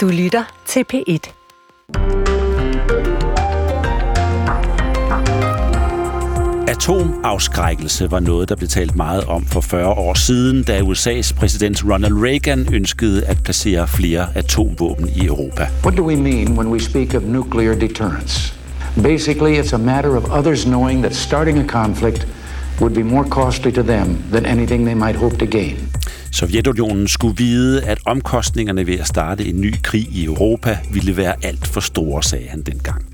Du lytter til P1. Atomafskrækkelse var noget, der blev talt meget om for 40 år siden, da USA's præsident Ronald Reagan ønskede at placere flere atomvåben i Europa. What do we mean when we speak of nuclear deterrence? Basically, it's a matter of others knowing that starting a conflict would be more costly to them than anything they might hope to gain. Sovjetunionen skulle vide, at omkostningerne ved at starte en ny krig i Europa ville være alt for store, sagde han dengang.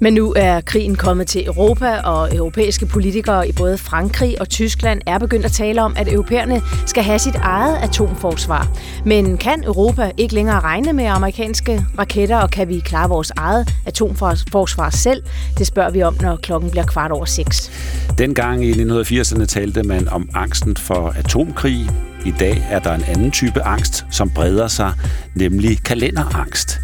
Men nu er krigen kommet til Europa, og europæiske politikere i både Frankrig og Tyskland er begyndt at tale om, at europæerne skal have sit eget atomforsvar. Men kan Europa ikke længere regne med amerikanske raketter, og kan vi klare vores eget atomforsvar selv? Det spørger vi om, når klokken bliver kvart over seks. Dengang i 1980'erne talte man om angsten for atomkrig. I dag er der en anden type angst, som breder sig, nemlig kalenderangst.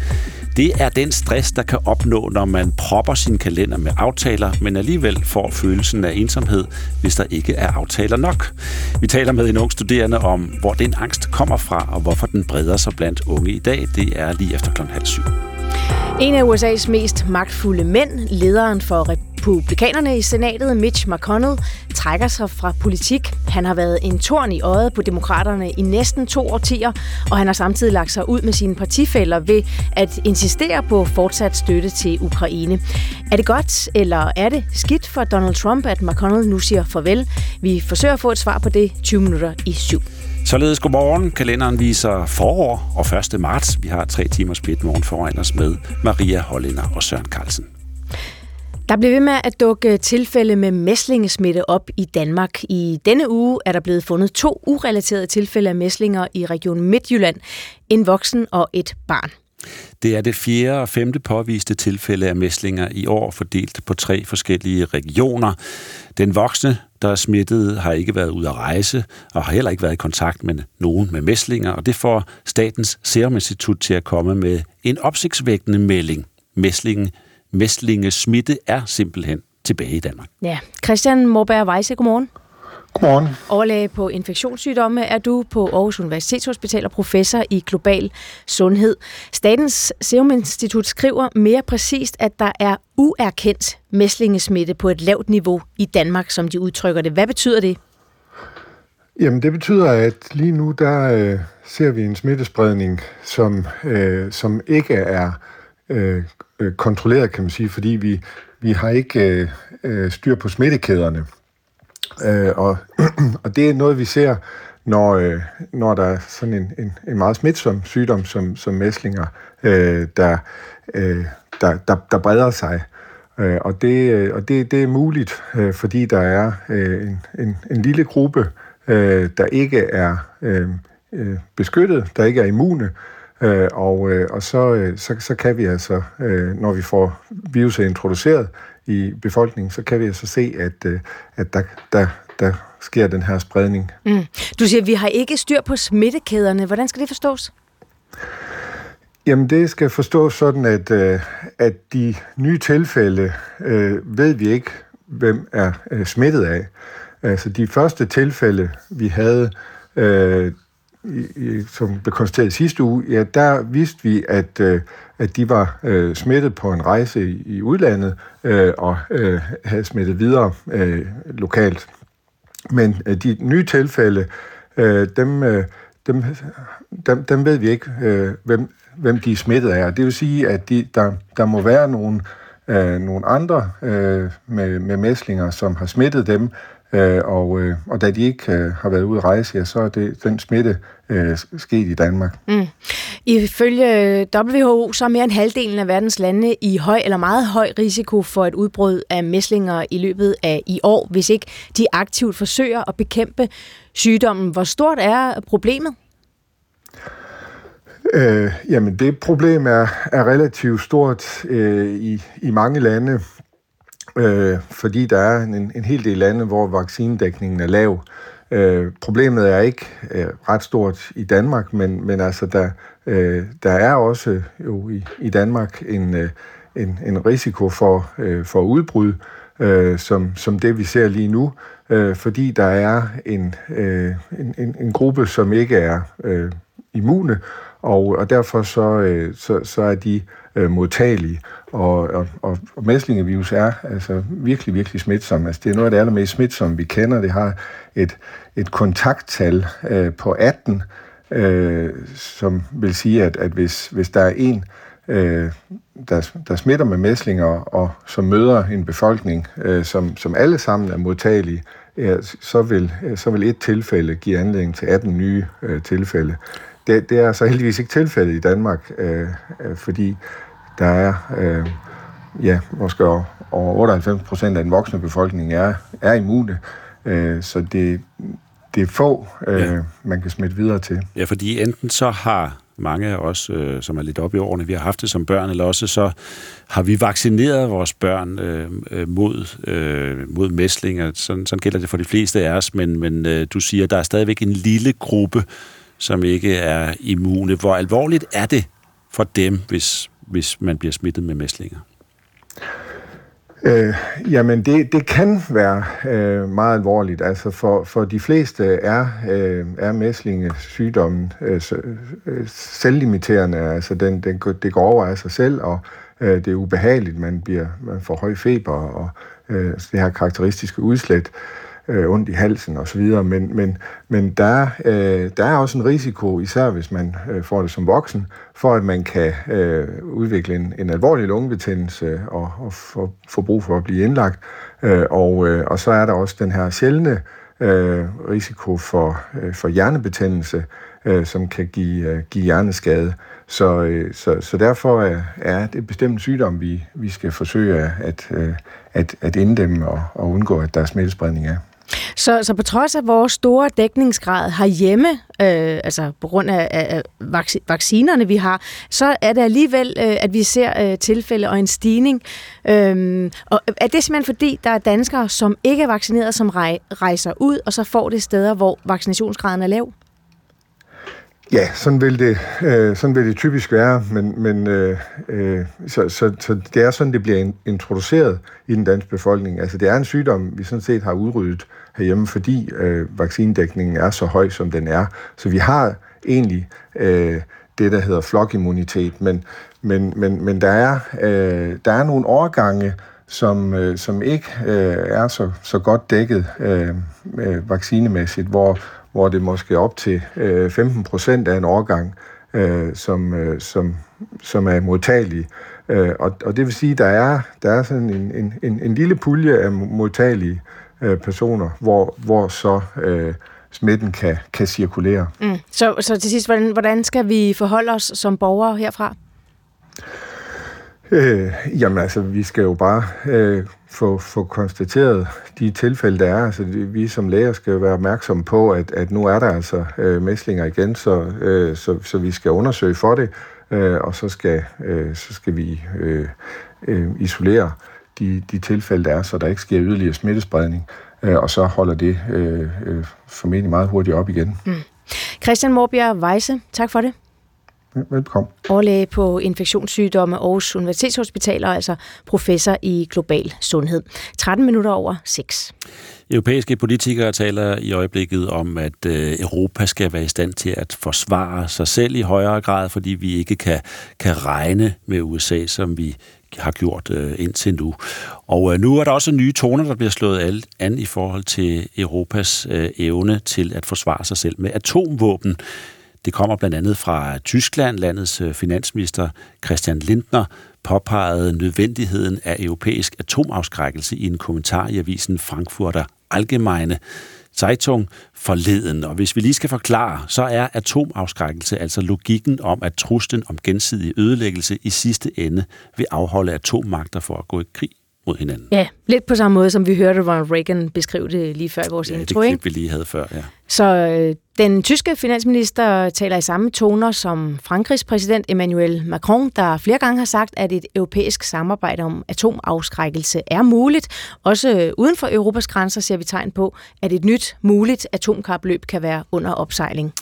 Det er den stress, der kan opnå, når man propper sin kalender med aftaler, men alligevel får følelsen af ensomhed, hvis der ikke er aftaler nok. Vi taler med en ung studerende om, hvor den angst kommer fra, og hvorfor den breder sig blandt unge i dag. Det er lige efter kl. halv syv. En af USA's mest magtfulde mænd, lederen for Republikanerne i senatet, Mitch McConnell, trækker sig fra politik. Han har været en torn i øjet på demokraterne i næsten to årtier, og han har samtidig lagt sig ud med sine partifælder ved at insistere på fortsat støtte til Ukraine. Er det godt, eller er det skidt for Donald Trump, at McConnell nu siger farvel? Vi forsøger at få et svar på det 20 minutter i syv. Således godmorgen. Kalenderen viser forår og 1. marts. Vi har tre timers morgen foran os med Maria Hollinder og Søren Carlsen. Der bliver ved med at dukke tilfælde med mæslingesmitte op i Danmark. I denne uge er der blevet fundet to urelaterede tilfælde af mæslinger i Region Midtjylland. En voksen og et barn. Det er det fjerde og femte påviste tilfælde af mæslinger i år, fordelt på tre forskellige regioner. Den voksne, der er smittet, har ikke været ude at rejse, og har heller ikke været i kontakt med nogen med mæslinger, og det får Statens Serum Institut til at komme med en opsigtsvækkende melding. Mæslingen smitte er simpelthen tilbage i Danmark. Ja, Christian Morberg Weisse, godmorgen. Godmorgen. Overlæge på infektionssygdomme er du på Aarhus Universitetshospital og professor i global sundhed. Statens Serum Institut skriver mere præcist, at der er uerkendt mæslingesmitte på et lavt niveau i Danmark, som de udtrykker det. Hvad betyder det? Jamen det betyder, at lige nu der øh, ser vi en smittespredning, som, øh, som ikke er øh, øh, kontrolleret, kan man sige, fordi vi, vi har ikke øh, øh, styr på smittekæderne. Øh, og, og det er noget, vi ser, når, øh, når der er sådan en, en, en meget smitsom sygdom som, som mæslinger, øh, der, øh, der, der, der breder sig. Øh, og det, øh, og det, det er muligt, øh, fordi der er øh, en, en, en lille gruppe, øh, der ikke er øh, øh beskyttet, der ikke er immune, Øh, og øh, og så, øh, så, så kan vi altså, øh, når vi får viruset introduceret i befolkningen, så kan vi altså se, at, øh, at der, der, der sker den her spredning. Mm. Du siger, at vi har ikke styr på smittekæderne. Hvordan skal det forstås? Jamen det skal forstås sådan, at, øh, at de nye tilfælde øh, ved vi ikke, hvem er øh, smittet af. Altså de første tilfælde, vi havde, øh, i, som blev konstateret sidste uge, ja, der vidste vi, at, øh, at de var øh, smittet på en rejse i, i udlandet øh, og øh, havde smittet videre øh, lokalt. Men øh, de nye tilfælde, øh, dem, øh, dem, dem, dem ved vi ikke, øh, hvem, hvem de er smittet af. Det vil sige, at de, der, der må være nogle, øh, nogle andre øh, med, med mæslinger, som har smittet dem, Øh, og, øh, og da de ikke øh, har været ude at rejse, ja, så er det, den smitte øh, sket i Danmark. Mm. Ifølge WHO, så er mere end halvdelen af verdens lande i høj eller meget høj risiko for et udbrud af mæslinger i løbet af i år, hvis ikke de aktivt forsøger at bekæmpe sygdommen. Hvor stort er problemet? Øh, jamen, det problem er, er relativt stort øh, i, i mange lande øh, fordi der er en, en hel del lande, hvor vaccinedækningen er lav. Øh, problemet er ikke øh, ret stort i Danmark, men, men altså der, øh, der er også jo i, i Danmark en, øh, en, en risiko for, øh, for udbrud, øh, som, som det vi ser lige nu, øh, fordi der er en, øh, en, en, en gruppe, som ikke er øh, immune, og, og derfor så, øh, så, så er de øh, modtagelige. Og, og, og, og mæslingevirus er altså virkelig, virkelig smitsom. Altså, det er noget af det allermest smitsomme, vi kender. Det har et, et kontakttal øh, på 18, øh, som vil sige, at, at hvis, hvis der er en, øh, der, der smitter med mæslinger, og som møder en befolkning, øh, som, som alle sammen er modtagelige, ja, så, vil, så vil et tilfælde give anledning til 18 nye øh, tilfælde. Det, det er så heldigvis ikke tilfældet i Danmark, øh, øh, fordi der er, øh, ja, måske over 98 procent af den voksne befolkning er, er immune. Øh, så det, det er få, øh, ja. man kan smitte videre til. Ja, fordi enten så har mange af os, øh, som er lidt oppe i årene, vi har haft det som børn, eller også så har vi vaccineret vores børn øh, øh mod, øh, mod mæslinger. Sådan, sådan gælder det for de fleste af os, men, men øh, du siger, at der er stadigvæk en lille gruppe, som ikke er immune. Hvor alvorligt er det for dem, hvis, hvis man bliver smittet med mæslinger? Øh, jamen, det, det kan være øh, meget alvorligt. Altså, for, for de fleste er, øh, er mæslingesygdommen øh, øh, selvlimiterende. Altså, den, den, det går over af sig selv, og øh, det er ubehageligt. Man, bliver, man får høj feber, og øh, det her karakteristiske udslæt øh, øh, ondt i halsen osv., men, men, men der, øh, der er også en risiko, især hvis man øh, får det som voksen, for at man kan øh, udvikle en, en alvorlig lungebetændelse og, og få, få brug for at blive indlagt. Øh, og, øh, og så er der også den her sjældne øh, risiko for, øh, for hjernebetændelse, øh, som kan give, øh, give hjerneskade. Så, øh, så, så derfor er, er det bestemt sygdom, vi, vi skal forsøge at, øh, at, at inddæmme og, og undgå, at der er smittespredning af. Så, så på trods af vores store dækningsgrad herhjemme, øh, altså på grund af, af vaccinerne, vi har, så er det alligevel, øh, at vi ser øh, tilfælde og en stigning. Øh, og er det simpelthen fordi, der er danskere, som ikke er vaccineret, som rej, rejser ud, og så får det steder, hvor vaccinationsgraden er lav? Ja, sådan vil det, øh, sådan vil det typisk være, men, men øh, øh, så, så, så det er sådan, det bliver introduceret i den danske befolkning. Altså det er en sygdom, vi sådan set har udryddet herhjemme, fordi øh, vaccinedækningen er så høj, som den er. Så vi har egentlig øh, det, der hedder flokimmunitet, men, men, men, men der, er, øh, der er nogle overgange, som, øh, som ikke øh, er så, så godt dækket øh, øh, vaccinemæssigt, hvor, hvor det måske er op til øh, 15 procent af en årgang, øh, som, øh, som, som er modtagelige. Øh, og, og det vil sige, at der er, der er sådan en, en, en, en lille pulje af modtagelige øh, personer, hvor, hvor så øh, smitten kan, kan cirkulere. Mm. Så, så til sidst, hvordan, hvordan skal vi forholde os som borgere herfra? Øh, jamen altså, vi skal jo bare øh, få, få konstateret de tilfælde, der er. Altså, vi som læger skal være opmærksomme på, at, at nu er der altså øh, mæslinger igen, så, øh, så, så vi skal undersøge for det, øh, og så skal, øh, så skal vi øh, øh, isolere de, de tilfælde, der er, så der ikke sker yderligere smittespredning, øh, og så holder det øh, øh, formentlig meget hurtigt op igen. Mm. Christian Morbjerg Weisse, tak for det. Velkommen. Overlæge på infektionssygdomme Aarhus Universitetshospital og altså professor i global sundhed. 13 minutter over 6. Europæiske politikere taler i øjeblikket om, at øh, Europa skal være i stand til at forsvare sig selv i højere grad, fordi vi ikke kan, kan regne med USA, som vi har gjort øh, indtil nu. Og øh, nu er der også nye toner, der bliver slået an i forhold til Europas evne til at forsvare sig selv med atomvåben. Det kommer blandt andet fra Tyskland. Landets øh, finansminister Christian Lindner påpegede nødvendigheden af europæisk atomafskrækkelse i en kommentar i avisen Frankfurter Allgemeine Zeitung forleden. Og hvis vi lige skal forklare, så er atomafskrækkelse altså logikken om, at truslen om gensidig ødelæggelse i sidste ende vil afholde atommagter for at gå i krig mod hinanden. Ja, lidt på samme måde, som vi hørte Ronald Reagan beskrive det lige før i vores ja, intro. det klip, vi lige havde før, ja. Så øh, den tyske finansminister taler i samme toner som Frankrigs præsident Emmanuel Macron, der flere gange har sagt, at et europæisk samarbejde om atomafskrækkelse er muligt. Også øh, uden for Europas grænser ser vi tegn på, at et nyt muligt atomkapløb kan være under opsejling.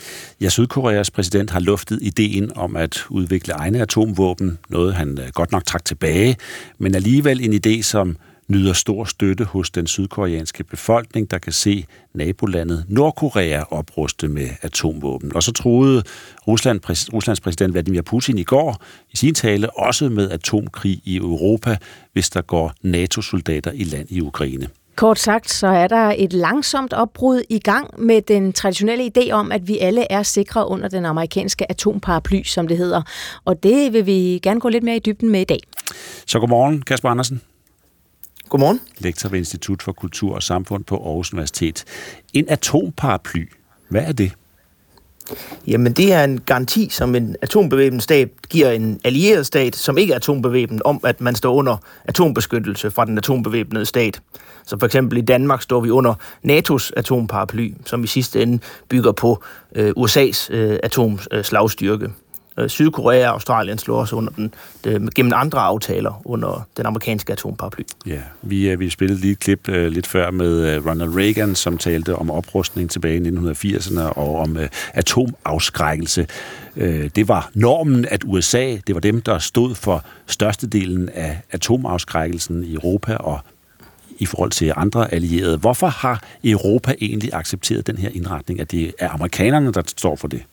Ja, Sydkoreas præsident har luftet ideen om at udvikle egne atomvåben, noget han øh, godt nok trak tilbage, men alligevel en idé, som nyder stor støtte hos den sydkoreanske befolkning, der kan se nabolandet Nordkorea opruste med atomvåben. Og så troede Rusland, Ruslands præsident Vladimir Putin i går i sin tale også med atomkrig i Europa, hvis der går NATO-soldater i land i Ukraine. Kort sagt, så er der et langsomt opbrud i gang med den traditionelle idé om, at vi alle er sikre under den amerikanske atomparaply, som det hedder. Og det vil vi gerne gå lidt mere i dybden med i dag. Så godmorgen, Kasper Andersen. Godmorgen. Lektor ved Institut for Kultur og Samfund på Aarhus Universitet. En atomparaply, hvad er det? Jamen, det er en garanti, som en atombevæbnet stat giver en allieret stat, som ikke er atombevæbnet, om at man står under atombeskyttelse fra den atombevæbnede stat. Så for eksempel i Danmark står vi under NATO's atomparaply, som i sidste ende bygger på øh, USA's øh, atomslagstyrke. Øh, Sydkorea og Australien slår også under den, det, gennem andre aftaler under den amerikanske atomparaply. Ja, vi, øh, vi spillede lige et klip uh, lidt før med Ronald Reagan, som talte om oprustning tilbage i 1980'erne og om uh, atomafskrækkelse. Uh, det var normen, at USA, det var dem, der stod for størstedelen af atomafskrækkelsen i Europa og i forhold til andre allierede. Hvorfor har Europa egentlig accepteret den her indretning, at det er amerikanerne, der står for det?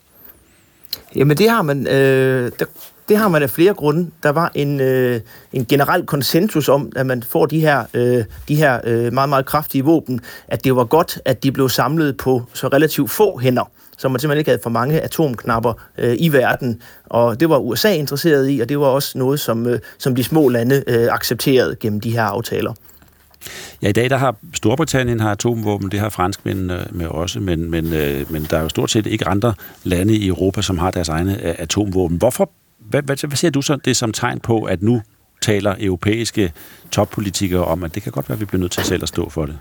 Jamen det har man, øh, der, det har man af flere grunde. Der var en, øh, en generel konsensus om, at man får de her, øh, de her øh, meget, meget kraftige våben, at det var godt, at de blev samlet på så relativt få hænder så man simpelthen ikke havde for mange atomknapper øh, i verden. Og det var USA interesseret i, og det var også noget, som, øh, som de små lande øh, accepterede gennem de her aftaler. Ja, i dag der har Storbritannien har atomvåben, det har franskmændene øh, med også, men, men, øh, men der er jo stort set ikke andre lande i Europa, som har deres egne øh, atomvåben. Hvorfor, hvad, hvad, hvad ser du så det som tegn på, at nu taler europæiske toppolitikere om, at det kan godt være, at vi bliver nødt til selv at stå for det?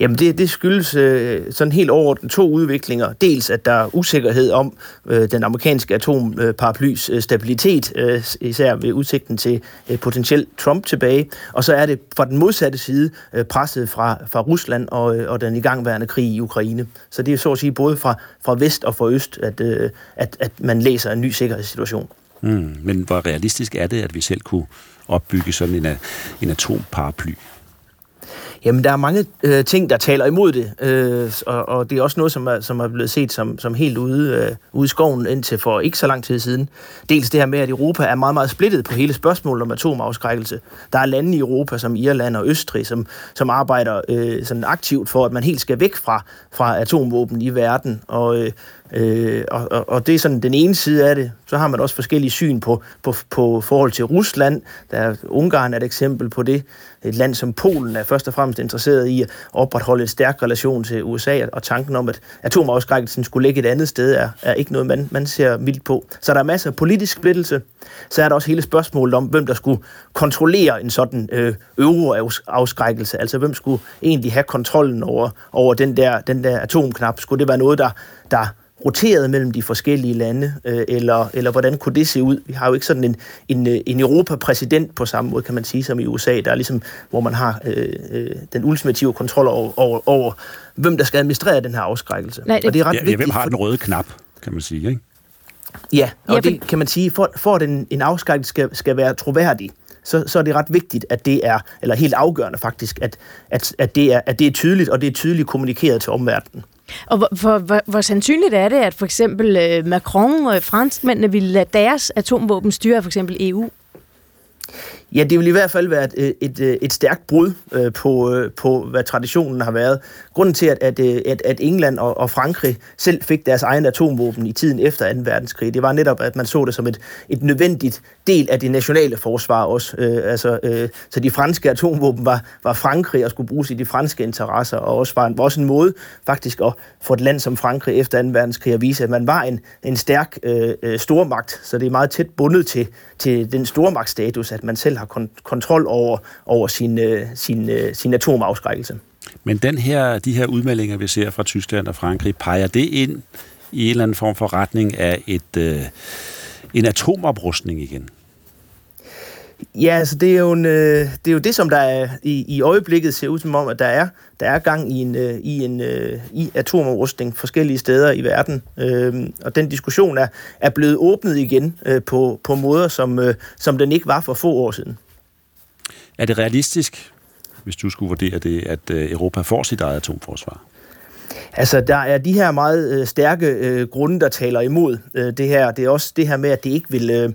Jamen det, det skyldes øh, sådan helt overordnet to udviklinger. Dels at der er usikkerhed om øh, den amerikanske atomparaplys øh, stabilitet, øh, især ved udsigten til øh, potentielt Trump tilbage. Og så er det fra den modsatte side øh, presset fra, fra Rusland og, øh, og den igangværende krig i Ukraine. Så det er så at sige både fra, fra vest og fra øst, at, øh, at, at man læser en ny sikkerhedssituation. Mm, men hvor realistisk er det, at vi selv kunne opbygge sådan en, en atomparaply? Jamen, der er mange øh, ting, der taler imod det, øh, og, og det er også noget, som er, som er blevet set som, som helt ude, øh, ude i skoven indtil for ikke så lang tid siden. Dels det her med, at Europa er meget, meget splittet på hele spørgsmålet om atomafskrækkelse. Der er lande i Europa, som Irland og Østrig, som, som arbejder øh, sådan aktivt for, at man helt skal væk fra, fra atomvåben i verden, og, øh, Øh, og, og det er sådan den ene side af det. Så har man også forskellige syn på, på, på forhold til Rusland. Der er, Ungarn er et eksempel på det. Et land som Polen er først og fremmest interesseret i at opretholde en stærk relation til USA, og tanken om, at atomafskrækkelsen skulle ligge et andet sted, er, er ikke noget, man, man ser vildt på. Så der er masser af politisk splittelse. Så er der også hele spørgsmålet om, hvem der skulle kontrollere en sådan øh, euroafskrækkelse. Altså, hvem skulle egentlig have kontrollen over, over den, der, den der atomknap? Skulle det være noget, der, der roteret mellem de forskellige lande, øh, eller, eller hvordan kunne det se ud? Vi har jo ikke sådan en, en, øh, en Europa-præsident på samme måde, kan man sige, som i USA, der er ligesom, hvor man har øh, øh, den ultimative kontrol over, over, over, hvem der skal administrere den her afskrækkelse. Nej, det, og det er ret ja, vigtigt, hvem har den røde knap, kan man sige, ikke? Ja, og ja, det kan man sige, for, for at en, en afskrækkelse skal, skal være troværdig, så, så er det ret vigtigt, at det er, eller helt afgørende faktisk, at, at, at, det, er, at det er tydeligt, og det er tydeligt kommunikeret til omverdenen. Og hvor, hvor, hvor, hvor sandsynligt er det, at for eksempel øh, Macron og franskmændene ville lade deres atomvåben styre for eksempel EU? Ja, det vil i hvert fald være et, et, et, stærkt brud øh, på, øh, på, hvad traditionen har været. Grunden til, at, at, øh, at, at England og, og Frankrig selv fik deres egen atomvåben i tiden efter 2. verdenskrig, det var netop, at man så det som et, et nødvendigt del af det nationale forsvar også. Øh, altså, øh, så de franske atomvåben var, var Frankrig og skulle bruges i de franske interesser, og også var, var også en måde faktisk at få et land som Frankrig efter 2. verdenskrig at vise, at man var en, en stærk øh, øh, stormagt, så det er meget tæt bundet til, til den stormagtsstatus, at man selv har kon- kontrol over, over sin, øh, sin, øh, sin atomafskrækkelse. Men den her, de her udmeldinger, vi ser fra Tyskland og Frankrig, peger det ind i en eller anden form for retning af et, øh, en atomoprustning igen? Ja, altså det er jo, en, øh, det, er jo det, som der er i, i øjeblikket ser ud som om, at der er, der er gang i en, øh, i en øh, i atomrustning forskellige steder i verden. Øhm, og den diskussion er, er blevet åbnet igen øh, på, på måder, som, øh, som den ikke var for få år siden. Er det realistisk, hvis du skulle vurdere det, at øh, Europa får sit eget atomforsvar? Altså, der er de her meget øh, stærke øh, grunde, der taler imod øh, det her. Det er også det her med, at det ikke vil, øh,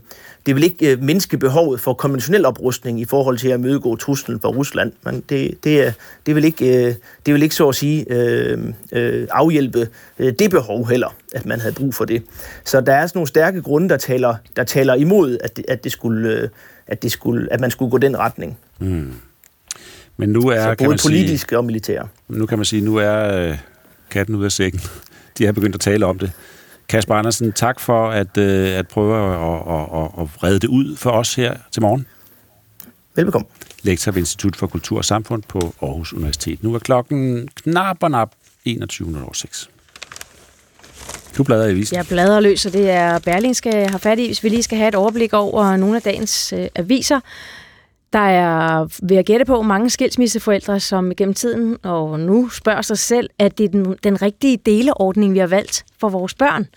det vil ikke øh, mindske behovet for konventionel oprustning i forhold til at mødegå truslen fra Rusland. Men det, det, det, vil ikke, øh, det vil ikke så at sige øh, øh, afhjælpe øh, det behov heller, at man havde brug for det. Så der er sådan nogle stærke grunde, der taler, der taler imod, at det, at det skulle, øh, at det skulle, at man skulle gå den retning. Mm. Men nu er, så både kan man politisk sige, og militær. Nu kan man sige, nu er øh, katten ud af sækken. De har begyndt at tale om det. Kasper Andersen, tak for at, øh, at prøve at, at, at, at redde det ud for os her til morgen. Velbekomme. Lektor ved Institut for Kultur og Samfund på Aarhus Universitet. Nu er klokken knap og nap 21.06. Du bladrer i avisen. Jeg bladrer løs, og det er Berlingske har fat i, hvis vi lige skal have et overblik over nogle af dagens øh, aviser. Der er, vil jeg gætte på, mange skilsmisseforældre, som gennem tiden og nu spørger sig selv, at det er den, den rigtige deleordning, vi har valgt for vores børn.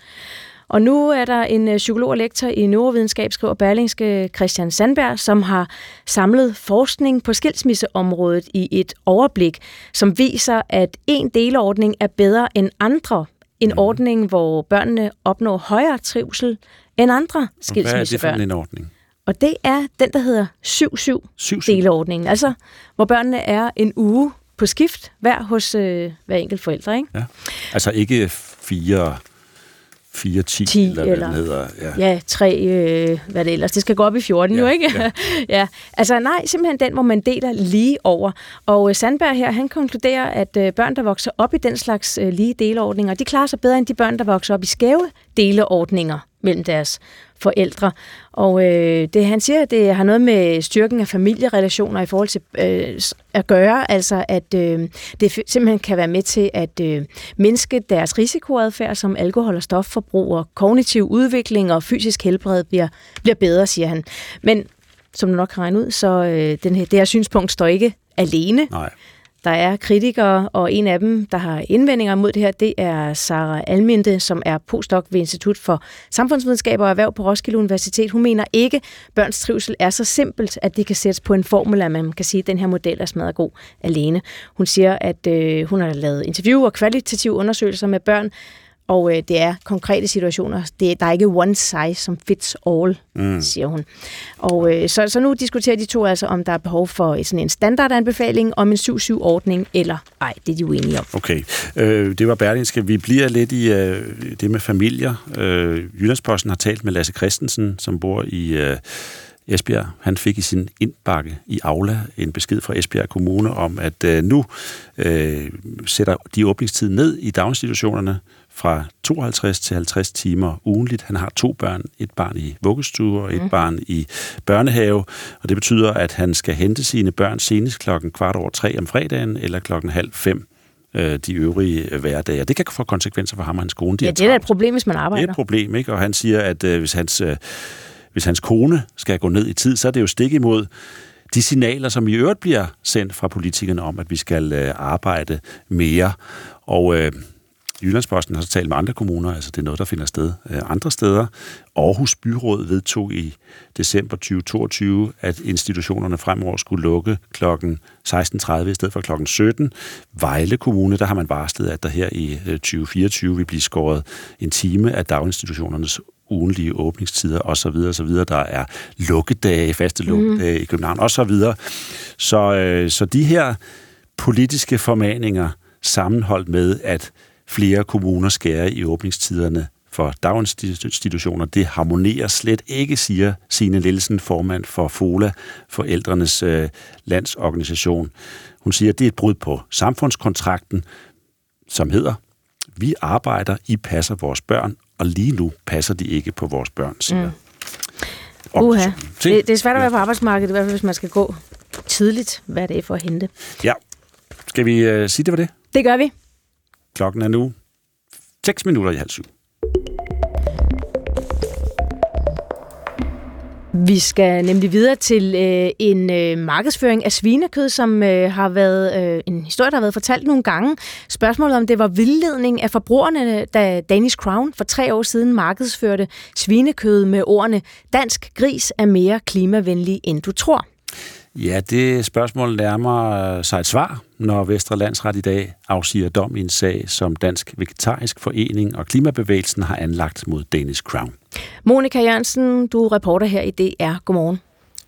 Og nu er der en øh, psykolog og lektor i neurovidenskab, skriver Berlingske Christian Sandberg, som har samlet forskning på skilsmisseområdet i et overblik, som viser, at en deleordning er bedre end andre. En mm. ordning, hvor børnene opnår højere trivsel end andre skilsmissebørn. Hvad er det for en ordning? Og det er den, der hedder 7-7-deleordningen. Altså, hvor børnene er en uge på skift, hver hos øh, hver enkelt forældre. Ikke? Ja. Altså ikke fire 4, 10, 10 eller hvad eller, den hedder. Ja, ja 3, øh, hvad det ellers. Det skal gå op i 14 ja, jo, ikke? Ja. ja. Altså nej, simpelthen den, hvor man deler lige over. Og øh, Sandberg her, han konkluderer, at øh, børn, der vokser op i den slags øh, lige deleordninger, de klarer sig bedre end de børn, der vokser op i skæve deleordninger mellem deres forældre. Og øh, det han siger, det har noget med styrken af familierelationer i forhold til øh, at gøre, altså at øh, det simpelthen kan være med til at øh, mindske deres risikoadfærd som alkohol- og stofforbrug og kognitiv udvikling og fysisk helbred bliver, bliver bedre, siger han. Men som du nok kan regne ud, så øh, den her, det her synspunkt står ikke alene. Nej. Der er kritikere, og en af dem, der har indvendinger mod det her, det er Sara Alminde, som er postdoc ved Institut for Samfundsvidenskab og Erhverv på Roskilde Universitet. Hun mener ikke, at børns trivsel er så simpelt, at det kan sættes på en formel, at man kan sige, at den her model er smadret god alene. Hun siger, at øh, hun har lavet interview og kvalitative undersøgelser med børn, og øh, det er konkrete situationer. Det, der er ikke one size som fits all, mm. siger hun. Og øh, så, så nu diskuterer de to altså, om der er behov for sådan en standardanbefaling om en 7-7-ordning, eller ej, det er de uenige om. Okay, øh, det var Berlingske. Vi bliver lidt i øh, det med familier. Øh, Jyllandsposten har talt med Lasse Christensen, som bor i... Øh, Esbjerg, han fik i sin indbakke i Aula en besked fra Esbjerg Kommune om, at øh, nu øh, sætter de åbningstid ned i daginstitutionerne, fra 52 til 50 timer ugenligt. Han har to børn, et barn i vuggestue og et mm. barn i børnehave, og det betyder, at han skal hente sine børn senest klokken kvart over tre om fredagen eller klokken halv fem øh, de øvrige hverdage. Det kan få konsekvenser for ham og hans kone. De ja, det er et problem, hvis man arbejder. Det er et problem, ikke? Og han siger, at øh, hvis, hans, øh, hvis hans kone skal gå ned i tid, så er det jo stik imod de signaler, som i øvrigt bliver sendt fra politikerne om, at vi skal øh, arbejde mere. Og øh, Jyllandsposten har så talt med andre kommuner, altså det er noget, der finder sted øh, andre steder. Aarhus Byråd vedtog i december 2022, at institutionerne fremover skulle lukke kl. 16.30 i stedet for kl. 17. Vejle Kommune, der har man varslet, at der her i 2024 øh, vil blive skåret en time af daginstitutionernes ugenlige åbningstider osv. osv. Der er lukkedage, faste lukkedage mm. i København osv. Så, så, øh, så de her politiske formaninger sammenholdt med, at flere kommuner skærer i åbningstiderne for daginstitutioner. Det harmonerer slet ikke, siger Signe Lillesen, formand for FOLA, Forældrenes øh, Landsorganisation. Hun siger, at det er et brud på samfundskontrakten, som hedder, vi arbejder, I passer vores børn, og lige nu passer de ikke på vores børn, siger mm. Uha. Det, det er svært at være på arbejdsmarkedet, i hvert fald hvis man skal gå tidligt, hvad det er for at hente. Ja. Skal vi uh, sige, det var det? Det gør vi. Klokken er nu 6 minutter i halv syv. Vi skal nemlig videre til øh, en øh, markedsføring af svinekød, som øh, har været øh, en historie, der har været fortalt nogle gange. Spørgsmålet om det var vildledning af forbrugerne, da Danish Crown for tre år siden markedsførte svinekød med ordene Dansk gris er mere klimavenlig, end du tror. Ja, det spørgsmål nærmer sig et svar, når Vestre Landsret i dag afsiger dom i en sag, som Dansk Vegetarisk Forening og Klimabevægelsen har anlagt mod Danish Crown. Monika Jørgensen, du er reporter her i DR. Godmorgen.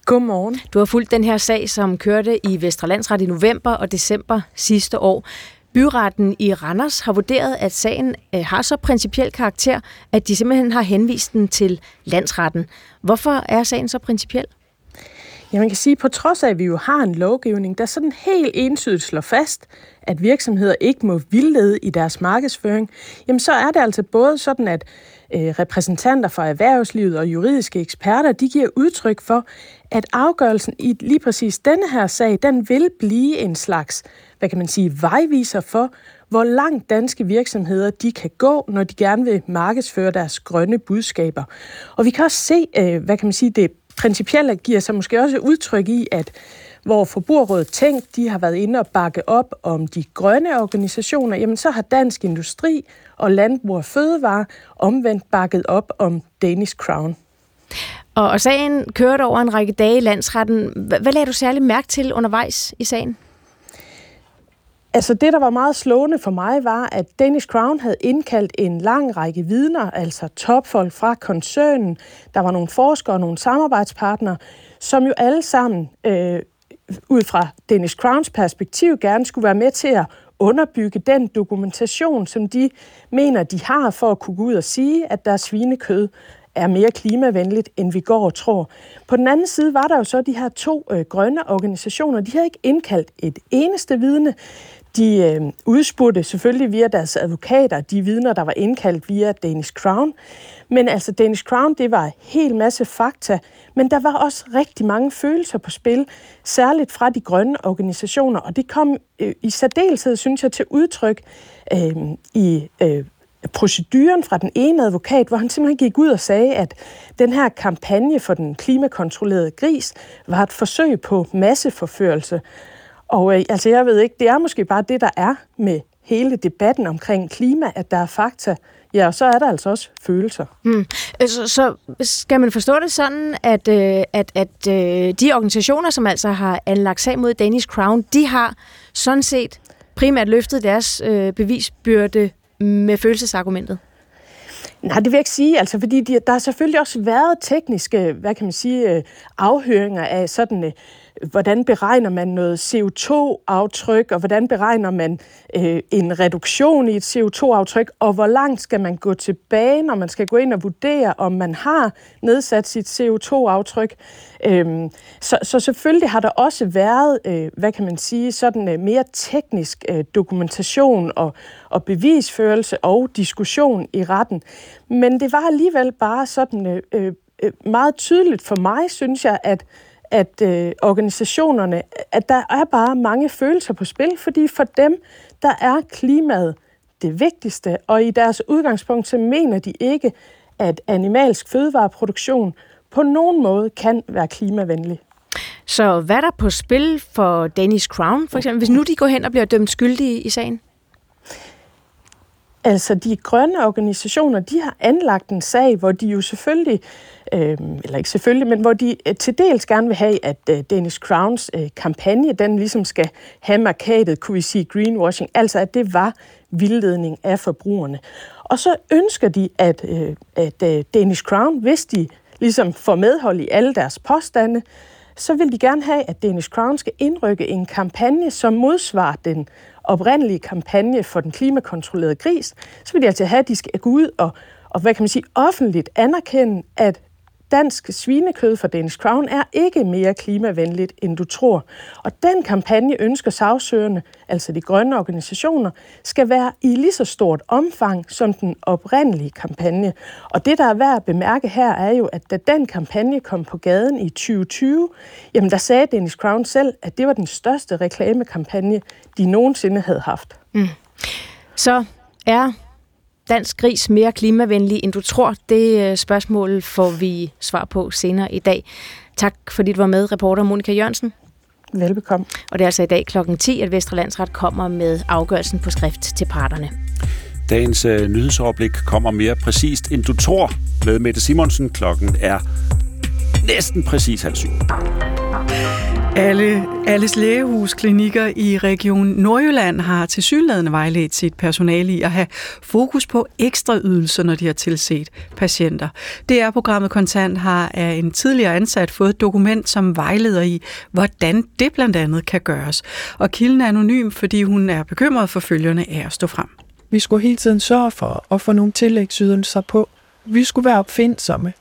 Godmorgen. Du har fulgt den her sag, som kørte i Vestre Landsret i november og december sidste år. Byretten i Randers har vurderet, at sagen øh, har så principiel karakter, at de simpelthen har henvist den til landsretten. Hvorfor er sagen så principiel? Ja, man kan sige, at på trods af, at vi jo har en lovgivning, der sådan helt entydigt slår fast, at virksomheder ikke må vildlede i deres markedsføring, jamen så er det altså både sådan, at øh, repræsentanter fra erhvervslivet og juridiske eksperter, de giver udtryk for, at afgørelsen i lige præcis denne her sag, den vil blive en slags, hvad kan man sige, vejviser for, hvor langt danske virksomheder de kan gå, når de gerne vil markedsføre deres grønne budskaber. Og vi kan også se, øh, hvad kan man sige, det principielle giver sig måske også udtryk i, at hvor Forbrugerrådet Tænk de har været inde og bakke op om de grønne organisationer, jamen så har Dansk Industri og Landbrug og Fødevare omvendt bakket op om Danish Crown. Og, og sagen kørte over en række dage i landsretten. Hvad, hvad lagde du særligt mærke til undervejs i sagen? Altså det, der var meget slående for mig, var, at Danish Crown havde indkaldt en lang række vidner, altså topfolk fra koncernen. Der var nogle forskere og nogle samarbejdspartnere, som jo alle sammen, øh, ud fra Danish Crowns perspektiv, gerne skulle være med til at underbygge den dokumentation, som de mener, de har for at kunne gå ud og sige, at deres svinekød er mere klimavenligt, end vi går og tror. På den anden side var der jo så de her to øh, grønne organisationer. De havde ikke indkaldt et eneste vidne. De øh, udspurgte selvfølgelig via deres advokater de vidner, der var indkaldt via Danish Crown. Men altså Danish Crown, det var en hel masse fakta, men der var også rigtig mange følelser på spil, særligt fra de grønne organisationer, og det kom øh, i særdeleshed, synes jeg, til udtryk øh, i øh, proceduren fra den ene advokat, hvor han simpelthen gik ud og sagde, at den her kampagne for den klimakontrollerede gris var et forsøg på masseforførelse. Og øh, altså, jeg ved ikke, det er måske bare det, der er med hele debatten omkring klima, at der er fakta, ja, og så er der altså også følelser. Mm. Så, så skal man forstå det sådan, at, øh, at, at øh, de organisationer, som altså har anlagt sag mod Danish Crown, de har sådan set primært løftet deres øh, bevisbyrde med følelsesargumentet? Nej, det vil jeg ikke sige, altså, fordi de, der har selvfølgelig også været tekniske, hvad kan man sige, øh, afhøringer af sådan, øh, hvordan beregner man noget CO2-aftryk, og hvordan beregner man øh, en reduktion i et CO2-aftryk, og hvor langt skal man gå tilbage, når man skal gå ind og vurdere, om man har nedsat sit CO2-aftryk. Øhm, så, så selvfølgelig har der også været, øh, hvad kan man sige, sådan øh, mere teknisk øh, dokumentation og, og bevisførelse og diskussion i retten. Men det var alligevel bare sådan øh, øh, øh meget tydeligt for mig, synes jeg, at at øh, organisationerne, at der er bare mange følelser på spil, fordi for dem, der er klimaet det vigtigste, og i deres udgangspunkt, så mener de ikke, at animalsk fødevareproduktion på nogen måde kan være klimavenlig. Så hvad er der på spil for Danish Crown, for eksempel, hvis nu de går hen og bliver dømt skyldige i sagen? Altså, de grønne organisationer, de har anlagt en sag, hvor de jo selvfølgelig, øh, eller ikke selvfølgelig, men hvor de øh, til dels gerne vil have, at øh, Danish Crowns øh, kampagne, den ligesom skal have markedet, kunne vi sige, greenwashing, altså at det var vildledning af forbrugerne. Og så ønsker de, at, øh, at øh, Danish Crown, hvis de ligesom får medhold i alle deres påstande, så vil de gerne have, at Danish Crown skal indrykke en kampagne, som modsvarer den oprindelige kampagne for den klimakontrollerede gris, så vil de altså have, at de skal gå ud og, og hvad kan man sige, offentligt anerkende, at dansk svinekød fra Danish Crown er ikke mere klimavenligt, end du tror. Og den kampagne ønsker sagsøgerne, altså de grønne organisationer, skal være i lige så stort omfang som den oprindelige kampagne. Og det, der er værd at bemærke her, er jo, at da den kampagne kom på gaden i 2020, jamen der sagde Danish Crown selv, at det var den største reklamekampagne, de nogensinde havde haft. Mm. Så er dansk gris mere klimavenlig, end du tror? Det øh, spørgsmål får vi svar på senere i dag. Tak fordi du var med, reporter Monika Jørgensen. Velbekomme. Og det er altså i dag kl. 10, at Vesterlandsret kommer med afgørelsen på skrift til parterne. Dagens øh, nyhedsoverblik kommer mere præcist, end du tror, med Mette Simonsen. Klokken er næsten præcis halv syv. Alle, alles lægehusklinikker i Region Nordjylland har til synlædende vejledt sit personale i at have fokus på ekstra ydelser, når de har tilset patienter. Det er programmet Kontant har af en tidligere ansat fået et dokument, som vejleder i, hvordan det blandt andet kan gøres. Og kilden er anonym, fordi hun er bekymret for følgerne af at stå frem. Vi skulle hele tiden sørge for at få nogle tillægsydelser på. Vi skulle være opfindsomme.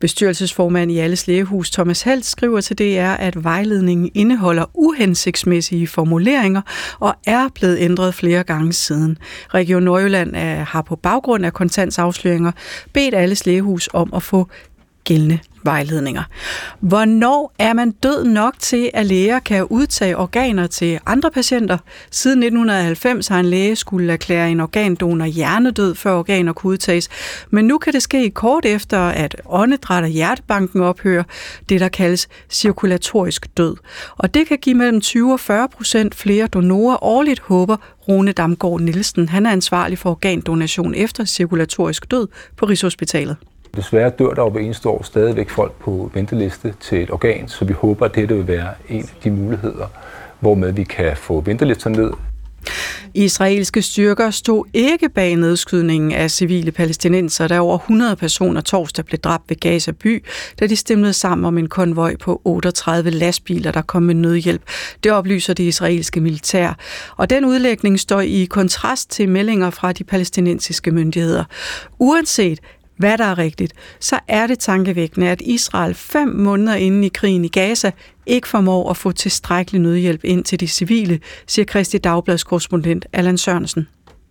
Bestyrelsesformand i Alles Lægehus Thomas Halt skriver til DR, at vejledningen indeholder uhensigtsmæssige formuleringer og er blevet ændret flere gange siden. Region Nordjylland har på baggrund af kontantsafsløringer bedt Alles Lægehus om at få gældende vejledninger. Hvornår er man død nok til, at læger kan udtage organer til andre patienter? Siden 1990 har en læge skulle erklære en organdonor hjernedød, før organer kunne udtages. Men nu kan det ske kort efter, at åndedræt og hjertebanken ophører, det der kaldes cirkulatorisk død. Og det kan give mellem 20 og 40 procent flere donorer årligt, håber Rune Damgaard Nielsen. Han er ansvarlig for organdonation efter cirkulatorisk død på Rigshospitalet. Desværre dør der over eneste år stadigvæk folk på venteliste til et organ, så vi håber, at dette vil være en af de muligheder, hvormed vi kan få ventelisterne ned. Israelske styrker stod ikke bag nedskydningen af civile palæstinenser, da over 100 personer torsdag blev dræbt ved Gaza by, da de stemlede sammen om en konvoj på 38 lastbiler, der kom med nødhjælp. Det oplyser det israelske militær. Og den udlægning står i kontrast til meldinger fra de palæstinensiske myndigheder. Uanset hvad der er rigtigt, så er det tankevækkende, at Israel fem måneder inden i krigen i Gaza ikke formår at få tilstrækkelig nødhjælp ind til de civile, siger Kristi Dagblads korrespondent Allan Sørensen.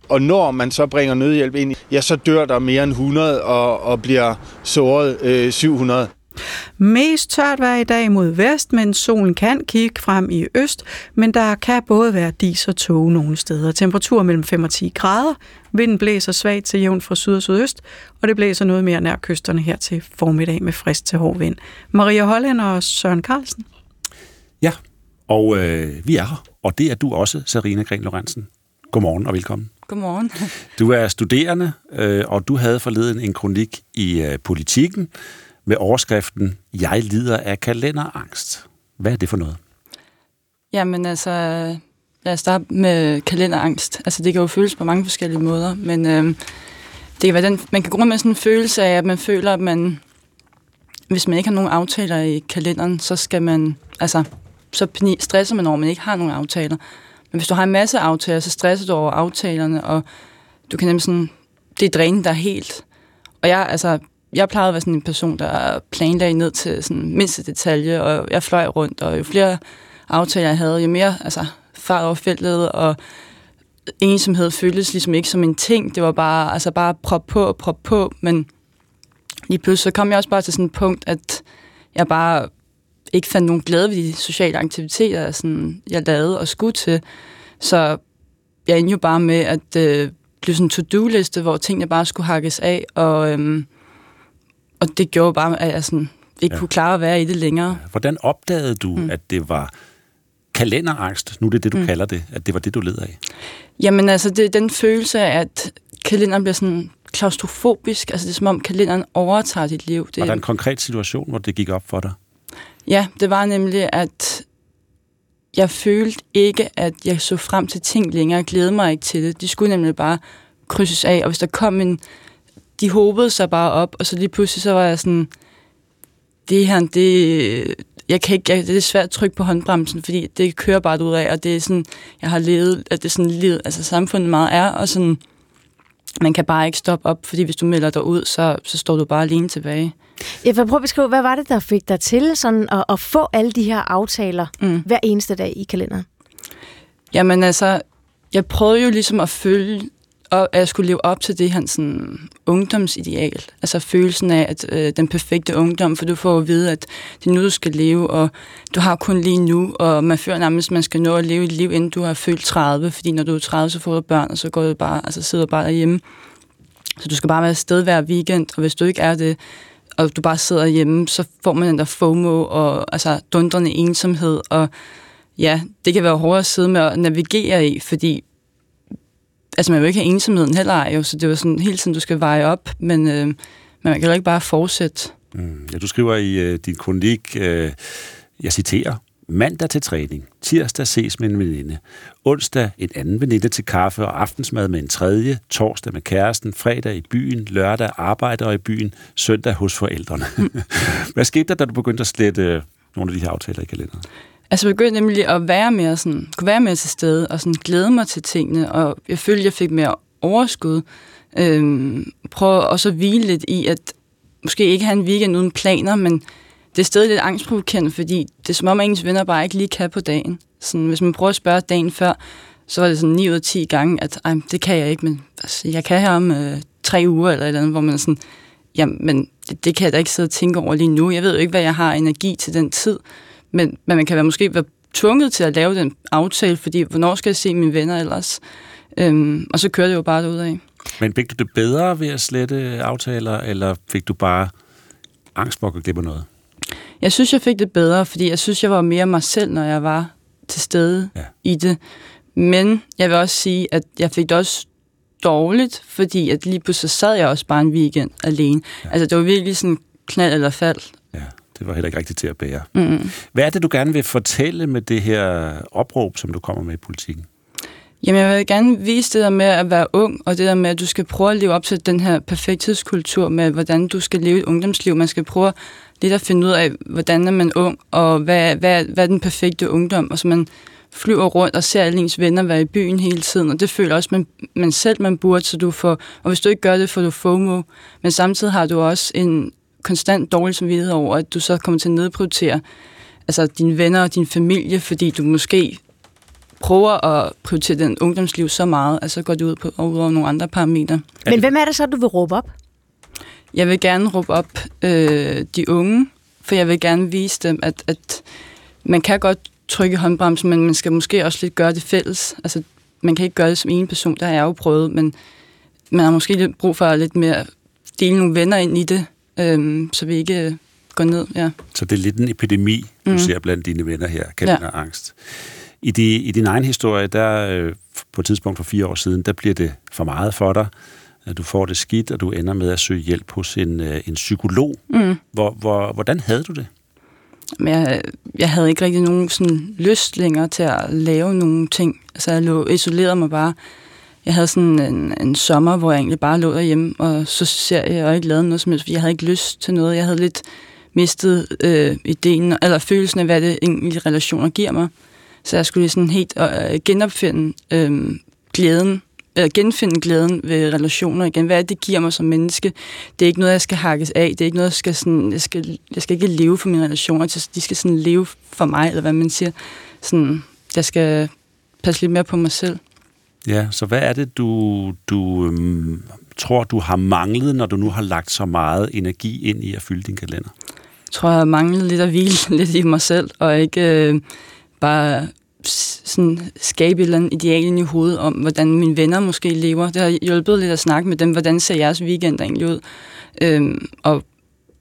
Og når man så bringer nødhjælp ind, ja, så dør der mere end 100 og, og bliver såret øh, 700. Mest tørt vejr i dag mod vest, men solen kan kigge frem i øst, men der kan både være dis og tåge nogle steder. Temperatur mellem 5 og 10 grader. Vinden blæser svagt til jævn fra syd og sydøst, og det blæser noget mere nær kysterne her til formiddag med frisk til hård vind. Maria Holland og Søren Carlsen. Ja, og øh, vi er her, og det er du også, Sarina Gren Lorentzen. Godmorgen og velkommen. Godmorgen. Du er studerende, øh, og du havde forleden en kronik i øh, Politiken, med overskriften Jeg lider af kalenderangst. Hvad er det for noget? Jamen altså, lad os starte med kalenderangst. Altså det kan jo føles på mange forskellige måder, men øh, det kan være den, man kan gå med sådan en følelse af, at man føler, at man, hvis man ikke har nogen aftaler i kalenderen, så skal man, altså, så stresser man over, at man ikke har nogen aftaler. Men hvis du har en masse aftaler, så stresser du over aftalerne, og du kan nemlig sådan, det er drænen, der er helt. Og jeg, altså, jeg plejede at være sådan en person, der planlagde ned til sådan mindste detalje, og jeg fløj rundt, og jo flere aftaler jeg havde, jo mere altså, fart over feltet, og ensomhed føltes ligesom ikke som en ting. Det var bare, altså bare prop på og prop på, men lige pludselig så kom jeg også bare til sådan et punkt, at jeg bare ikke fandt nogen glæde ved de sociale aktiviteter, sådan, jeg lavede og skulle til. Så jeg endte jo bare med at øh, blive sådan en to-do-liste, hvor tingene bare skulle hakkes af, og øhm, og det gjorde bare, at jeg sådan ikke ja. kunne klare at være i det længere. Hvordan opdagede du, mm. at det var kalenderangst, nu er det det, du mm. kalder det, at det var det, du led af? Jamen altså, det er den følelse af, at kalenderen bliver sådan klaustrofobisk, altså det er som om kalenderen overtager dit liv. Det... Var der en konkret situation, hvor det gik op for dig? Ja, det var nemlig, at jeg følte ikke, at jeg så frem til ting længere. Jeg glædede mig ikke til det. De skulle nemlig bare krydses af, og hvis der kom en de håbede sig bare op, og så lige pludselig så var jeg sådan, det her, det, jeg kan ikke, jeg, det er svært at trykke på håndbremsen, fordi det kører bare ud af, og det er sådan, jeg har levet, at det er sådan livet, altså samfundet meget er, og sådan, man kan bare ikke stoppe op, fordi hvis du melder dig ud, så, så står du bare alene tilbage. Jeg vil prøve at beskrive, hvad var det, der fik dig til sådan at, at få alle de her aftaler mm. hver eneste dag i kalenderen? Jamen altså, jeg prøvede jo ligesom at følge op, at jeg skulle leve op til det her sådan, ungdomsideal. Altså følelsen af at øh, den perfekte ungdom, for du får at vide, at det er nu, du skal leve, og du har kun lige nu, og man føler nærmest, at man skal nå at leve et liv, inden du har følt 30, fordi når du er 30, så får du børn, og så går du bare, altså sidder du bare derhjemme. Så du skal bare være afsted hver weekend, og hvis du ikke er det, og du bare sidder hjemme, så får man den der FOMO, og altså dundrende ensomhed, og ja, det kan være hårdt at sidde med at navigere i, fordi altså man vil ikke have ensomheden heller jo, så det var sådan hele tiden, du skal veje op, men, øh, men man kan jo ikke bare fortsætte. Mm. Ja, du skriver i øh, din kronik, øh, jeg citerer, Mandag til træning, tirsdag ses med en veninde, onsdag en anden veninde til kaffe og aftensmad med en tredje, torsdag med kæresten, fredag i byen, lørdag arbejder i byen, søndag hos forældrene. Hvad skete der, da du begyndte at slette øh, nogle af de her aftaler i kalenderen? Altså jeg begyndte nemlig at være mere sådan, kunne være mere til stede og sådan glæde mig til tingene, og jeg følte, jeg fik mere overskud. Øhm, prøve også at hvile lidt i, at måske ikke have en weekend uden planer, men det er stadig lidt angstprovokerende, fordi det er som om, at ens venner bare ikke lige kan på dagen. Sådan, hvis man prøver at spørge dagen før, så var det sådan 9 ud af 10 gange, at Ej, det kan jeg ikke, men altså, jeg kan her om øh, tre uger eller et eller andet, hvor man er sådan, jamen det, det kan jeg da ikke sidde og tænke over lige nu. Jeg ved jo ikke, hvad jeg har energi til den tid, men, men man kan være måske være tvunget til at lave den aftale, fordi hvornår skal jeg se mine venner ellers? Øhm, og så kører det jo bare ud af. Men fik du det bedre ved at slette aftaler, eller fik du bare angst for at glemme noget? Jeg synes, jeg fik det bedre, fordi jeg synes, jeg var mere mig selv, når jeg var til stede ja. i det. Men jeg vil også sige, at jeg fik det også dårligt, fordi at lige pludselig sad jeg også bare en weekend alene. Ja. Altså, det var virkelig sådan knald eller fald. Det var heller ikke rigtigt til at bære. Mm. Hvad er det, du gerne vil fortælle med det her opråb, som du kommer med i politikken? Jamen, jeg vil gerne vise det der med at være ung, og det der med, at du skal prøve at leve op til den her perfekthedskultur med, hvordan du skal leve et ungdomsliv. Man skal prøve lidt at finde ud af, hvordan er man ung, og hvad, hvad, hvad er den perfekte ungdom, og så man flyver rundt og ser alle ens venner være i byen hele tiden, og det føler også man, man selv, man burde, så du får, og hvis du ikke gør det, får du FOMO, men samtidig har du også en konstant dårlig samvittighed over, at du så kommer til at nedprioritere altså dine venner og din familie, fordi du måske prøver at prioritere den ungdomsliv så meget, at så går det ud, på, ud over nogle andre parametre. Men hvem er det så, du vil råbe op? Jeg vil gerne råbe op øh, de unge, for jeg vil gerne vise dem, at, at man kan godt trykke håndbremsen, men man skal måske også lidt gøre det fælles. Altså, man kan ikke gøre det som en person, der har jeg jo prøvet, men man har måske lidt brug for lidt mere dele nogle venner ind i det, øh, så vi ikke går ned. Ja. Så det er lidt en epidemi, du mm. ser blandt dine venner her, kalder ja. angst. I, de, I din egen historie, der øh, på et tidspunkt for fire år siden, der bliver det for meget for dig. Du får det skidt, og du ender med at søge hjælp hos en, øh, en psykolog. Mm. Hvor, hvor, hvordan havde du det? Men jeg, jeg havde ikke rigtig nogen sådan lyst længere til at lave nogle ting. Altså jeg lå, isolerede mig bare. Jeg havde sådan en, en sommer, hvor jeg egentlig bare lå derhjemme, og så ser jeg og ikke lavede noget som helst, fordi jeg havde ikke lyst til noget. Jeg havde lidt mistet øh, ideen, eller følelsen af, hvad det egentlig relationer giver mig. Så jeg skulle sådan helt øh, genopfinde øh, glæden, eller genfinde glæden ved relationer igen. Hvad er det, det giver mig som menneske? Det er ikke noget, jeg skal hakkes af. Det er ikke noget, jeg skal, sådan, jeg skal, jeg skal ikke leve for mine relationer. De skal sådan leve for mig, eller hvad man siger. Sådan, jeg skal passe lidt mere på mig selv. Ja, så hvad er det, du, du øhm, tror, du har manglet, når du nu har lagt så meget energi ind i at fylde din kalender? Jeg tror, jeg har manglet lidt at hvile lidt i mig selv, og ikke øh, bare sådan skabe et eller andet ideal i hovedet om, hvordan mine venner måske lever. Det har hjulpet lidt at snakke med dem, hvordan ser jeres weekend egentlig ud? Øhm, og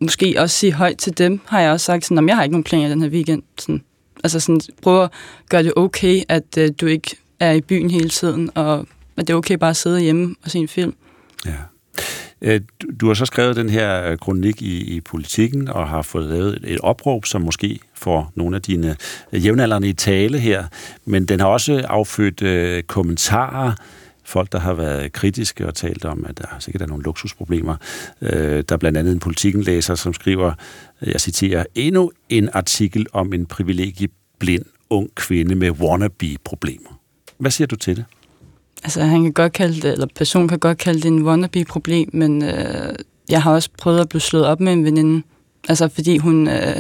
måske også sige højt til dem, har jeg også sagt, sådan, om jeg har ikke nogen planer den her weekend. Sådan, altså sådan, prøv at gøre det okay, at øh, du ikke er i byen hele tiden, og at det er okay bare at sidde hjemme og se en film. Ja. Øh, du har så skrevet den her øh, kronik i, i politikken og har fået lavet et opråb, som måske får nogle af dine øh, jævnaldrende i tale her, men den har også affødt øh, kommentarer, folk, der har været kritiske og talt om, at der sikkert er nogle luksusproblemer. Øh, der er blandt andet en politikenlæser, som skriver, jeg citerer, endnu en artikel om en privilegieblind ung kvinde med wannabe-problemer. Hvad siger du til det? Altså, han kan godt kalde det, eller person kan godt kalde det en wannabe-problem, men øh, jeg har også prøvet at blive slået op med en veninde. Altså, fordi hun, øh,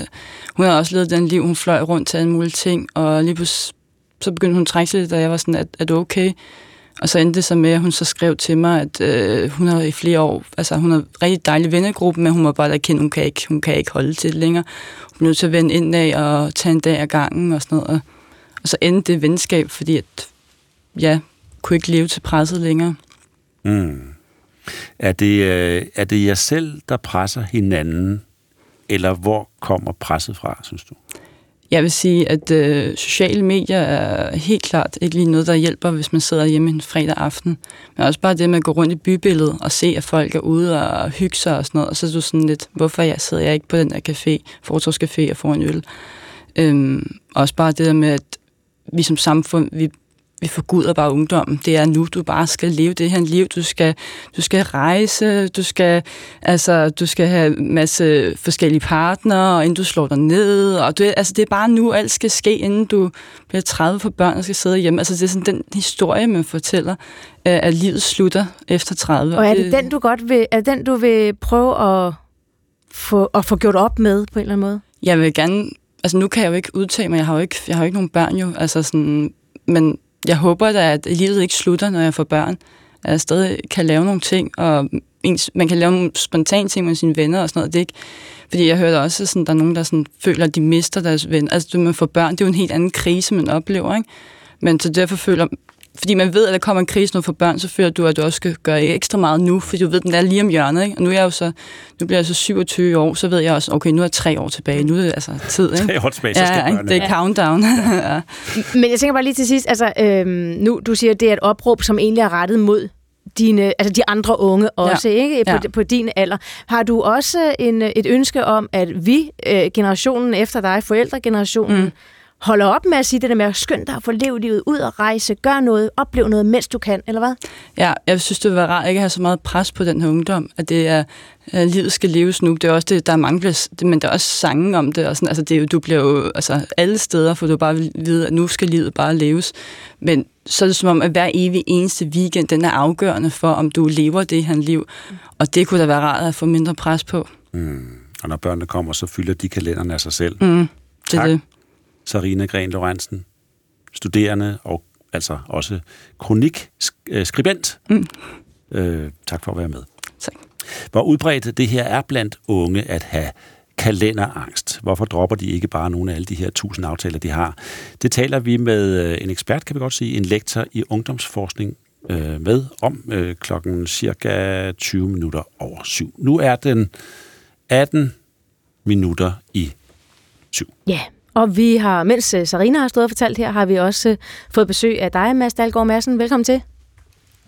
hun har også levet den liv, hun fløj rundt til alle mulige ting, og lige pludselig så begyndte hun at trække sig lidt, og jeg var sådan, at, er du okay? Og så endte det så med, at hun så skrev til mig, at øh, hun har i flere år, altså hun har en rigtig dejlig vennegruppe, men hun må bare erkende, hun kan ikke, hun kan ikke holde til det længere. Hun blev nødt til at vende ind af og tage en dag af gangen og sådan noget. Og, og så endte det venskab, fordi at, ja, kunne ikke leve til presset længere. Mm. Er, det, øh, er det jer selv, der presser hinanden, eller hvor kommer presset fra, synes du? Jeg vil sige, at øh, sociale medier er helt klart ikke lige noget, der hjælper, hvis man sidder hjemme en fredag aften. Men også bare det med at gå rundt i bybilledet og se, at folk er ude og hygge sig og sådan noget. Og så er du sådan lidt, hvorfor jeg sidder jeg ikke på den der café, fortorvscafé og får en øl? Øhm, også bare det der med, at vi som samfund, vi, vi forguder bare ungdommen. Det er nu, du bare skal leve det her liv. Du skal, du skal rejse, du skal, altså, du skal have en masse forskellige partnere, inden du slår dig ned. Og du, altså, det er bare nu, alt skal ske, inden du bliver 30 for børn og skal sidde hjemme. Altså, det er sådan den historie, man fortæller, at livet slutter efter 30. Og er det den, du godt vil, er den, du vil prøve at få, at få gjort op med på en eller anden måde? Jeg vil gerne... Altså, nu kan jeg jo ikke udtale mig. Jeg har jo ikke, jeg har jo ikke nogen børn, jo. Altså, sådan, men jeg håber da, at livet ikke slutter, når jeg får børn. At jeg stadig kan lave nogle ting, og ens, man kan lave nogle spontane ting med sine venner og sådan noget. Det er ikke, fordi jeg hørte også, at der er nogen, der sådan, føler, at de mister deres venner. Altså, du, man får børn, det er jo en helt anden krise, man oplever, ikke? Men så derfor føler fordi man ved, at der kommer en krise nu for børn, så føler du, at du også skal gøre ekstra meget nu, fordi du ved, at den er lige om hjørnet. Ikke? Og nu, er jeg jo så, nu bliver jeg så 27 år, så ved jeg også, okay, nu er tre år tilbage. Nu er det altså tid. Ikke? Tre år tilbage, så skal ja, ikke? Det er countdown. ja. Men jeg tænker bare lige til sidst, altså, øhm, nu du siger, at det er et opråb, som egentlig er rettet mod dine, altså de andre unge også, ja. ikke? På, ja. på din alder. Har du også en, et ønske om, at vi, øh, generationen efter dig, forældregenerationen, mm holder op med at sige det der med at skynde dig at få levet livet ud og rejse, gør noget, oplev noget, mens du kan, eller hvad? Ja, jeg synes, det vil være rart ikke at have så meget pres på den her ungdom, at det er, at livet skal leves nu. Det er også det, der er mange, men der er også sange om det, og sådan, altså det er jo, du bliver jo altså, alle steder, for du bare vide, at nu skal livet bare leves. Men så er det som om, at hver evig eneste weekend, den er afgørende for, om du lever det her liv. Og det kunne da være rart at få mindre pres på. Mm. Og når børnene kommer, så fylder de kalenderen af sig selv. Mm. Det tak. det. Sarina Gren Lorentzen, studerende og altså også kronikskribent. Mm. Øh, tak for at være med. Tak. Hvor udbredt det her er blandt unge at have kalenderangst. Hvorfor dropper de ikke bare nogle af alle de her tusind aftaler, de har? Det taler vi med øh, en ekspert, kan vi godt sige, en lektor i ungdomsforskning øh, med om øh, klokken cirka 20 minutter over syv. Nu er den 18 minutter i syv. Ja, yeah. Og vi har, mens øh, Sarina har stået og fortalt her, har vi også øh, fået besøg af dig, Mads Dahlgaard Madsen. Velkommen til.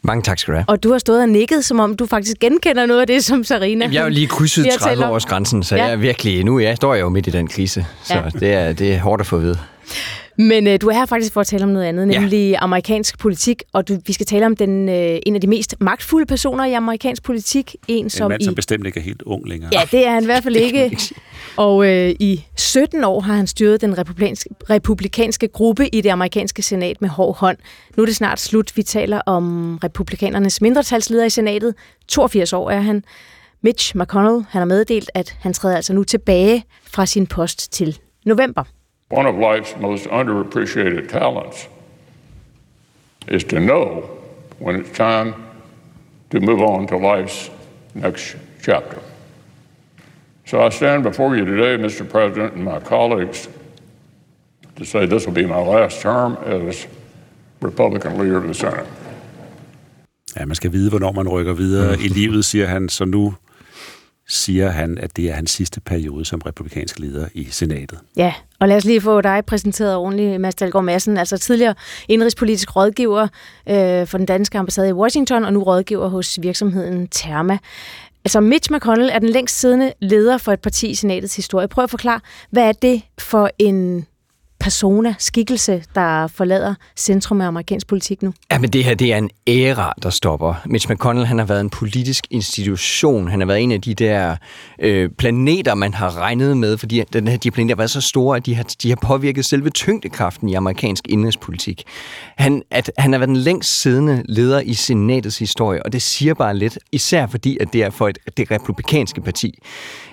Mange tak skal du have. Og du har stået og nikket, som om du faktisk genkender noget af det, som Sarina Jeg har jo lige krydset 30 års grænsen, så ja. jeg er virkelig, nu jeg står jeg jo midt i den krise, så ja. det, er, det er hårdt at få at vide. Men øh, du er her faktisk for at tale om noget andet, nemlig ja. amerikansk politik, og du, vi skal tale om den øh, en af de mest magtfulde personer i amerikansk politik. En, som en mand, i, som bestemt ikke er helt ung længere. Ja, det er han i hvert fald ikke. Og øh, i 17 år har han styret den republikanske, republikanske gruppe i det amerikanske senat med hård hånd. Nu er det snart slut. Vi taler om republikanernes mindretalsleder i senatet. 82 år er han. Mitch McConnell han har meddelt, at han træder altså nu tilbage fra sin post til november. One of life's most underappreciated talents is to know when it's time to move on to life's next chapter. So I stand before you today, Mr. President, and my colleagues to say this will be my last term as Republican leader of the Senate. Ja, man skal vide, hvornår man rykker videre i livet, siger han, så nu siger han, at det er hans sidste periode som republikansk leder i senatet. Ja, og lad os lige få dig præsenteret ordentligt, Mads Dahlgaard Madsen, altså tidligere indrigspolitisk rådgiver øh, for den danske ambassade i Washington, og nu rådgiver hos virksomheden Therma. Altså Mitch McConnell er den længst siddende leder for et parti i senatets historie. Prøv at forklare, hvad er det for en persona, skikkelse, der forlader centrum af amerikansk politik nu? Ja, men det her, det er en æra, der stopper. Mitch McConnell, han har været en politisk institution. Han har været en af de der øh, planeter, man har regnet med, fordi den her, de planeter har været så store, at de har, de har påvirket selve tyngdekraften i amerikansk indrigspolitik. Han, at, han har været den længst siddende leder i senatets historie, og det siger bare lidt, især fordi, at det er for et, det republikanske parti.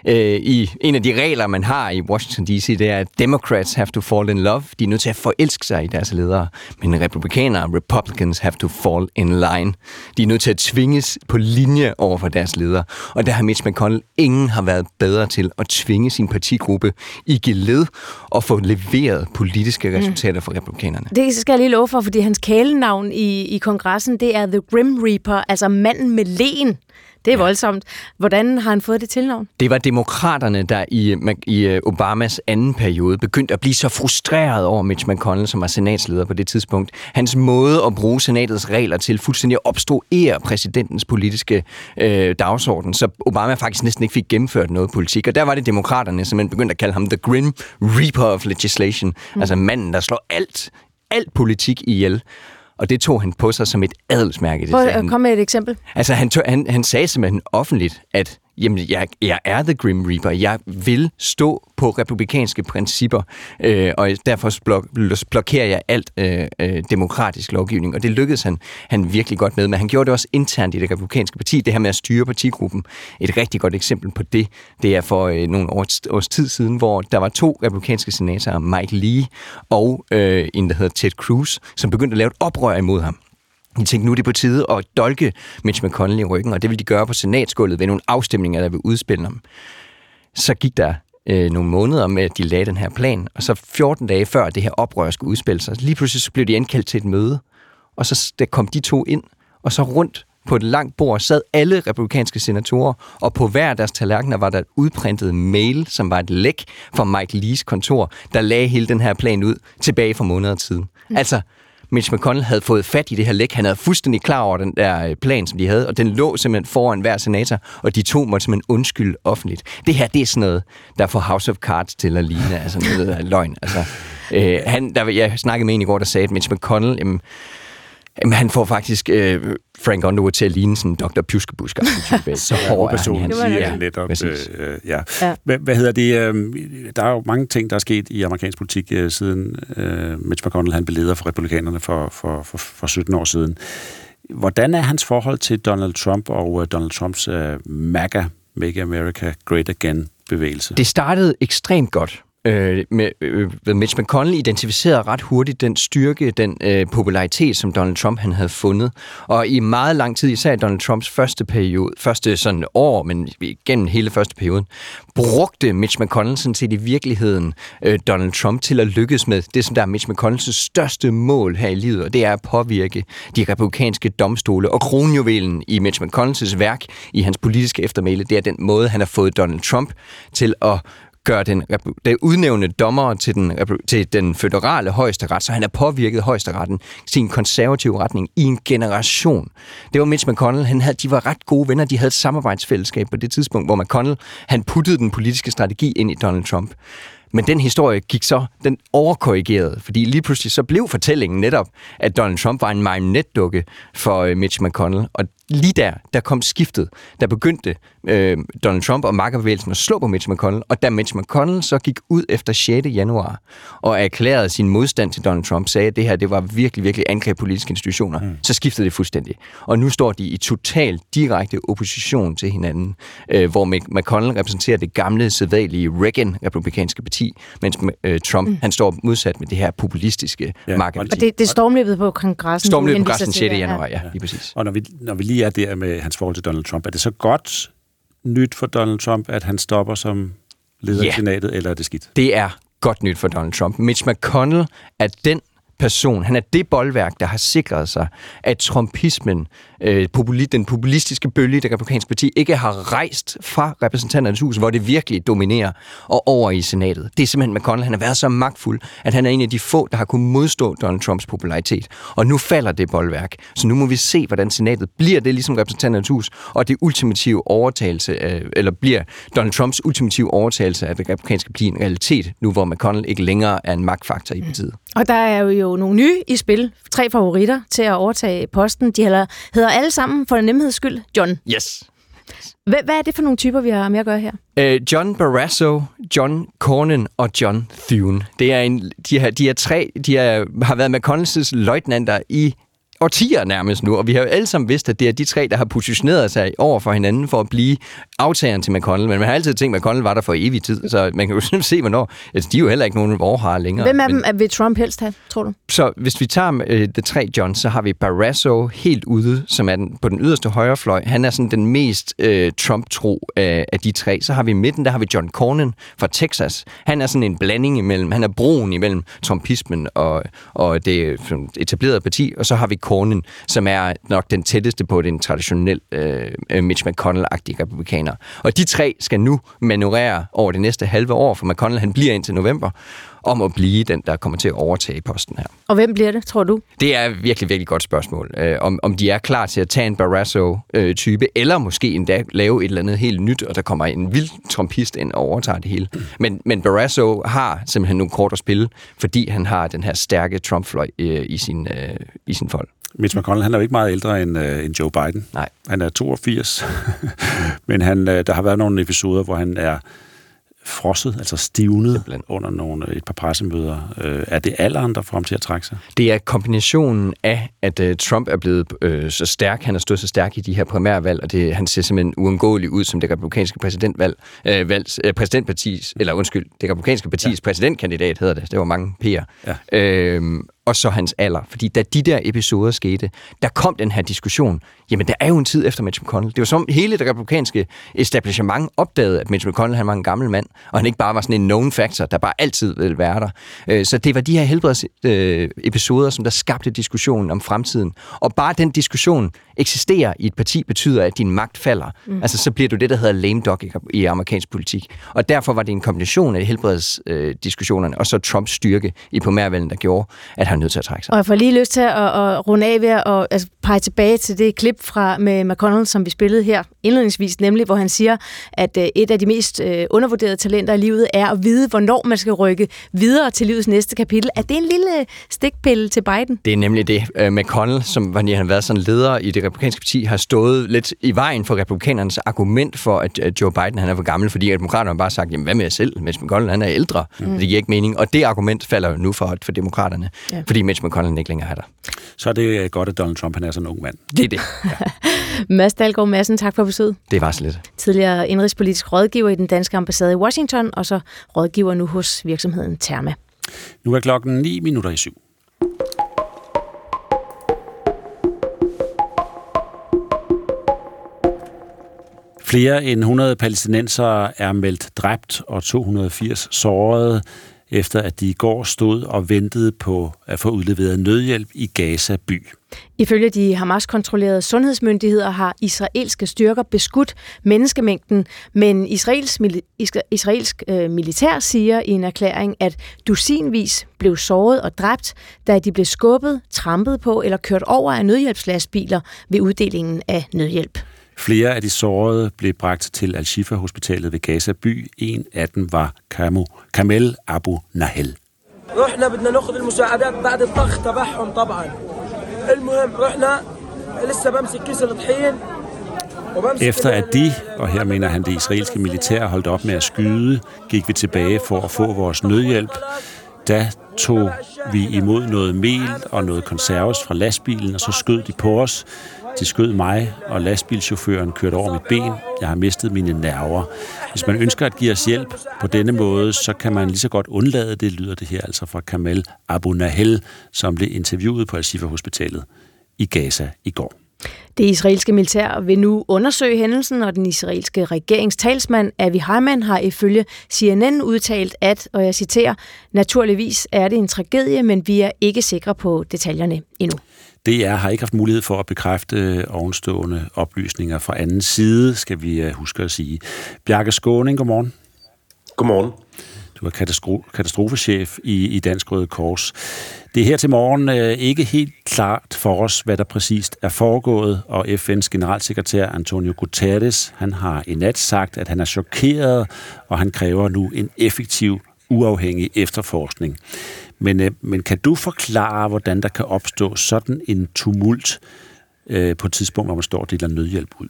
Øh, I en af de regler, man har i Washington D.C., det er, at Democrats have to fall in love. De er nødt til at forelske sig i deres ledere. Men republikanere, republicans, have to fall in line. De er nødt til at tvinges på linje over for deres ledere. Og der har Mitch McConnell ingen har været bedre til at tvinge sin partigruppe i geled og få leveret politiske mm. resultater for republikanerne. Det skal jeg lige love for, fordi hans kælenavn i, i kongressen, det er The Grim Reaper, altså manden med len Det er voldsomt. Hvordan har han fået det tilnavn? Det var demokraterne, der i, i øh, Obamas anden periode begyndte at blive så frustreret over Mitch McConnell, som var senatsleder på det tidspunkt. Hans måde at bruge senatets regler til fuldstændig at obstruere præsidentens politiske øh, dagsorden, så Obama faktisk næsten ikke fik gennemført noget politik. Og der var det demokraterne, som begyndte at kalde ham The Grim Reaper of Legislation. Mm. Altså manden, der slår alt, alt politik ihjel. Og det tog han på sig som et adelsmærke. Prøv at komme med et eksempel. Altså, han, tog, han, han sagde simpelthen offentligt, at jamen, jeg, jeg er The Grim Reaper. Jeg vil stå på republikanske principper, øh, og derfor blok, blokerer jeg alt øh, øh, demokratisk lovgivning. Og det lykkedes han, han virkelig godt med, men han gjorde det også internt i det republikanske parti, det her med at styre partigruppen. Et rigtig godt eksempel på det, det er for øh, nogle års, års tid siden, hvor der var to republikanske senatorer, Mike Lee og øh, en, der hedder Ted Cruz, som begyndte at lave et oprør imod ham. De tænkte, nu er det på tide at dolke Mitch McConnell i ryggen, og det vil de gøre på senatsgulvet ved nogle afstemninger, der vil udspille dem. Så gik der øh, nogle måneder med, at de lagde den her plan, og så 14 dage før det her oprør skulle udspille sig, lige pludselig så blev de indkaldt til et møde, og så der kom de to ind, og så rundt på et langt bord sad alle republikanske senatorer, og på hver deres tallerkener var der et udprintet mail, som var et læk fra Mike Lees kontor, der lagde hele den her plan ud tilbage for måneder siden. Mm. Altså, Mitch McConnell havde fået fat i det her læk. Han havde fuldstændig klar over den der øh, plan, som de havde, og den lå simpelthen foran hver senator, og de to måtte simpelthen undskylde offentligt. Det her, det er sådan noget, der får House of Cards til at ligne, altså noget af løgn. Altså, øh, han, der, jeg snakkede med en i går, der sagde, at Mitch McConnell, jamen, Jamen, han får faktisk øh, Frank Underwood til at ligne sådan Dr. Pjuskebusk. så hård person, han. siger ja. netop. Øh, ja. ja. Hvad, hvad hedder det? Øh, der er jo mange ting, der er sket i amerikansk politik øh, siden øh, Mitch McConnell han blev leder for republikanerne for, for, for, for 17 år siden. Hvordan er hans forhold til Donald Trump og uh, Donald Trumps uh, MAGA, Make America Great Again bevægelse? Det startede ekstremt godt øh, med, øh, øh, Mitch McConnell identificerede ret hurtigt den styrke, den øh, popularitet, som Donald Trump han havde fundet. Og i meget lang tid, især i Donald Trumps første periode, første sådan år, men gennem hele første perioden, brugte Mitch McConnell sådan set i virkeligheden øh, Donald Trump til at lykkes med det, som der er Mitch McConnells største mål her i livet, og det er at påvirke de republikanske domstole. Og kronjuvelen i Mitch McConnells værk, i hans politiske eftermæle, det er den måde, han har fået Donald Trump til at gør den, den udnævne dommer til den, til den føderale højesteret, så han har påvirket højesteretten til en konservativ retning i en generation. Det var Mitch McConnell, han havde, de var ret gode venner, de havde et samarbejdsfællesskab på det tidspunkt, hvor McConnell, han puttede den politiske strategi ind i Donald Trump. Men den historie gik så, den overkorrigerede, fordi lige pludselig så blev fortællingen netop, at Donald Trump var en marionetdukke for øh, Mitch McConnell, og lige der, der kom skiftet. Der begyndte øh, Donald Trump og makkerbevægelsen at slå på Mitch McConnell, og da Mitch McConnell så gik ud efter 6. januar og erklærede sin modstand til Donald Trump, sagde, at det her det var virkelig, virkelig angreb politiske institutioner, mm. så skiftede det fuldstændig. Og nu står de i total direkte opposition til hinanden, øh, hvor McConnell repræsenterer det gamle, sædvanlige Reagan-republikanske parti, mens øh, Trump mm. han står modsat med det her populistiske ja. makkerparti. Og det, det stormløbet på kongressen. Stormløbet på kongressen 6. januar, ja, lige præcis. Og når vi, når vi lige er der med hans forhold til Donald Trump, er det så godt nyt for Donald Trump, at han stopper som leder i senatet, eller er det skidt? Det er godt nyt for Donald Trump. Mitch McConnell er den person. Han er det boldværk, der har sikret sig, at trumpismen, øh, populi, den populistiske bølge i det republikanske parti, ikke har rejst fra repræsentanternes hus, hvor det virkelig dominerer, og over i senatet. Det er simpelthen McConnell. Han har været så magtfuld, at han er en af de få, der har kunnet modstå Donald Trumps popularitet. Og nu falder det boldværk. Så nu må vi se, hvordan senatet bliver det ligesom repræsentanternes hus, og det ultimative overtagelse, øh, eller bliver Donald Trumps ultimative overtagelse af det republikanske parti en realitet, nu hvor McConnell ikke længere er en magtfaktor i partiet. Og der er jo jo nogle nye i spil. Tre favoritter til at overtage posten. De hedder alle sammen, for en nemheds skyld, John. Yes. Hvad, hvad er det for nogle typer, vi har med at gøre her? Uh, John Barrasso, John Cornyn og John Thune. Det er en, de, her, de er tre, de er, har været McConnells løjtnanter i årtier nærmest nu, og vi har jo alle sammen vidst, at det er de tre, der har positioneret sig over for hinanden for at blive aftageren til McConnell, men man har altid tænkt, at McConnell var der for evig tid, så man kan jo se, hvornår. Altså, de er jo heller ikke nogen har længere. Hvem af men, dem er vil Trump helst have, tror du? Så hvis vi tager uh, de tre John, så har vi Barrasso helt ude, som er den, på den yderste højrefløj. Han er sådan den mest uh, Trump-tro af, af de tre. Så har vi i midten, der har vi John Cornyn fra Texas. Han er sådan en blanding imellem, han er broen imellem Trumpismen og, og det etablerede parti, og så har vi Cornyn, som er nok den tætteste på den traditionelle øh, Mitch McConnell-agtige republikaner. Og de tre skal nu manøvrere over det næste halve år, for McConnell han bliver indtil november, om at blive den, der kommer til at overtage posten her. Og hvem bliver det, tror du? Det er virkelig, virkelig godt spørgsmål. Øh, om, om de er klar til at tage en Barrasso-type, eller måske endda lave et eller andet helt nyt, og der kommer en vild trompist ind og overtager det hele. Men, men Barrasso har simpelthen nogle kort at spille, fordi han har den her stærke Trump-fløj øh, i, sin, øh, i sin fold. Mitch McConnell, han er jo ikke meget ældre end, øh, end Joe Biden. Nej. Han er 82, men han, øh, der har været nogle episoder, hvor han er frosset, altså stivnet Simpelthen. under nogle, et par pressemøder. Øh, er det alderen, der får ham til at trække sig? Det er kombinationen af, at uh, Trump er blevet uh, så stærk, han har stået så stærk i de her primærvalg, og det, han ser simpelthen uundgåelig ud som det republikanske præsidentvalg, uh, valgs, uh, præsidentpartis, eller undskyld, det republikanske partis ja. præsidentkandidat hedder det. Det var mange P'er. Ja. Uh, og så hans alder. Fordi da de der episoder skete, der kom den her diskussion. Jamen, der er jo en tid efter Mitch McConnell. Det var som hele det republikanske establishment opdagede, at Mitch McConnell han var en gammel mand, og han ikke bare var sådan en known factor, der bare altid ville være der. Øh, så det var de her helbredsepisoder, som der skabte diskussionen om fremtiden. Og bare den diskussion eksisterer i et parti, betyder, at din magt falder. Mm. Altså, så bliver du det, der hedder lame dog i amerikansk politik. Og derfor var det en kombination af helbredsdiskussionerne og så Trumps styrke i primærvalget, der gjorde, at han nødt til at trække sig. Og jeg får lige lyst til at, at runde af ved at altså, pege tilbage til det klip fra med McConnell, som vi spillede her indledningsvis, nemlig hvor han siger, at øh, et af de mest øh, undervurderede talenter i livet er at vide, hvornår man skal rykke videre til livets næste kapitel. Er det en lille stikpille til Biden? Det er nemlig det. Uh, McConnell, som var, han har været sådan leder i det republikanske parti, har stået lidt i vejen for republikanernes argument for, at Joe Biden han er for gammel, fordi demokraterne har bare sagt, jamen hvad med jer selv, mens McConnell han er ældre. Mm. Det giver ikke mening. Og det argument falder jo nu for, for demokraterne. Ja fordi Mitch McConnell ikke længere er der. Så er det øh, godt, at Donald Trump han er sådan en ung mand. Det er det. Ja. Mads Dahlgaard Madsen, tak for besøget. Det var så lidt. Tidligere indrigspolitisk rådgiver i den danske ambassade i Washington, og så rådgiver nu hos virksomheden Therma. Nu er klokken 9 minutter i syv. Flere end 100 palæstinensere er meldt dræbt og 280 sårede efter at de i går stod og ventede på at få udleveret nødhjælp i Gaza by. Ifølge de Hamas-kontrollerede sundhedsmyndigheder har israelske styrker beskudt menneskemængden, men israels, israelsk øh, militær siger i en erklæring, at dusinvis blev såret og dræbt, da de blev skubbet, trampet på eller kørt over af nødhjælpslastbiler ved uddelingen af nødhjælp. Flere af de sårede blev bragt til Al-Shifa-hospitalet ved Gaza by. En af dem var Kamo, Kamel Abu Nahel. رحنا بدنا ناخذ المساعدات بعد الطخ تبعهم طبعا المهم رحنا لسه بمسك كيس الطحين efter at de, og her mener han det israelske militær, holdt op med at skyde, gik vi tilbage for at få vores nødhjælp. Da tog vi imod noget mel og noget konserves fra lastbilen, og så skød de på os. De skød mig, og lastbilchaufføren kørte over mit ben. Jeg har mistet mine nerver. Hvis man ønsker at give os hjælp på denne måde, så kan man lige så godt undlade det, lyder det her altså fra Kamel Abu Nahel, som blev interviewet på Al-Shifa Hospitalet i Gaza i går. Det israelske militær vil nu undersøge hændelsen, og den israelske regeringstalsmand Avi Hayman har ifølge CNN udtalt, at, og jeg citerer, naturligvis er det en tragedie, men vi er ikke sikre på detaljerne endnu. DR har ikke haft mulighed for at bekræfte ovenstående oplysninger fra anden side, skal vi øh, huske at sige. Bjarke Skåning, godmorgen. Godmorgen. Du er katastro- katastrofechef i, i Dansk Røde Kors. Det er her til morgen øh, ikke helt klart for os, hvad der præcist er foregået, og FN's generalsekretær Antonio Guterres, han har i nat sagt, at han er chokeret, og han kræver nu en effektiv, uafhængig efterforskning. Men, øh, men kan du forklare, hvordan der kan opstå sådan en tumult øh, på et tidspunkt, hvor man står og deler nødhjælp ud?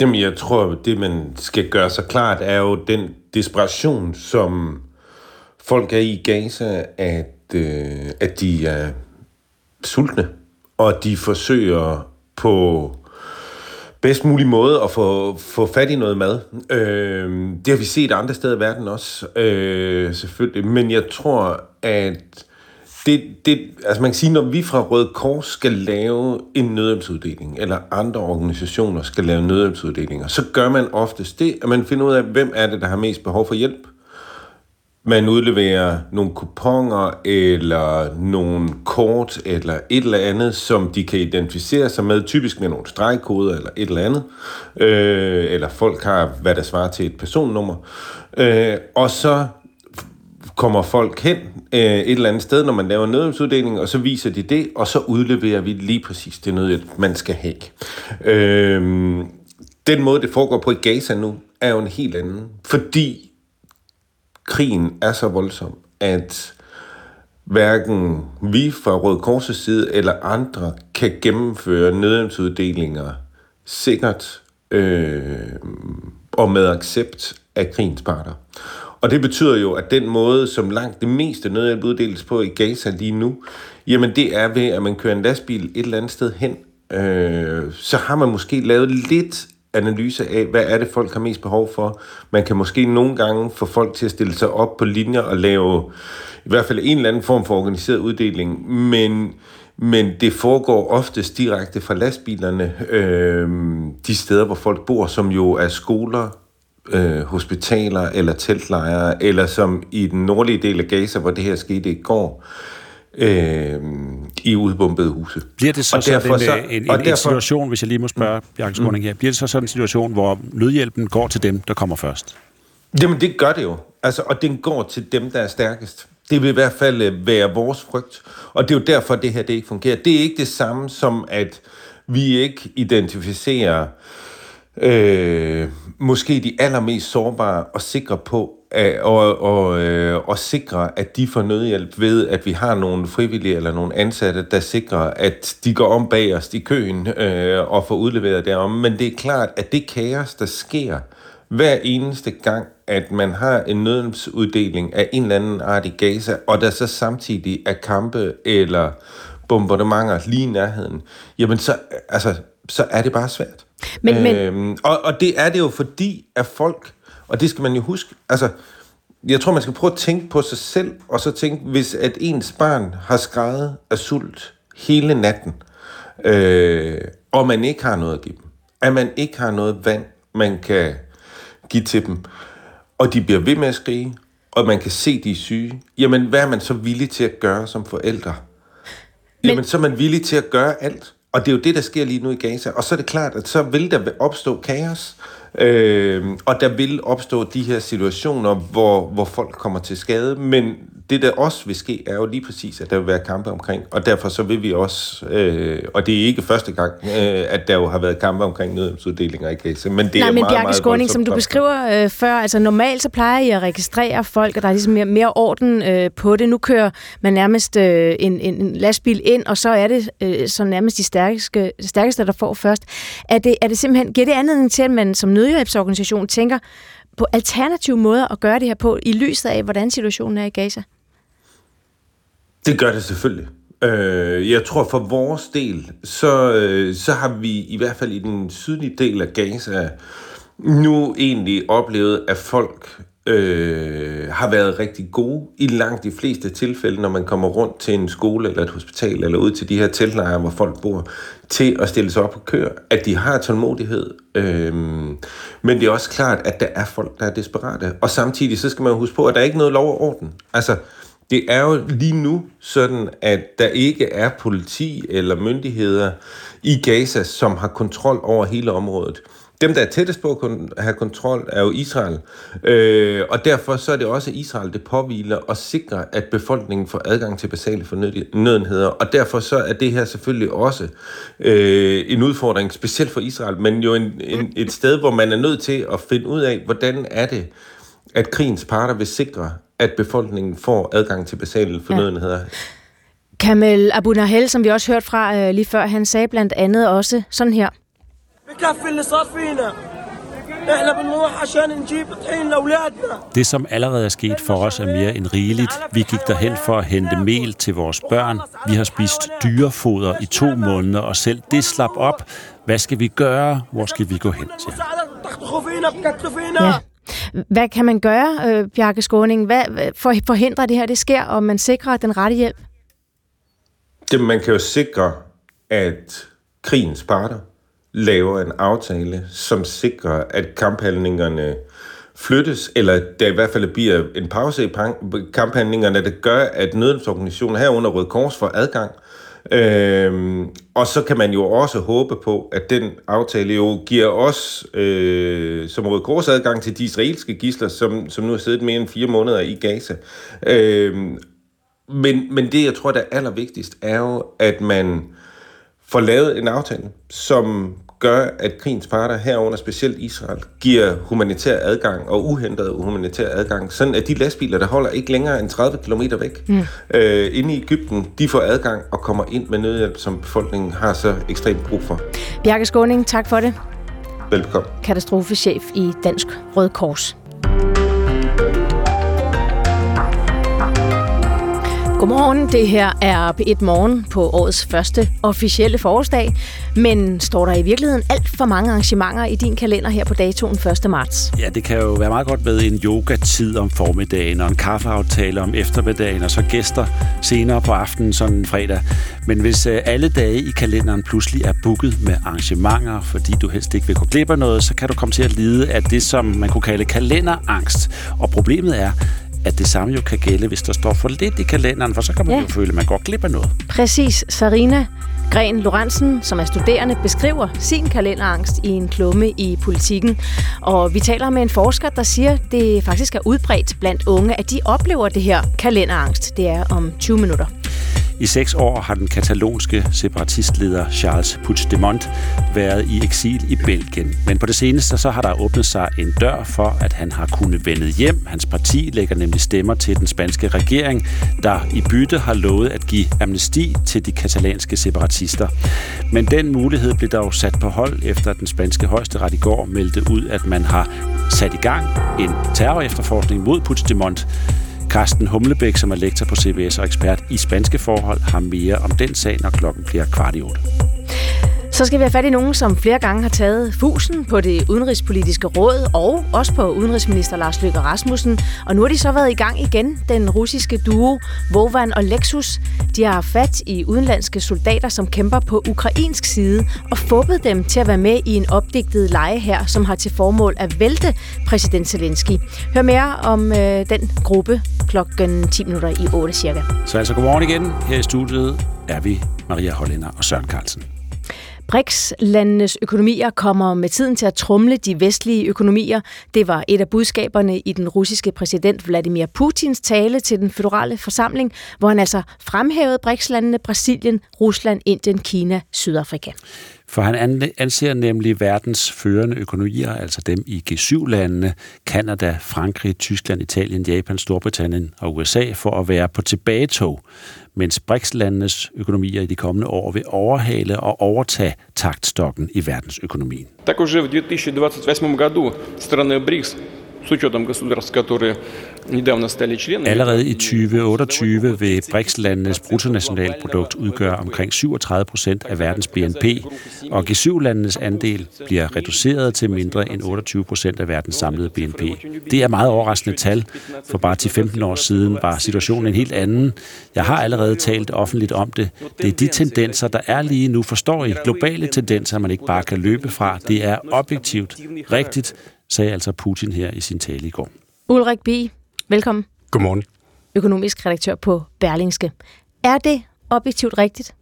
Jamen, jeg tror, det man skal gøre sig klart, er jo den desperation, som folk er i Gaza, at, øh, at de er sultne, og de forsøger på bedst mulig måde at få, få fat i noget mad. Øh, det har vi set andre steder i verden også, øh, selvfølgelig. Men jeg tror, at det, det, altså man kan sige, når vi fra Røde Kors skal lave en nødhjælpsuddeling, eller andre organisationer skal lave nødhjælpsuddelinger, så gør man oftest det, at man finder ud af, hvem er det, der har mest behov for hjælp man udleverer nogle kuponer eller nogle kort eller et eller andet, som de kan identificere sig med, typisk med nogle stregkoder eller et eller andet, øh, eller folk har, hvad der svarer til et personnummer, øh, og så kommer folk hen øh, et eller andet sted, når man laver nødhjælpsuddeling, og så viser de det, og så udleverer vi lige præcis det nødhjælp, man skal have. Øh, den måde, det foregår på i Gaza nu, er jo en helt anden, fordi krigen er så voldsom, at hverken vi fra Røde Korsets side eller andre kan gennemføre nødhjælpsuddelinger sikkert øh, og med accept af krigens parter. Og det betyder jo, at den måde, som langt det meste nødhjælp uddeles på i Gaza lige nu, jamen det er ved, at man kører en lastbil et eller andet sted hen. Øh, så har man måske lavet lidt analyse af, hvad er det, folk har mest behov for. Man kan måske nogle gange få folk til at stille sig op på linjer og lave i hvert fald en eller anden form for organiseret uddeling, men, men det foregår oftest direkte fra lastbilerne, øh, de steder, hvor folk bor, som jo er skoler, øh, hospitaler eller teltlejre, eller som i den nordlige del af Gaza, hvor det her skete i går, øh, i udbombede huse. Bliver det så, og derfor, sådan en, en, en, derfor, en situation, hvis jeg lige må spørge mm. Bjarke Skåning her, bliver det så sådan en situation, hvor nødhjælpen går til dem, der kommer først? Jamen det gør det jo, altså, og den går til dem, der er stærkest. Det vil i hvert fald øh, være vores frygt, og det er jo derfor, det her det ikke fungerer. Det er ikke det samme som, at vi ikke identificerer øh, måske de allermest sårbare og sikre på, at, og, og, øh, og sikre, at de får nødhjælp ved, at vi har nogle frivillige eller nogle ansatte, der sikrer, at de går om bag os i køen øh, og får udleveret derom. Men det er klart, at det kaos, der sker hver eneste gang, at man har en nødhjælpsuddeling af en eller anden art i Gaza, og der så samtidig er kampe eller bombardementer lige i nærheden, jamen så, altså, så er det bare svært. Men, men... Øhm, og, og det er det jo fordi, at folk, og det skal man jo huske, altså, jeg tror, man skal prøve at tænke på sig selv, og så tænke, hvis at ens barn har skrevet af sult hele natten, øh, og man ikke har noget at give dem, at man ikke har noget vand, man kan give til dem, og de bliver ved med at skrige, og man kan se, de er syge, jamen hvad er man så villig til at gøre som forældre? Jamen, Men... så er man villig til at gøre alt. Og det er jo det, der sker lige nu i Gaza. Og så er det klart, at så vil der opstå kaos, øh, og der vil opstå de her situationer, hvor, hvor folk kommer til skade. Men det, der også vil ske, er jo lige præcis, at der vil være kampe omkring. Og derfor så vil vi også, øh, og det er ikke første gang, øh, at der jo har været kampe omkring nødhjælpsuddelinger i Gaza, men det Nej, er men meget, Bjarke meget Skåning, som du beskriver øh, før, altså normalt så plejer I at registrere folk, og der er ligesom mere, mere orden øh, på det. Nu kører man nærmest øh, en, en lastbil ind, og så er det øh, så nærmest de stærkeste, stærkeste, der får først. Er det, er det simpelthen, giver det anledning til, at man som nødhjælpsorganisation tænker på alternative måder at gøre det her på, i lyset af, hvordan situationen er i Gaza? Det gør det selvfølgelig. Øh, jeg tror for vores del, så, øh, så har vi i hvert fald i den sydlige del af Gaza nu egentlig oplevet, at folk øh, har været rigtig gode i langt de fleste tilfælde, når man kommer rundt til en skole eller et hospital, eller ud til de her teltlejre, hvor folk bor, til at stille sig op og køre, at de har tålmodighed. Øh, men det er også klart, at der er folk, der er desperate. Og samtidig så skal man huske på, at der er ikke noget lov og orden. Altså, det er jo lige nu sådan, at der ikke er politi eller myndigheder i Gaza, som har kontrol over hele området. Dem, der er tættest på at have kontrol, er jo Israel. Øh, og derfor så er det også Israel, det påviler at sikre, at befolkningen får adgang til basale fornødenheder. Og derfor så er det her selvfølgelig også øh, en udfordring, specielt for Israel, men jo en, en, et sted, hvor man er nødt til at finde ud af, hvordan er det, at krigens parter vil sikre, at befolkningen får adgang til basale fornødenheder. Ja. Kamel Abu Nahel, som vi også hørte fra øh, lige før, han sagde blandt andet også sådan her. Det, som allerede er sket for os, er mere end rigeligt. Vi gik derhen for at hente mel til vores børn. Vi har spist dyrefoder i to måneder, og selv det slap op. Hvad skal vi gøre? Hvor skal vi gå hen til? Ja. Hvad kan man gøre, øh, Bjarke Skåning, hvad, for at forhindre det her, det sker, og man sikrer den rette hjælp? Det, man kan jo sikre, at krigens parter laver en aftale, som sikrer, at kamphandlingerne flyttes, eller der i hvert fald bliver en pause i kamphandlingerne, der gør, at nødhjælpsorganisationer herunder Røde Kors får adgang. Øhm, og så kan man jo også håbe på, at den aftale jo giver os øh, som Røde Kors adgang til de israelske gisler, som, som nu har siddet mere end fire måneder i Gaza. Øhm, men, men det, jeg tror, der er allervigtigst, er jo, at man får lavet en aftale, som gør, at krigens parter, herunder specielt Israel, giver humanitær adgang og uhentet humanitær adgang, sådan at de lastbiler, der holder ikke længere end 30 km væk mm. øh, inde i Ægypten, de får adgang og kommer ind med nødhjælp, som befolkningen har så ekstremt brug for. Bjarke Skåning, tak for det. Velkommen. Katastrofechef i Dansk Røde Kors. Godmorgen, det her er P1 Morgen på årets første officielle forårsdag. Men står der i virkeligheden alt for mange arrangementer i din kalender her på datoen 1. marts? Ja, det kan jo være meget godt med en yoga-tid om formiddagen og en kaffeaftale om eftermiddagen og så gæster senere på aftenen sådan en fredag. Men hvis øh, alle dage i kalenderen pludselig er booket med arrangementer, fordi du helst ikke vil gå glip af noget, så kan du komme til at lide af det, som man kunne kalde kalenderangst. Og problemet er, at det samme jo kan gælde, hvis der står for lidt i kalenderen, for så kan man ja. jo føle, at man går glip af noget. Præcis. Sarina Gren Lorentzen, som er studerende, beskriver sin kalenderangst i en klumme i politikken. Og vi taler med en forsker, der siger, at det faktisk er udbredt blandt unge, at de oplever det her kalenderangst. Det er om 20 minutter. I seks år har den katalonske separatistleder Charles Puigdemont været i eksil i Belgien. Men på det seneste så har der åbnet sig en dør for, at han har kunnet vende hjem. Hans parti lægger nemlig stemmer til den spanske regering, der i bytte har lovet at give amnesti til de katalanske separatister. Men den mulighed blev dog sat på hold, efter at den spanske højesteret i går meldte ud, at man har sat i gang en terrorefterforskning mod Puigdemont, Carsten Humlebæk, som er lektor på CBS og ekspert i spanske forhold, har mere om den sag, når klokken bliver kvart i otte. Så skal vi have fat i nogen, som flere gange har taget fusen på det udenrigspolitiske råd og også på udenrigsminister Lars Løkke Rasmussen. Og nu har de så været i gang igen, den russiske duo Vovan og Lexus. De har fat i udenlandske soldater, som kæmper på ukrainsk side og fubbet dem til at være med i en opdigtet leje her, som har til formål at vælte præsident Zelensky. Hør mere om øh, den gruppe klokken 10 minutter i 8 cirka. Så altså godmorgen igen. Her i studiet er vi Maria Hollænder og Søren Carlsen. BRICS-landenes økonomier kommer med tiden til at trumle de vestlige økonomier. Det var et af budskaberne i den russiske præsident Vladimir Putins tale til den federale forsamling, hvor han altså fremhævede BRICS-landene Brasilien, Rusland, Indien, Kina, Sydafrika. For han anser nemlig verdens førende økonomier, altså dem i G7-landene, Kanada, Frankrig, Tyskland, Italien, Japan, Storbritannien og USA, for at være på tilbagetog mens BRICS-landenes økonomier i de kommende år vil overhale og overtage taktstokken i verdensøkonomien. Так уже в 2028 году страны БРИКС Allerede i 2028 vil BRICS-landenes bruttonationalprodukt udgøre omkring 37 procent af verdens BNP, og G7-landenes andel bliver reduceret til mindre end 28 procent af verdens samlede BNP. Det er meget overraskende tal, for bare til 15 år siden var situationen en helt anden. Jeg har allerede talt offentligt om det. Det er de tendenser, der er lige nu, forstår I. Globale tendenser, man ikke bare kan løbe fra. Det er objektivt, rigtigt, sagde altså Putin her i sin tale i går. Ulrik B., velkommen. Godmorgen. Økonomisk redaktør på Berlingske. Er det objektivt rigtigt?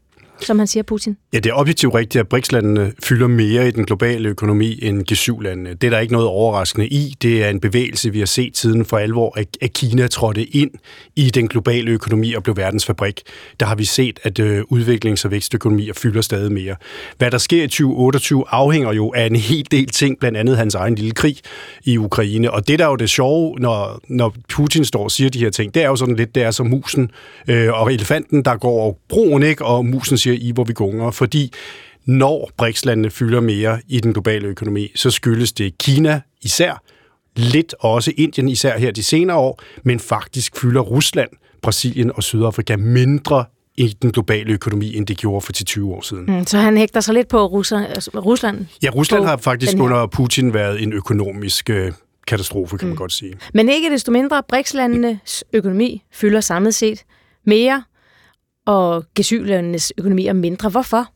Som han siger, Putin? Ja, det er objektivt rigtigt, at BRICS-landene fylder mere i den globale økonomi end G7-landene. Det er der ikke noget overraskende i. Det er en bevægelse, vi har set siden for alvor, at Kina trådte ind i den globale økonomi og blev verdens fabrik. Der har vi set, at øh, udviklings- og vækstøkonomier fylder stadig mere. Hvad der sker i 2028 afhænger jo af en hel del ting, blandt andet hans egen lille krig i Ukraine. Og det der er jo det sjove, når, når Putin står og siger de her ting, det er jo sådan lidt, det er som musen øh, og elefanten, der går over broen, ikke? og musen siger, i hvor vi gunger, fordi når BRICS-landene fylder mere i den globale økonomi, så skyldes det Kina især, lidt også Indien især her de senere år, men faktisk fylder Rusland, Brasilien og Sydafrika mindre i den globale økonomi, end det gjorde for 10-20 år siden. Mm, så han hægter sig lidt på altså Rusland? Ja, Rusland har faktisk under Putin været en økonomisk øh, katastrofe, kan mm. man godt sige. Men ikke desto mindre, BRICS-landenes økonomi fylder samlet set mere og G7-landenes økonomi er mindre. Hvorfor?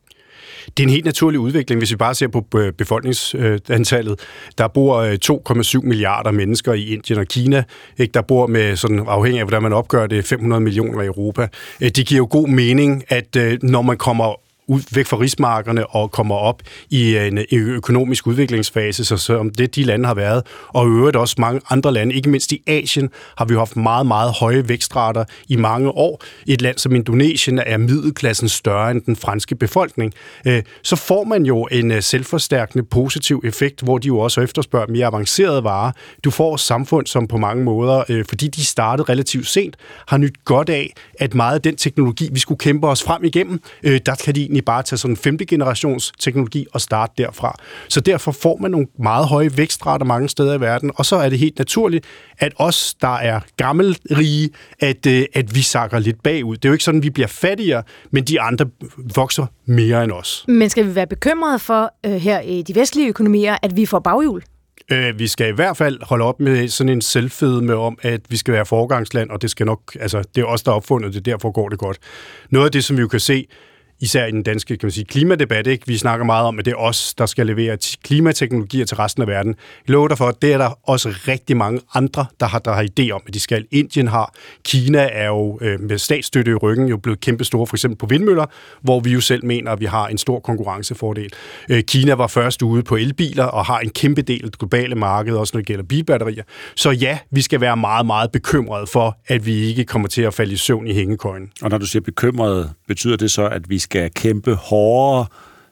det er en helt naturlig udvikling, hvis vi bare ser på øh, befolkningsantallet. Der bor øh, 2,7 milliarder mennesker i Indien og Kina. Ikke? Der bor med, sådan afhængig af hvordan man opgør det, 500 millioner i Europa. Øh, det giver jo god mening, at når man kommer ud, væk fra rigsmarkerne og kommer op i en økonomisk udviklingsfase, så som det de lande har været, og i øvrigt også mange andre lande, ikke mindst i Asien, har vi haft meget, meget høje vækstrater i mange år. Et land som Indonesien er middelklassen større end den franske befolkning. Øh, så får man jo en øh, selvforstærkende positiv effekt, hvor de jo også efterspørger mere avancerede varer. Du får et samfund, som på mange måder, øh, fordi de startede relativt sent, har nyt godt af, at meget af den teknologi, vi skulle kæmpe os frem igennem, der kan de egentlig bare tage sådan en femte generations teknologi og starte derfra. Så derfor får man nogle meget høje vækstrater mange steder i verden, og så er det helt naturligt, at os, der er gammelrige, at, øh, at vi sakker lidt bagud. Det er jo ikke sådan, at vi bliver fattigere, men de andre vokser mere end os. Men skal vi være bekymrede for øh, her i de vestlige økonomier, at vi får baghjul? Øh, vi skal i hvert fald holde op med sådan en selvfedme om, at vi skal være foregangsland, og det skal nok, altså, det er os, der har opfundet det, derfor går det godt. Noget af det, som vi jo kan se, især i den danske kan man sige, klimadebat. Ikke? Vi snakker meget om, at det er os, der skal levere klimateknologier til resten af verden. Jeg lover for, at det er der også rigtig mange andre, der har, der har idé om, at de skal. Indien har. Kina er jo øh, med statsstøtte i ryggen jo blevet kæmpe store, for eksempel på vindmøller, hvor vi jo selv mener, at vi har en stor konkurrencefordel. Øh, Kina var først ude på elbiler og har en kæmpe del af det globale marked, også når det gælder bilbatterier. Så ja, vi skal være meget, meget bekymrede for, at vi ikke kommer til at falde i søvn i hængekøjen. Og når du siger bekymret, betyder det så, at vi skal kæmpe hårdere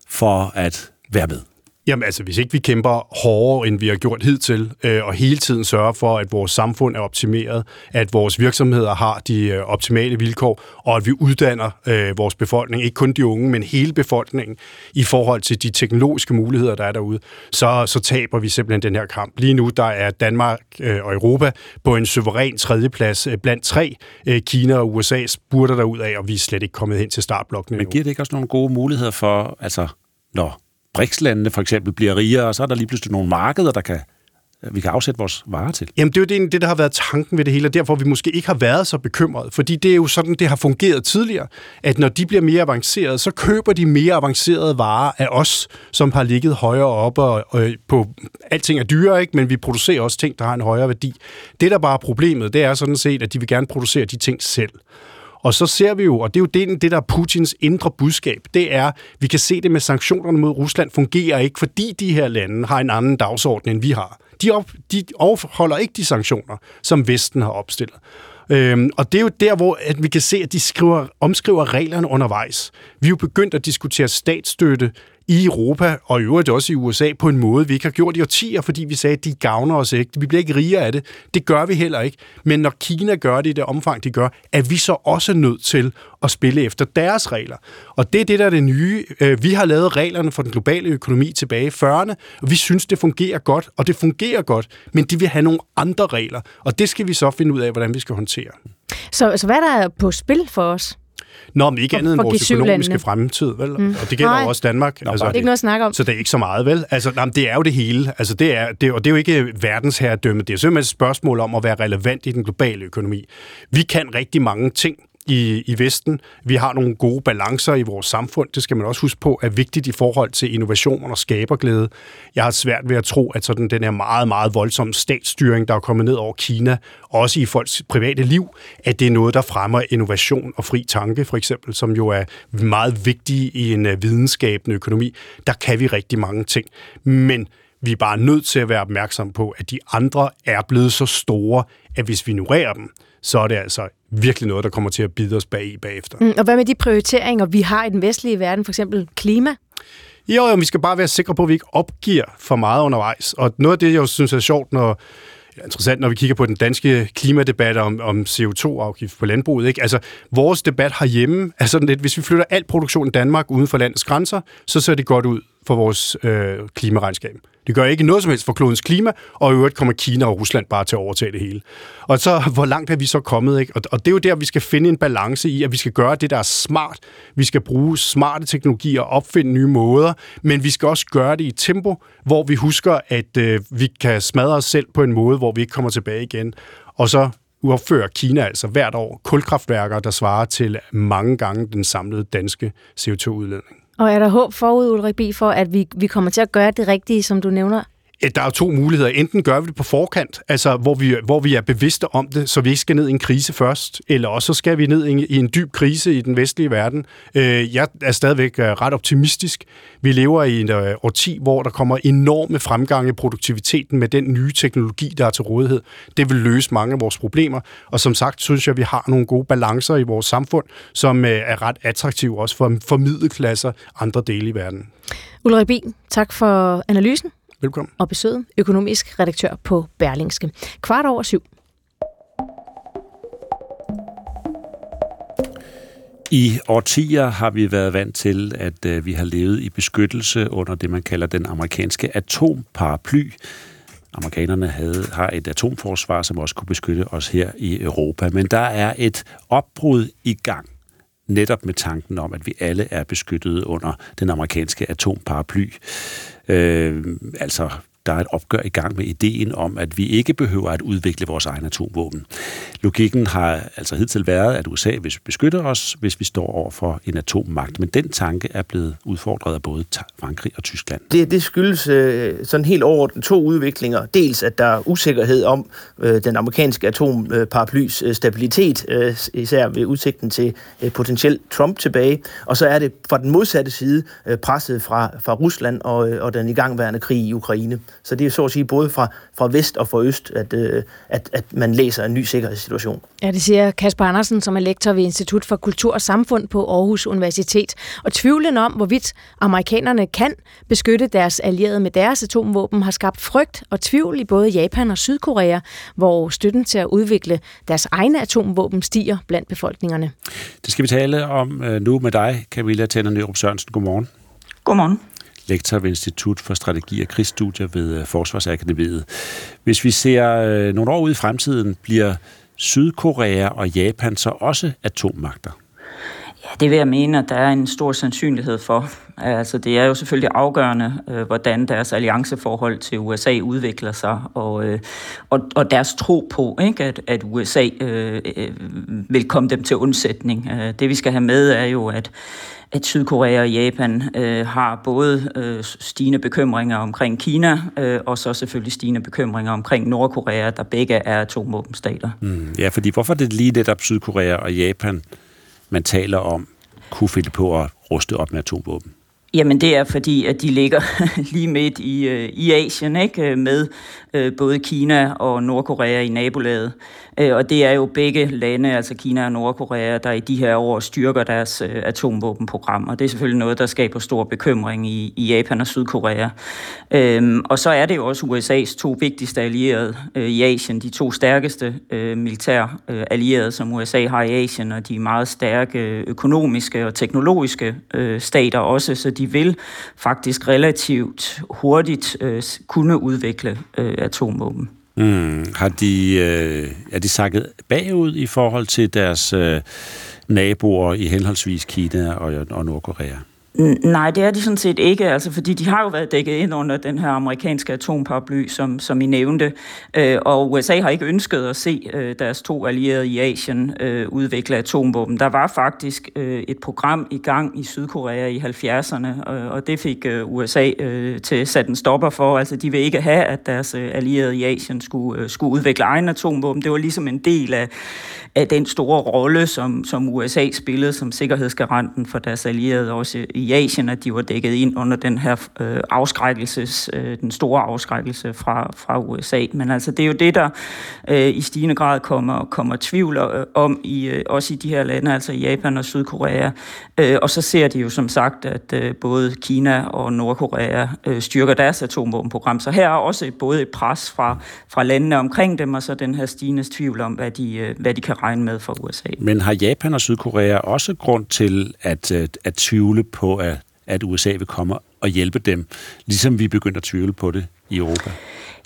for at være med? Jamen altså, hvis ikke vi kæmper hårdere, end vi har gjort hidtil, øh, og hele tiden sørger for, at vores samfund er optimeret, at vores virksomheder har de øh, optimale vilkår, og at vi uddanner øh, vores befolkning, ikke kun de unge, men hele befolkningen, i forhold til de teknologiske muligheder, der er derude, så, så taber vi simpelthen den her kamp. Lige nu, der er Danmark øh, og Europa på en suveræn tredjeplads øh, blandt tre. Øh, Kina og USA spurter derud af, og vi er slet ikke kommet hen til startblokken Men giver det ikke også nogle gode muligheder for, altså, når BRICS-landene for eksempel bliver rigere, og så er der lige pludselig nogle markeder, der kan øh, vi kan afsætte vores varer til. Jamen, det er jo det, det, der har været tanken ved det hele, og derfor vi måske ikke har været så bekymrede. Fordi det er jo sådan, det har fungeret tidligere, at når de bliver mere avancerede, så køber de mere avancerede varer af os, som har ligget højere oppe og, og øh, på... Alting er dyrere, ikke? men vi producerer også ting, der har en højere værdi. Det, der bare er problemet, det er sådan set, at de vil gerne producere de ting selv. Og så ser vi jo, og det er jo det, det der er Putins indre budskab, det er, vi kan se det med sanktionerne mod Rusland fungerer ikke, fordi de her lande har en anden dagsorden, end vi har. De, op, de overholder ikke de sanktioner, som Vesten har opstillet. Øhm, og det er jo der, hvor at vi kan se, at de skriver, omskriver reglerne undervejs. Vi er jo begyndt at diskutere statsstøtte i Europa, og i øvrigt også i USA, på en måde, vi ikke har gjort i årtier, fordi vi sagde, at de gavner os ikke. Vi bliver ikke rigere af det. Det gør vi heller ikke. Men når Kina gør det i det omfang, de gør, er vi så også nødt til at spille efter deres regler. Og det er det, der er det nye. Øh, vi har lavet reglerne for den globale økonomi tilbage i 40'erne, og vi synes, det fungerer godt, og det fungerer godt, men de vil have nogle andre regler, og det skal vi så finde ud af, hvordan vi skal håndtere. Så, så hvad der er på spil for os? Nå, men ikke andet end vores økonomiske fremtid, vel? Mm. Og det gælder Nej. jo også Danmark. Nå, altså, det er ikke noget at snakke om. Så det er ikke så meget, vel? Altså, nej, det er jo det hele. Altså, det er, det, og det er jo ikke verdensherredømme. Det er simpelthen et spørgsmål om at være relevant i den globale økonomi. Vi kan rigtig mange ting, i, i Vesten. Vi har nogle gode balancer i vores samfund. Det skal man også huske på er vigtigt i forhold til innovation og skaberglæde. Jeg har svært ved at tro, at sådan den her meget, meget voldsomme statsstyring, der er kommet ned over Kina, også i folks private liv, at det er noget, der fremmer innovation og fri tanke, for eksempel, som jo er meget vigtige i en øh, videnskabende økonomi. Der kan vi rigtig mange ting. Men vi er bare nødt til at være opmærksom på, at de andre er blevet så store, at hvis vi ignorerer dem, så er det altså virkelig noget, der kommer til at bide os bag i bagefter. Mm, og hvad med de prioriteringer, vi har i den vestlige verden, for eksempel klima? Jo, jo, vi skal bare være sikre på, at vi ikke opgiver for meget undervejs. Og noget af det, jeg synes er sjovt, når, interessant, når vi kigger på den danske klimadebat om, om CO2-afgift på landbruget. Ikke? Altså, vores debat herhjemme er sådan lidt, hvis vi flytter al produktion i Danmark uden for landets grænser, så ser det godt ud for vores øh, klimaregnskab. Det gør ikke noget som helst for klodens klima, og i øvrigt kommer Kina og Rusland bare til at overtage det hele. Og så, hvor langt er vi så kommet? Ikke? Og, og det er jo der, vi skal finde en balance i, at vi skal gøre det, der er smart. Vi skal bruge smarte teknologier og opfinde nye måder, men vi skal også gøre det i tempo, hvor vi husker, at øh, vi kan smadre os selv på en måde, hvor vi ikke kommer tilbage igen. Og så opfører Kina altså hvert år kulkraftværker, der svarer til mange gange den samlede danske CO2-udledning. Og er der håb forud, Ulrik B., for at vi, vi kommer til at gøre det rigtige, som du nævner? Der er jo to muligheder. Enten gør vi det på forkant, altså hvor vi, hvor vi er bevidste om det, så vi ikke skal ned i en krise først, eller også så skal vi ned i en dyb krise i den vestlige verden. Øh, jeg er stadigvæk øh, ret optimistisk. Vi lever i en øh, årti, hvor der kommer enorme fremgang i produktiviteten med den nye teknologi, der er til rådighed. Det vil løse mange af vores problemer, og som sagt synes jeg, at vi har nogle gode balancer i vores samfund, som øh, er ret attraktive også for, for middelklasser andre dele i verden. Ulrik B., tak for analysen. Velkommen. Og besøget økonomisk redaktør på Berlingske. Kvart over syv. I årtier har vi været vant til, at øh, vi har levet i beskyttelse under det, man kalder den amerikanske atomparaply. Amerikanerne havde, har et atomforsvar, som også kunne beskytte os her i Europa. Men der er et opbrud i gang netop med tanken om, at vi alle er beskyttet under den amerikanske atomparaply. Øh, altså der er et opgør i gang med ideen om, at vi ikke behøver at udvikle vores egen atomvåben. Logikken har altså hidtil været, at USA vil beskytte os, hvis vi står over for en atommagt. Men den tanke er blevet udfordret af både Frankrig og Tyskland. Det, det skyldes øh, sådan helt overordnet to udviklinger. Dels, at der er usikkerhed om øh, den amerikanske atomparaplys øh, stabilitet, øh, især ved udsigten til øh, potentielt Trump tilbage. Og så er det fra den modsatte side øh, presset fra, fra Rusland og, øh, og den igangværende krig i Ukraine. Så det er så at sige både fra, fra vest og fra øst, at, øh, at, at man læser en ny sikkerhedssituation. Ja, det siger Kasper Andersen, som er lektor ved Institut for Kultur og Samfund på Aarhus Universitet. Og tvivlen om, hvorvidt amerikanerne kan beskytte deres allierede med deres atomvåben, har skabt frygt og tvivl i både Japan og Sydkorea, hvor støtten til at udvikle deres egne atomvåben stiger blandt befolkningerne. Det skal vi tale om øh, nu med dig, Camilla Tænder Nørup Sørensen. Godmorgen. Godmorgen lektor ved Institut for Strategi og Krigsstudier ved øh, Forsvarsakademiet. Hvis vi ser øh, nogle år ud i fremtiden, bliver Sydkorea og Japan så også atommagter? Ja, det vil jeg mene, at der er en stor sandsynlighed for. Altså, det er jo selvfølgelig afgørende, øh, hvordan deres allianceforhold til USA udvikler sig, og, øh, og, og deres tro på, ikke, at, at USA øh, øh, vil komme dem til undsætning. Øh, det vi skal have med er jo, at at Sydkorea og Japan øh, har både øh, stigende bekymringer omkring Kina, øh, og så selvfølgelig stigende bekymringer omkring Nordkorea, der begge er atomvåbenstater. Mm, ja, fordi hvorfor er det lige netop Sydkorea og Japan, man taler om, kunne finde på at ruste op med atomvåben? Jamen det er fordi, at de ligger lige midt i, øh, i Asien, ikke? Øh, med øh, både Kina og Nordkorea i nabolaget. Øh, og det er jo begge lande, altså Kina og Nordkorea, der i de her år styrker deres øh, atomvåbenprogram. Og det er selvfølgelig noget, der skaber stor bekymring i, i Japan og Sydkorea. Øhm, og så er det jo også USA's to vigtigste allierede øh, i Asien, de to stærkeste øh, militære øh, allierede, som USA har i Asien, og de er meget stærke økonomiske og teknologiske øh, stater også, så de vil faktisk relativt hurtigt øh, kunne udvikle øh, atomvåben. Mm. Har de, øh, er de sakket bagud i forhold til deres øh, naboer i henholdsvis Kina og, og Nordkorea? Nej, det er de sådan set ikke, altså, fordi de har jo været dækket ind under den her amerikanske atomparaply, som, som I nævnte, øh, og USA har ikke ønsket at se øh, deres to allierede i Asien øh, udvikle atomvåben. Der var faktisk øh, et program i gang i Sydkorea i 70'erne, øh, og det fik øh, USA øh, til at sætte en stopper for. Altså, de vil ikke have, at deres øh, allierede i Asien skulle, øh, skulle udvikle egen atomvåben. Det var ligesom en del af, af den store rolle, som, som USA spillede som sikkerhedsgaranten for deres allierede også i Asien, at de var dækket ind under den her øh, afskrækkelses, øh, den store afskrækkelse fra, fra USA. Men altså, det er jo det, der øh, i stigende grad kommer, kommer tvivl øh, om, i, øh, også i de her lande, altså Japan og Sydkorea. Øh, og så ser de jo som sagt, at øh, både Kina og Nordkorea øh, styrker deres atomvåbenprogram. Så her er også både et pres fra, fra landene omkring dem, og så den her stigende tvivl om, hvad de, øh, hvad de kan regne med fra USA. Men har Japan og Sydkorea også grund til at, øh, at tvivle på, at, at USA vil komme og hjælpe dem, ligesom vi begynder at tvivle på det i Europa?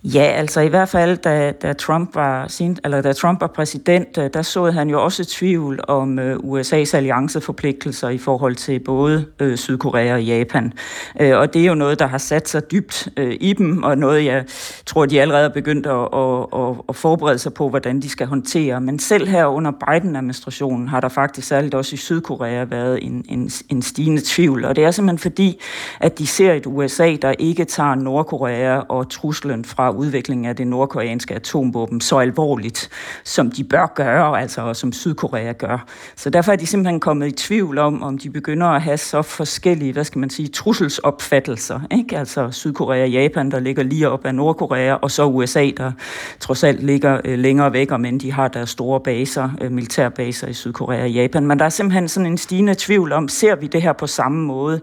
Ja, altså i hvert fald, da, da, Trump, var, eller da Trump var præsident, øh, der så han jo også tvivl om øh, USA's allianceforpligtelser i forhold til både øh, Sydkorea og Japan. Øh, og det er jo noget, der har sat sig dybt øh, i dem, og noget, jeg tror, de allerede er begyndt at, at, at, at forberede sig på, hvordan de skal håndtere. Men selv her under Biden-administrationen har der faktisk særligt også i Sydkorea været en, en, en stigende tvivl. Og det er simpelthen fordi, at de ser et USA, der ikke tager Nordkorea og truslen fra udviklingen af det nordkoreanske atomvåben så alvorligt, som de bør gøre, altså og som Sydkorea gør. Så derfor er de simpelthen kommet i tvivl om, om de begynder at have så forskellige, hvad skal man sige, trusselsopfattelser. Ikke? Altså Sydkorea og Japan, der ligger lige op af Nordkorea, og så USA, der trods alt ligger øh, længere væk, men de har deres store baser, øh, militærbaser i Sydkorea og Japan. Men der er simpelthen sådan en stigende tvivl om, ser vi det her på samme måde?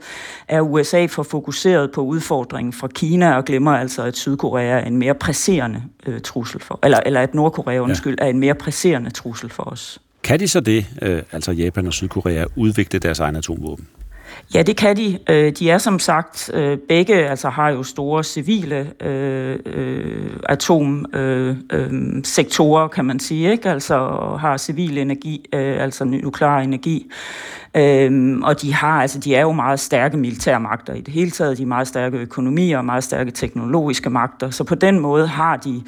Er USA for fokuseret på udfordringen fra Kina og glemmer altså, at Sydkorea er en mere presserende øh, trussel for, eller, eller at Nordkorea, undskyld, ja. er en mere presserende trussel for os. Kan de så det, øh, altså Japan og Sydkorea, udvikle deres egne atomvåben? Ja, det kan de. Øh, de er som sagt øh, begge, altså har jo store civile øh, øh, atomsektorer, øh, kan man sige, ikke? Altså har civil energi, øh, altså nuklear energi. Øhm, og de har, altså de er jo meget stærke militærmagter i det hele taget, de er meget stærke økonomier og meget stærke teknologiske magter, så på den måde har de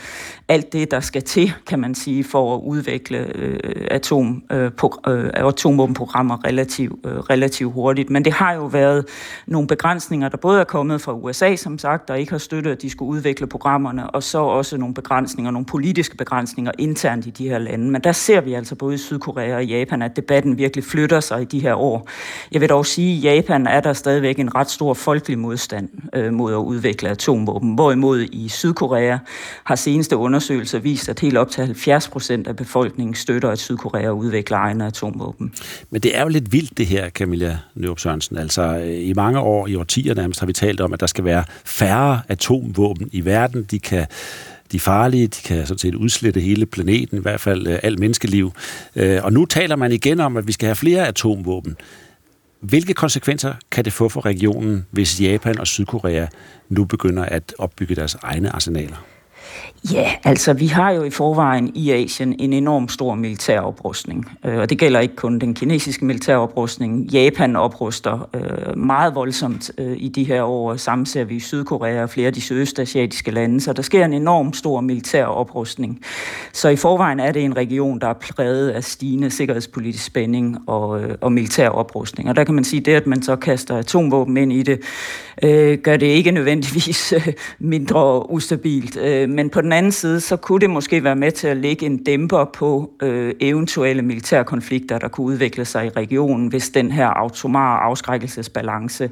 alt det, der skal til, kan man sige, for at udvikle øh, atom, øh, på, øh, atomvåbenprogrammer øh, relativt øh, relativ hurtigt. Men det har jo været nogle begrænsninger, der både er kommet fra USA, som sagt, der ikke har støttet, at de skulle udvikle programmerne, og så også nogle begrænsninger, nogle politiske begrænsninger internt i de her lande. Men der ser vi altså både i Sydkorea og Japan, at debatten virkelig flytter sig i de her år. Jeg vil dog sige, at i Japan er der stadigvæk en ret stor folkelig modstand øh, mod at udvikle atomvåben, hvorimod i Sydkorea har seneste undersøgelser vist, at helt op til 70 procent af befolkningen støtter, at Sydkorea udvikler egne atomvåben. Men det er jo lidt vildt det her, Camilla Nørup Sørensen. Altså øh, i mange år, i årtier nærmest, har vi talt om, at der skal være færre atomvåben i verden. De kan de er farlige, de kan sådan set udslette hele planeten, i hvert fald øh, alt menneskeliv. Øh, og nu taler man igen om, at vi skal have flere atomvåben. Hvilke konsekvenser kan det få for regionen, hvis Japan og Sydkorea nu begynder at opbygge deres egne arsenaler? Ja, altså vi har jo i forvejen i Asien en enorm stor militær oprustning, øh, og det gælder ikke kun den kinesiske militær oprustning. Japan opruster øh, meget voldsomt øh, i de her år, samme ser vi i Sydkorea og flere af de sydøstasiatiske lande, så der sker en enorm stor militær oprustning. Så i forvejen er det en region, der er præget af stigende sikkerhedspolitisk spænding og, øh, og militær oprustning. Og der kan man sige, det, at man så kaster atomvåben ind i det, øh, gør det ikke nødvendigvis mindre ustabilt, men på den den anden side, så kunne det måske være med til at lægge en dæmper på øh, eventuelle militære konflikter, der kunne udvikle sig i regionen, hvis den her automare afskrækkelsesbalance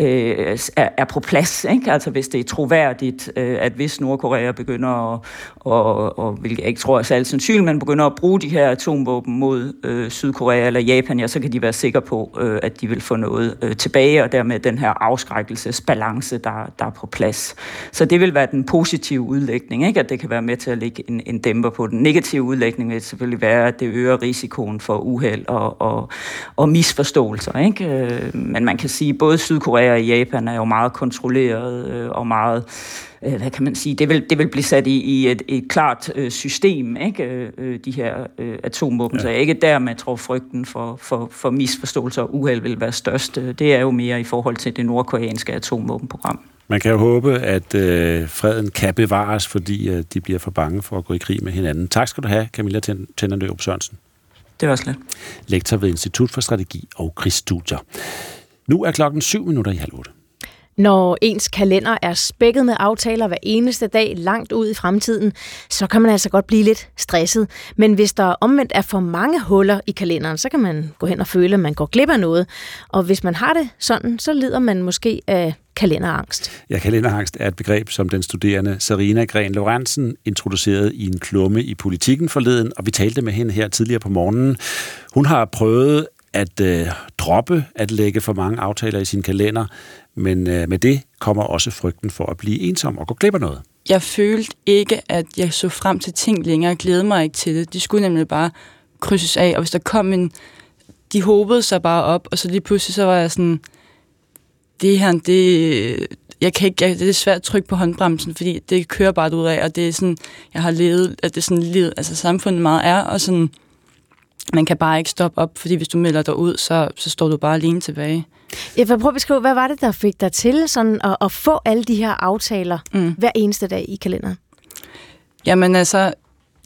øh, er, er på plads. Ikke? Altså hvis det er troværdigt, øh, at hvis Nordkorea begynder at, og, og hvilket jeg ikke tror er særlig sandsynligt, men begynder at bruge de her atomvåben mod øh, Sydkorea eller Japan, ja, så kan de være sikre på, øh, at de vil få noget øh, tilbage, og dermed den her afskrækkelsesbalance, der, der er på plads. Så det vil være den positive udlægning, ikke? at det kan være med til at lægge en, en dæmper på den. negative udlægning vil selvfølgelig være, at det øger risikoen for uheld og, og, og misforståelser. Ikke? Øh, men man kan sige, både Sydkorea og Japan er jo meget kontrolleret øh, og meget øh, hvad kan man sige, det vil, det vil blive sat i, i et, et klart øh, system, ikke? Øh, øh de her øh, atomvåben. Ja. Så jeg ikke dermed tror frygten for, for, for misforståelser og uheld vil være størst. Det er jo mere i forhold til det nordkoreanske atomvåbenprogram. Man kan jo håbe, at øh, freden kan bevares, fordi øh, de bliver for bange for at gå i krig med hinanden. Tak skal du have, Camilla Tændernøb Sørensen. Det var slet. Lektor ved Institut for Strategi og Krigsstudier. Nu er klokken 7 minutter i halv 8. Når ens kalender er spækket med aftaler hver eneste dag langt ud i fremtiden, så kan man altså godt blive lidt stresset. Men hvis der omvendt er for mange huller i kalenderen, så kan man gå hen og føle, at man går glip af noget. Og hvis man har det sådan, så lider man måske af kalenderangst. Ja, kalenderangst er et begreb, som den studerende Sarina Gren Lorentzen introducerede i en klumme i politikken forleden, og vi talte med hende her tidligere på morgenen. Hun har prøvet at øh, droppe at lægge for mange aftaler i sin kalender, men øh, med det kommer også frygten for at blive ensom og gå glip af noget. Jeg følte ikke, at jeg så frem til ting længere. og glædede mig ikke til det. De skulle nemlig bare krydses af, og hvis der kom en... De håbede sig bare op, og så lige pludselig så var jeg sådan... Det her, det, jeg kan ikke, jeg, det er svært at trykke på håndbremsen, fordi det kører bare ud af, og det er sådan, jeg har levet, at det er sådan livet, altså samfundet meget er, og sådan, man kan bare ikke stoppe op, fordi hvis du melder dig ud, så, så står du bare alene tilbage. Jeg vil prøve at beskrive, hvad var det, der fik dig til sådan at, at få alle de her aftaler mm. hver eneste dag i kalenderen? Jamen altså,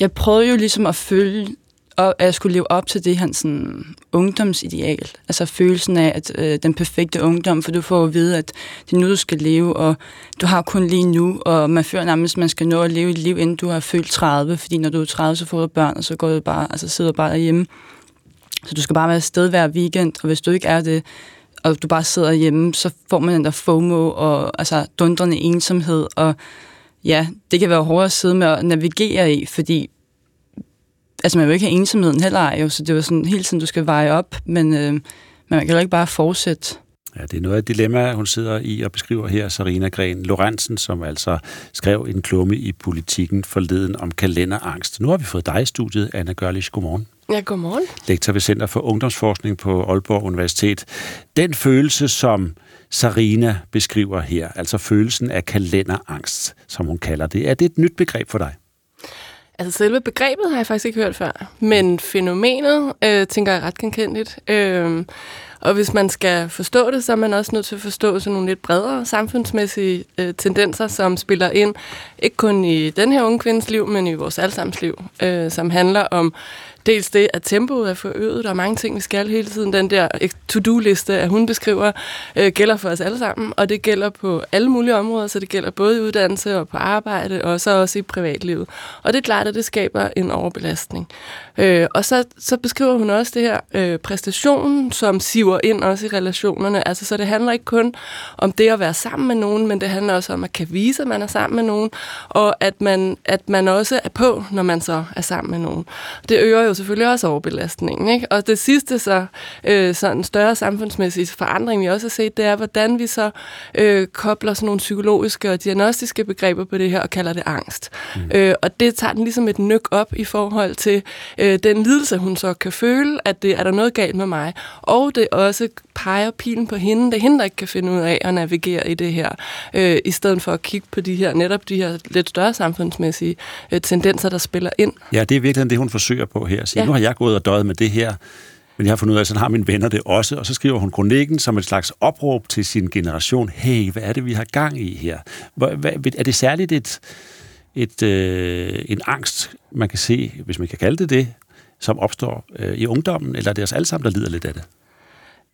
jeg prøvede jo ligesom at følge, op, at jeg skulle leve op til det her sådan, ungdomsideal. Altså følelsen af at øh, den perfekte ungdom, for du får at vide, at det er nu, du skal leve, og du har kun lige nu, og man føler nærmest, at man skal nå at leve et liv, inden du har fyldt 30, fordi når du er 30, så får du børn, og så går du bare, altså sidder du bare derhjemme. Så du skal bare være afsted hver weekend, og hvis du ikke er det, og du bare sidder hjemme, så får man den der FOMO og altså dundrende ensomhed, og ja, det kan være hårdt at sidde med at navigere i, fordi altså man vil ikke have ensomheden heller ej, jo, så det var sådan hele tiden, du skal veje op, men, øh, men man kan jo ikke bare fortsætte. Ja, det er noget af dilemma, hun sidder i og beskriver her, Sarina Gren Lorentzen, som altså skrev en klumme i politikken forleden om kalenderangst. Nu har vi fået dig i studiet, Anna Gørlich. Godmorgen. Ja, godmorgen. Lektor ved Center for Ungdomsforskning på Aalborg Universitet. Den følelse, som Sarina beskriver her, altså følelsen af kalenderangst, som hun kalder det, er det et nyt begreb for dig? Altså selve begrebet har jeg faktisk ikke hørt før, men fænomenet øh, tænker jeg ret genkendeligt. Øh, og hvis man skal forstå det, så er man også nødt til at forstå sådan nogle lidt bredere samfundsmæssige øh, tendenser, som spiller ind, ikke kun i den her unge kvindes liv, men i vores allesammens liv, øh, som handler om dels det, at tempoet er forøget. Der er mange ting, vi skal hele tiden. Den der to-do-liste, at hun beskriver, øh, gælder for os alle sammen, og det gælder på alle mulige områder, så det gælder både i uddannelse og på arbejde, og så også i privatlivet. Og det er klart, at det skaber en overbelastning. Øh, og så, så beskriver hun også det her øh, præstation, som siver ind også i relationerne. Altså, så det handler ikke kun om det at være sammen med nogen, men det handler også om at kan vise, at man er sammen med nogen, og at man, at man også er på, når man så er sammen med nogen. Det øger jo selvfølgelig også overbelastningen. Ikke? Og det sidste så, øh, sådan større samfundsmæssige forandring, vi også har set, det er, hvordan vi så øh, kobler sådan nogle psykologiske og diagnostiske begreber på det her og kalder det angst. Mm. Øh, og det tager den ligesom et nyk op i forhold til øh, den lidelse, hun så kan føle, at det er der noget galt med mig. Og det også peger pilen på hende. Det er hende, der ikke kan finde ud af at navigere i det her, øh, i stedet for at kigge på de her, netop de her lidt større samfundsmæssige øh, tendenser, der spiller ind. Ja, det er virkelig det, hun forsøger på her. Så ja. Nu har jeg gået og døjet med det her, men jeg har fundet ud af, at sådan har mine venner det også, og så skriver hun kronikken som et slags opråb til sin generation. Hey, hvad er det, vi har gang i her? Er det særligt et, et, øh, en angst, man kan se, hvis man kan kalde det det, som opstår øh, i ungdommen, eller er det os alle sammen, der lider lidt af det?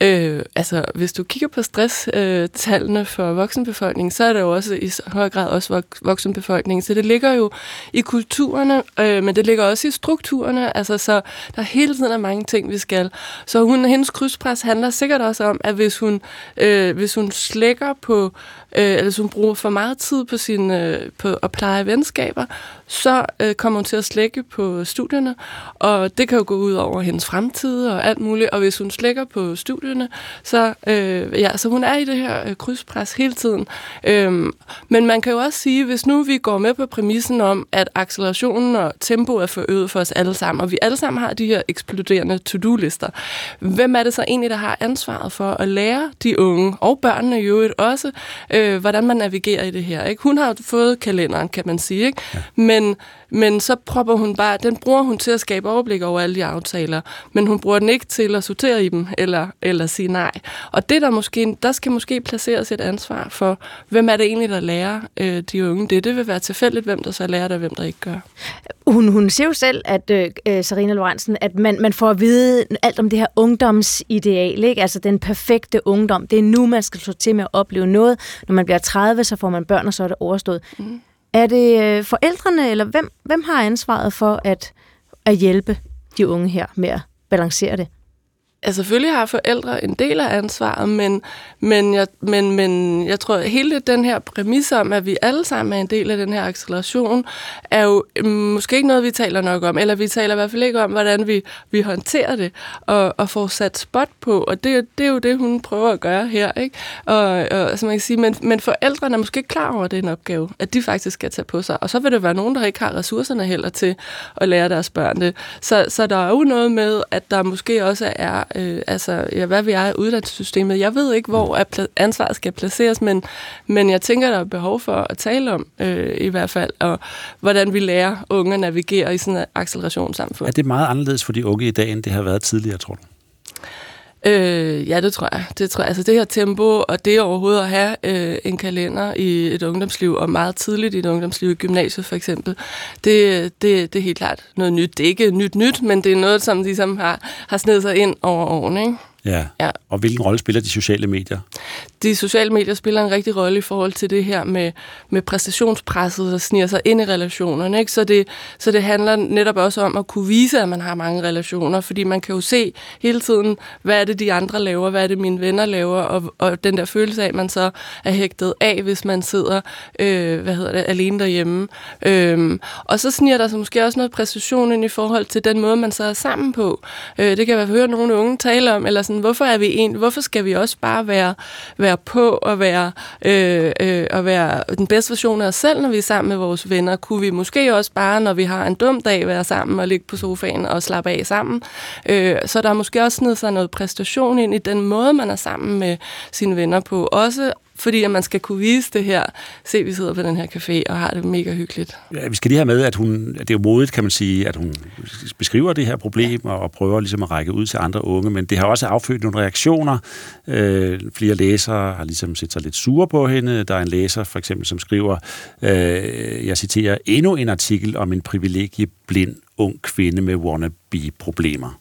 Øh, altså, hvis du kigger på stresstallene øh, for voksenbefolkningen, så er det jo også i høj grad også voksenbefolkningen. Så det ligger jo i kulturerne, øh, men det ligger også i strukturerne. Altså, så der hele tiden er mange ting, vi skal. Så hun, hendes krydspres handler sikkert også om, at hvis hun, øh, hvis hun slækker på, øh, eller hvis hun bruger for meget tid på, sin, øh, på at pleje venskaber, så øh, kommer hun til at slække på studierne, og det kan jo gå ud over hendes fremtid og alt muligt. Og hvis hun slækker på studierne, så, øh, ja, så hun er i det her øh, krydspres hele tiden. Øhm, men man kan jo også sige, hvis nu vi går med på præmissen om, at accelerationen og tempoet er forøget for os alle sammen, og vi alle sammen har de her eksploderende to-do-lister, hvem er det så egentlig, der har ansvaret for at lære de unge, og børnene i øvrigt også, øh, hvordan man navigerer i det her? Ikke? Hun har jo fået kalenderen, kan man sige, ikke? Ja. men men, men så propper hun bare, den bruger hun til at skabe overblik over alle de aftaler, men hun bruger den ikke til at sortere i dem, eller, eller sige nej. Og det der måske, der skal måske placeres et ansvar for, hvem er det egentlig, der lærer øh, de unge det. Det vil være tilfældigt, hvem der så lærer det, og hvem der ikke gør. Hun, hun siger jo selv, at øh, øh, Sarina Lorentzen, at man, man får at vide alt om det her ungdomsideal, ikke? altså den perfekte ungdom. Det er nu, man skal slå til med at opleve noget. Når man bliver 30, så får man børn, og så er det overstået. Mm. Er det øh, forældrene, eller hvem, hvem har ansvaret for at, at hjælpe de unge her med at balancere det? Altså selvfølgelig har forældre en del af ansvaret, men, men, jeg, men, men jeg tror, at hele den her præmis om, at vi alle sammen er en del af den her acceleration, er jo mm, måske ikke noget, vi taler nok om, eller vi taler i hvert fald ikke om, hvordan vi, vi håndterer det, og, og får sat spot på, og det, det er jo det, hun prøver at gøre her. Ikke? Og, og, så man kan sige, men, men forældrene er måske ikke klar over, at det er en opgave, at de faktisk skal tage på sig, og så vil det være nogen, der ikke har ressourcerne heller til at lære deres børn det. Så, så der er jo noget med, at der måske også er øh, altså, ja, hvad vi er i uddannelsessystemet. Jeg ved ikke, hvor ansvaret skal placeres, men, men jeg tænker, der er behov for at tale om, øh, i hvert fald, og hvordan vi lærer unge at navigere i sådan et accelerationssamfund. Er det meget anderledes for de unge i dag, end det har været tidligere, tror du? Øh, ja, det tror jeg. Det tror jeg. Altså det her tempo, og det overhovedet at have øh, en kalender i et ungdomsliv, og meget tidligt i et ungdomsliv, i gymnasiet for eksempel, det, det, det er helt klart noget nyt. Det er ikke nyt nyt, men det er noget, som ligesom har, har snedet sig ind over årene, ikke? Ja. ja. Og hvilken rolle spiller de sociale medier? De sociale medier spiller en rigtig rolle i forhold til det her med, med præstationspresset, der sniger sig ind i relationerne. Ikke? Så, det, så det handler netop også om at kunne vise, at man har mange relationer, fordi man kan jo se hele tiden, hvad er det, de andre laver, hvad er det, mine venner laver, og, og den der følelse af, at man så er hægtet af, hvis man sidder øh, hvad hedder det, alene derhjemme. Øhm, og så sniger der sig måske også noget præstation ind i forhold til den måde, man så er sammen på. Øh, det kan jeg høre nogle unge tale om, eller sådan, hvorfor er vi en, hvorfor skal vi også bare være, være på og være, øh, øh, og være den bedste version af os selv, når vi er sammen med vores venner? Kunne vi måske også bare, når vi har en dum dag, være sammen og ligge på sofaen og slappe af sammen? Øh, så der er måske også ned sig noget præstation ind i den måde, man er sammen med sine venner på. Også fordi at man skal kunne vise det her. Se, vi sidder på den her café og har det mega hyggeligt. Ja, vi skal lige have med, at, hun, at det er modigt, kan man sige, at hun beskriver det her problem og, og prøver ligesom at række ud til andre unge, men det har også affødt nogle reaktioner. Øh, flere læsere har ligesom set sig lidt sure på hende. Der er en læser, for eksempel, som skriver, øh, jeg citerer, endnu en artikel om en privilegieblind ung kvinde med wannabe-problemer.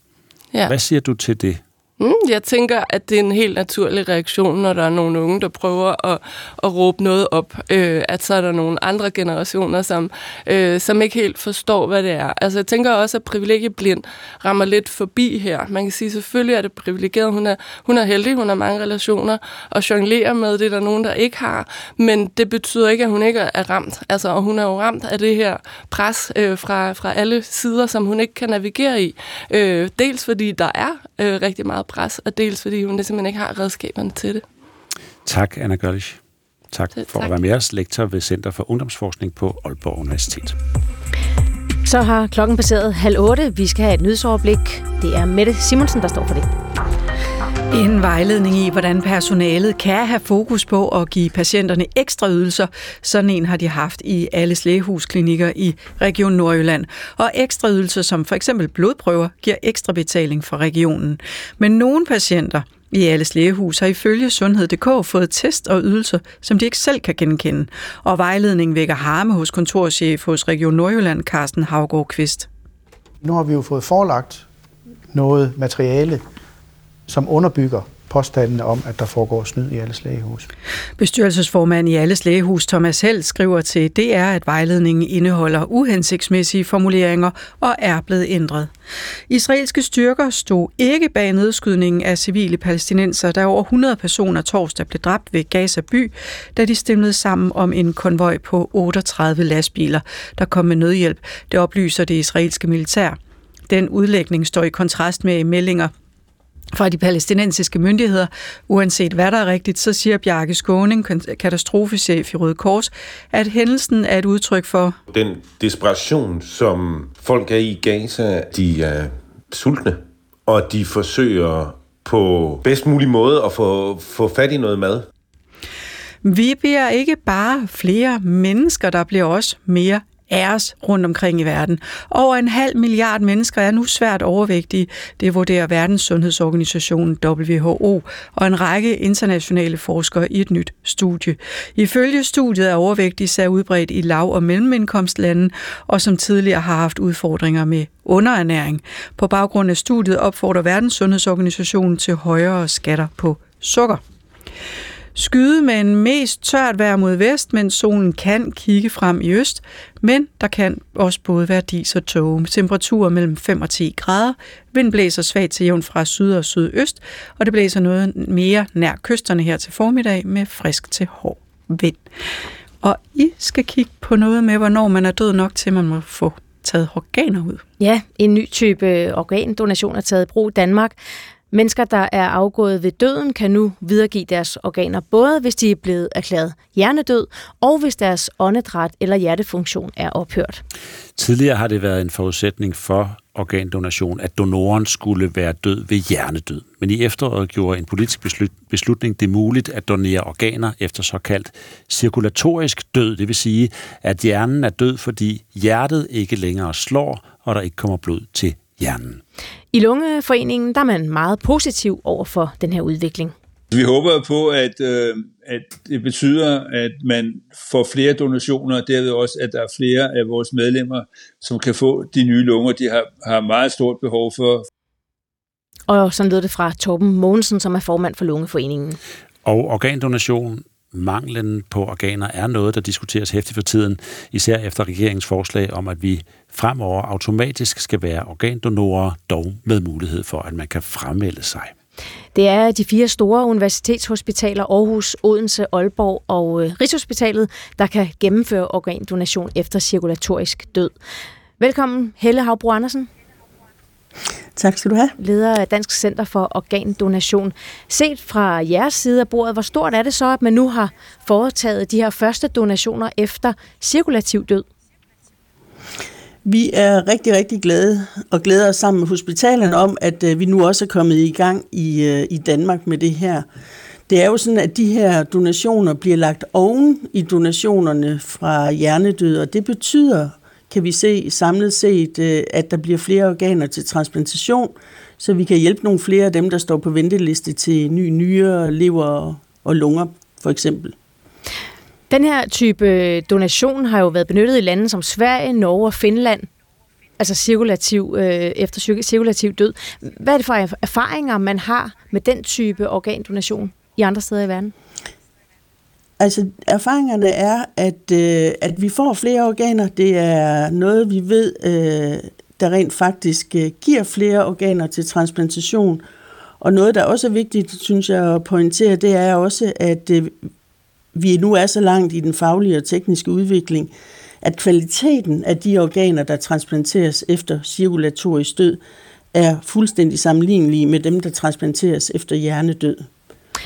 Ja. Hvad siger du til det? Mm, jeg tænker, at det er en helt naturlig reaktion, når der er nogle unge, der prøver at, at råbe noget op. Øh, at så er der nogle andre generationer, som, øh, som ikke helt forstår, hvad det er. Altså jeg tænker også, at privilegieblind rammer lidt forbi her. Man kan sige, selvfølgelig er det privilegeret. Hun er, hun er heldig, hun har mange relationer, og jonglerer med det, der er nogen, der ikke har. Men det betyder ikke, at hun ikke er ramt. Altså, og hun er jo ramt af det her pres øh, fra, fra alle sider, som hun ikke kan navigere i. Øh, dels fordi der er øh, rigtig meget pres, og dels fordi hun simpelthen ikke har redskaberne til det. Tak, Anna Gørlich. Tak for tak. at være med os, lektor ved Center for Ungdomsforskning på Aalborg Universitet. Så har klokken passeret halv otte. Vi skal have et nyhedsoverblik. Det er Mette Simonsen, der står for det. En vejledning i, hvordan personalet kan have fokus på at give patienterne ekstra ydelser. Sådan en har de haft i alle lægehusklinikker i Region Nordjylland. Og ekstra ydelser som for eksempel blodprøver giver ekstra betaling fra regionen. Men nogle patienter i alles lægehus har ifølge Sundhed.dk fået test og ydelser, som de ikke selv kan genkende. Og vejledningen vækker harme hos kontorchef hos Region Nordjylland, Carsten Havgård Kvist. Nu har vi jo fået forelagt noget materiale, som underbygger påstandene om, at der foregår snyd i alles lægehus. Bestyrelsesformand i alles lægehus, Thomas Held, skriver til DR, at vejledningen indeholder uhensigtsmæssige formuleringer og er blevet ændret. Israelske styrker stod ikke bag nedskydningen af civile palæstinenser, der over 100 personer torsdag blev dræbt ved Gaza by, da de stemlede sammen om en konvoj på 38 lastbiler, der kom med nødhjælp. Det oplyser det israelske militær. Den udlægning står i kontrast med meldinger fra de palæstinensiske myndigheder. Uanset hvad der er rigtigt, så siger Bjarke Skåning, katastrofechef i Røde Kors, at hændelsen er et udtryk for... Den desperation, som folk er i Gaza, de er sultne, og de forsøger på bedst mulig måde at få, få fat i noget mad. Vi bliver ikke bare flere mennesker, der bliver også mere æres rundt omkring i verden. Over en halv milliard mennesker er nu svært overvægtige. Det vurderer Verdens Sundhedsorganisation WHO og en række internationale forskere i et nyt studie. Ifølge studiet er overvægt især udbredt i lav- og mellemindkomstlande, og som tidligere har haft udfordringer med underernæring. På baggrund af studiet opfordrer Verdens Sundhedsorganisation til højere skatter på sukker. Skyde med en mest tørt vejr mod vest, men solen kan kigge frem i øst, men der kan også både være dis og tåge. Temperaturer mellem 5 og 10 grader. Vind blæser svagt til jævn fra syd og sydøst, og det blæser noget mere nær kysterne her til formiddag med frisk til hård vind. Og I skal kigge på noget med, hvornår man er død nok til, man må få taget organer ud. Ja, en ny type øh, organdonation er taget i brug i Danmark. Mennesker, der er afgået ved døden, kan nu videregive deres organer, både hvis de er blevet erklæret hjernedød, og hvis deres åndedræt eller hjertefunktion er ophørt. Tidligere har det været en forudsætning for organdonation, at donoren skulle være død ved hjernedød. Men i efteråret gjorde en politisk beslutning det muligt at donere organer efter såkaldt cirkulatorisk død, det vil sige, at hjernen er død, fordi hjertet ikke længere slår, og der ikke kommer blod til hjernen. I Lungeforeningen der er man meget positiv over for den her udvikling. Vi håber på, at, øh, at det betyder, at man får flere donationer, og derved også, at der er flere af vores medlemmer, som kan få de nye lunger, de har, har meget stort behov for. Og sådan lød det fra Torben Mogensen, som er formand for Lungeforeningen. Og organdonation manglen på organer er noget, der diskuteres hæftigt for tiden, især efter regeringens forslag om, at vi fremover automatisk skal være organdonorer, dog med mulighed for, at man kan fremmelde sig. Det er de fire store universitetshospitaler, Aarhus, Odense, Aalborg og øh, Rigshospitalet, der kan gennemføre organdonation efter cirkulatorisk død. Velkommen, Helle Havbro Andersen. Tak skal du have. Leder af Dansk Center for Organdonation. Set fra jeres side af bordet, hvor stort er det så, at man nu har foretaget de her første donationer efter cirkulativ død? Vi er rigtig, rigtig glade og glæder os sammen med hospitalerne om, at øh, vi nu også er kommet i gang i, øh, i Danmark med det her. Det er jo sådan, at de her donationer bliver lagt oven i donationerne fra hjernedød, og det betyder, kan vi se samlet set, øh, at der bliver flere organer til transplantation, så vi kan hjælpe nogle flere af dem, der står på venteliste til ny nyere, lever og lunger, for eksempel. Den her type øh, donation har jo været benyttet i lande som Sverige, Norge og Finland, altså cirkulativ, øh, efter cirkulativ død. Hvad er det for erfaringer, man har med den type organdonation i andre steder i verden? Altså, erfaringerne er, at, øh, at vi får flere organer. Det er noget, vi ved, øh, der rent faktisk øh, giver flere organer til transplantation. Og noget, der også er vigtigt, synes jeg at pointere, det er også, at øh, vi nu er så langt i den faglige og tekniske udvikling, at kvaliteten af de organer, der transplanteres efter cirkulatorisk død, er fuldstændig sammenlignelige med dem, der transplanteres efter hjernedød.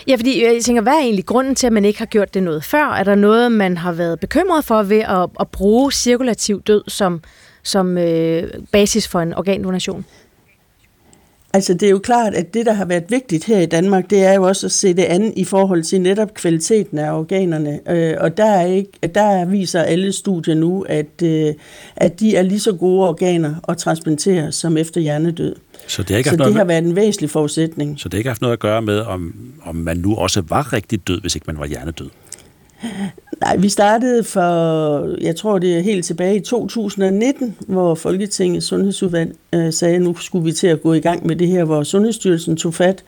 Ja, fordi øh, jeg tænker, hvad er egentlig grunden til, at man ikke har gjort det noget før? Er der noget, man har været bekymret for ved at, at bruge cirkulativ død som, som øh, basis for en organdonation? Altså det er jo klart, at det, der har været vigtigt her i Danmark, det er jo også at se det andet i forhold til netop kvaliteten af organerne. Øh, og der, er ikke, der viser alle studier nu, at, øh, at de er lige så gode organer at transplantere som efter hjernedød. Så det, har, ikke så det har været en væsentlig forudsætning. Så det har ikke haft noget at gøre med, om, om man nu også var rigtig død, hvis ikke man var hjernedød? Nej, vi startede for, jeg tror det er helt tilbage i 2019, hvor Folketingets sundhedsudvalg øh, sagde, at nu skulle vi til at gå i gang med det her, hvor Sundhedsstyrelsen tog fat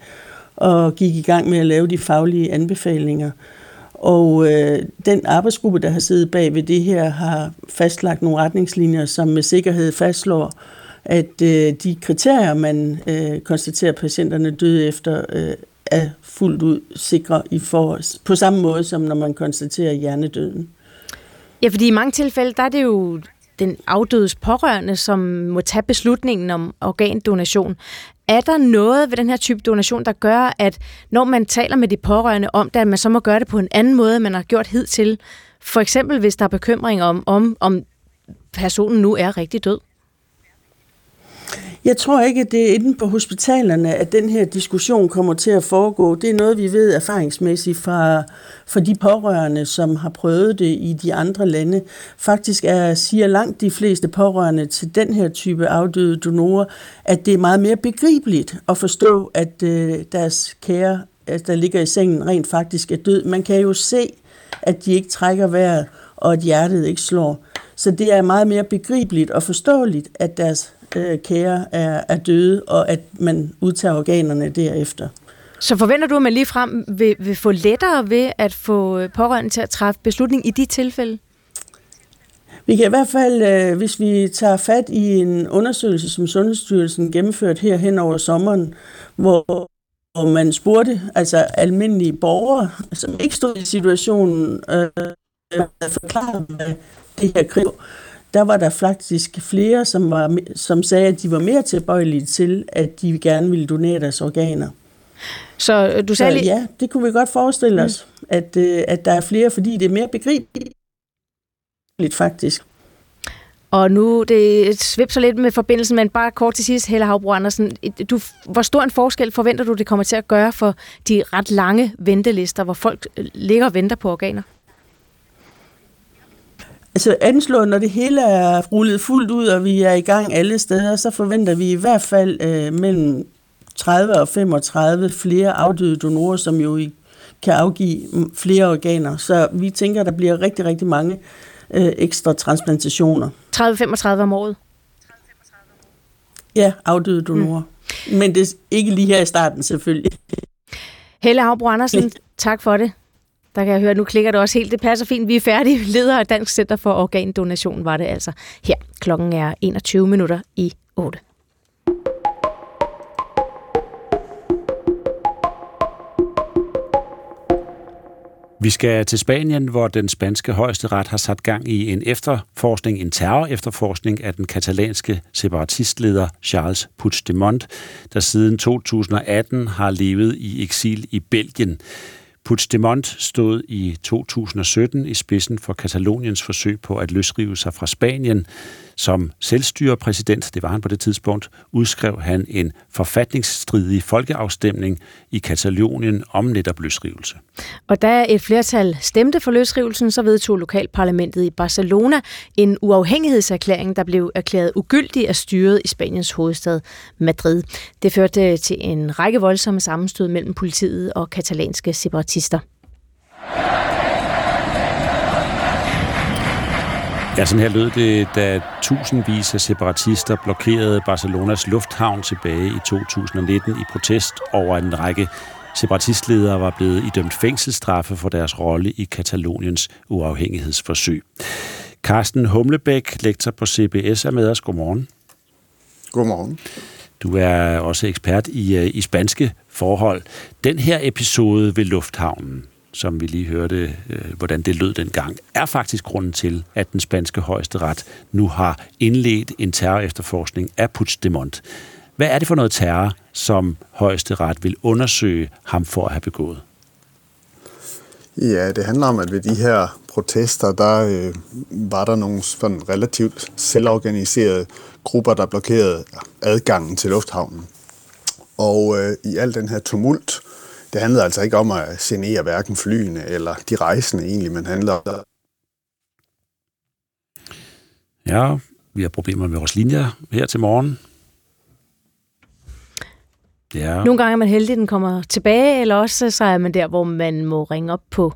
og gik i gang med at lave de faglige anbefalinger. Og øh, den arbejdsgruppe, der har siddet bag ved det her, har fastlagt nogle retningslinjer, som med sikkerhed fastslår, at øh, de kriterier, man øh, konstaterer patienterne døde efter, øh, er fuldt ud sikre i for, på samme måde, som når man konstaterer hjernedøden. Ja, fordi i mange tilfælde, der er det jo den afdødes pårørende, som må tage beslutningen om organdonation. Er der noget ved den her type donation, der gør, at når man taler med de pårørende om det, at man så må gøre det på en anden måde, end man har gjort hidtil? For eksempel, hvis der er bekymring om, om, om personen nu er rigtig død? Jeg tror ikke, at det er inde på hospitalerne, at den her diskussion kommer til at foregå. Det er noget, vi ved erfaringsmæssigt fra, fra de pårørende, som har prøvet det i de andre lande. Faktisk er, siger langt de fleste pårørende til den her type afdøde donorer, at det er meget mere begribeligt at forstå, at øh, deres kære, der ligger i sengen, rent faktisk er død. Man kan jo se, at de ikke trækker vejret, og at hjertet ikke slår. Så det er meget mere begribeligt og forståeligt, at deres øh, kære er, er døde, og at man udtager organerne derefter. Så forventer du, at man lige frem vil, vil få lettere ved at få pårørende til at træffe beslutning i de tilfælde? Vi kan i hvert fald, øh, hvis vi tager fat i en undersøgelse, som Sundhedsstyrelsen gennemførte her hen over sommeren, hvor hvor man spurgte altså almindelige borgere, som ikke stod i situationen, øh, forklare, hvad det her krig der var der faktisk flere, som, var, som sagde, at de var mere tilbøjelige til, at de gerne ville donere deres organer. Så øh, du sagde Så, lige... ja, det kunne vi godt forestille os, mm. at, øh, at der er flere, fordi det er mere begribeligt faktisk. Og nu, det svipser lidt med forbindelsen, men bare kort til sidst, Helle Havbro Andersen. Du, hvor stor en forskel forventer du, det kommer til at gøre for de ret lange ventelister, hvor folk øh, ligger og venter på organer? Altså anslået, når det hele er rullet fuldt ud, og vi er i gang alle steder, så forventer vi i hvert fald øh, mellem 30 og 35 flere afdøde donorer, som jo kan afgive flere organer. Så vi tænker, at der bliver rigtig, rigtig mange øh, ekstra transplantationer. 30-35 om året? Ja, afdøde donorer. Mm. Men det er ikke lige her i starten, selvfølgelig. Helle Havbro Andersen, tak for det. Der kan jeg høre, at nu klikker det også helt. Det passer fint. Vi er færdige. Leder af Dansk Center for Organdonation var det altså her. Klokken er 21 minutter i 8. Vi skal til Spanien, hvor den spanske højesteret har sat gang i en efterforskning, en terror-efterforskning af den katalanske separatistleder Charles Puigdemont, der siden 2018 har levet i eksil i Belgien. Puigdemont stod i 2017 i spidsen for Kataloniens forsøg på at løsrive sig fra Spanien. Som selvstyrepræsident, det var han på det tidspunkt, udskrev han en forfatningsstridig folkeafstemning i Katalonien om netop løsrivelse. Og da et flertal stemte for løsrivelsen, så vedtog lokalparlamentet i Barcelona en uafhængighedserklæring, der blev erklæret ugyldig af styret i Spaniens hovedstad Madrid. Det førte til en række voldsomme sammenstød mellem politiet og katalanske separatister. Ja, sådan her lød det, da tusindvis af separatister blokerede Barcelonas lufthavn tilbage i 2019 i protest over en række separatistledere var blevet idømt fængselsstraffe for deres rolle i Kataloniens uafhængighedsforsøg. Carsten Humlebæk, lektor på CBS, er med os. Godmorgen. Godmorgen. Du er også ekspert i, øh, i spanske forhold. Den her episode ved lufthavnen, som vi lige hørte, øh, hvordan det lød dengang, er faktisk grunden til, at den spanske højeste ret nu har indledt en terror-efterforskning af Puigdemont. Hvad er det for noget terror, som højeste ret vil undersøge ham for at have begået? Ja, det handler om, at ved de her protester, der øh, var der nogle sådan relativt selvorganiserede grupper, der blokerede adgangen til lufthavnen. Og øh, i al den her tumult, det handlede altså ikke om at genere hverken flyene eller de rejsende egentlig, men handler om... Ja, vi har problemer med vores linjer her til morgen. Ja. Nogle gange er man heldig, at den kommer tilbage, eller også så er man der, hvor man må ringe op på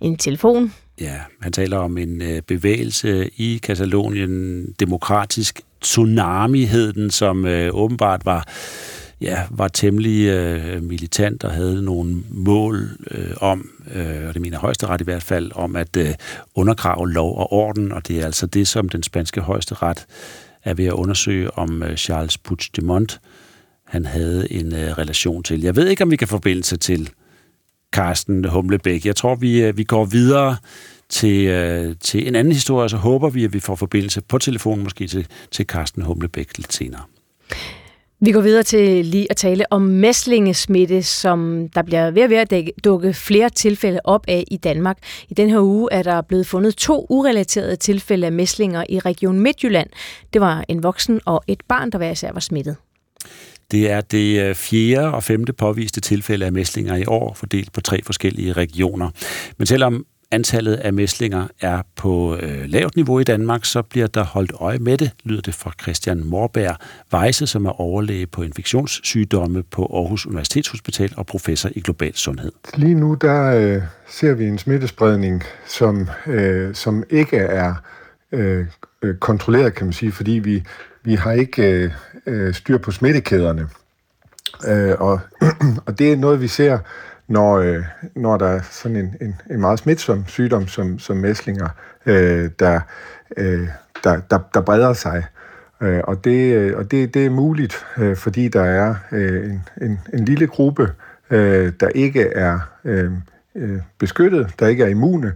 en telefon. Ja, han taler om en øh, bevægelse i Katalonien, demokratisk tsunami hed den, som øh, åbenbart var ja, var temmelig øh, militant og havde nogle mål øh, om, øh, og det mener højesteret i hvert fald, om at øh, undergrave lov og orden, og det er altså det, som den spanske højesteret er ved at undersøge om øh, Charles Puigdemont han havde en øh, relation til. Jeg ved ikke, om vi kan forbindelse til Carsten Humlebæk. Jeg tror, vi, øh, vi går videre til, øh, til en anden historie, så håber vi, at vi får forbindelse på telefonen måske til, til Carsten Humlebæk lidt senere. Vi går videre til lige at tale om mæslingesmitte, som der bliver ved at dukke flere tilfælde op af i Danmark. I den her uge er der blevet fundet to urelaterede tilfælde af mæslinger i Region Midtjylland. Det var en voksen og et barn, der hver især var smittet. Det er det øh, fjerde og femte påviste tilfælde af mæslinger i år, fordelt på tre forskellige regioner. Men selvom antallet af mæslinger er på øh, lavt niveau i Danmark, så bliver der holdt øje med det, lyder det fra Christian Morberg Weisse, som er overlæge på infektionssygdomme på Aarhus Universitetshospital og professor i global sundhed. Lige nu der øh, ser vi en smittespredning, som, øh, som ikke er øh, øh kontrolleret, kan man sige, fordi vi, vi har ikke øh, øh styr på smittekæderne. Øh, og, og det er noget, vi ser når, øh, når der er sådan en, en, en meget smitsom sygdom som, som mæslinger, øh, der, øh, der, der, der breder sig. Øh, og det, øh, og det, det er muligt, øh, fordi der er øh, en, en, en lille gruppe, øh, der ikke er øh, øh beskyttet, der ikke er immune,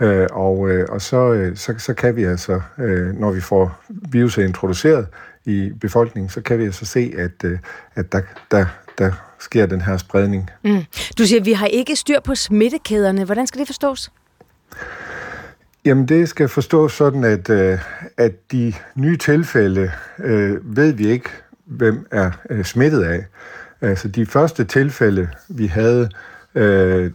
Øh, og øh, og så, øh, så, så kan vi altså, øh, når vi får viruset introduceret i befolkningen, så kan vi altså se, at, øh, at der, der, der sker den her spredning. Mm. Du siger, at vi har ikke styr på smittekæderne. Hvordan skal det forstås? Jamen det skal forstås sådan, at, øh, at de nye tilfælde øh, ved vi ikke, hvem er øh, smittet af. Altså de første tilfælde, vi havde, øh,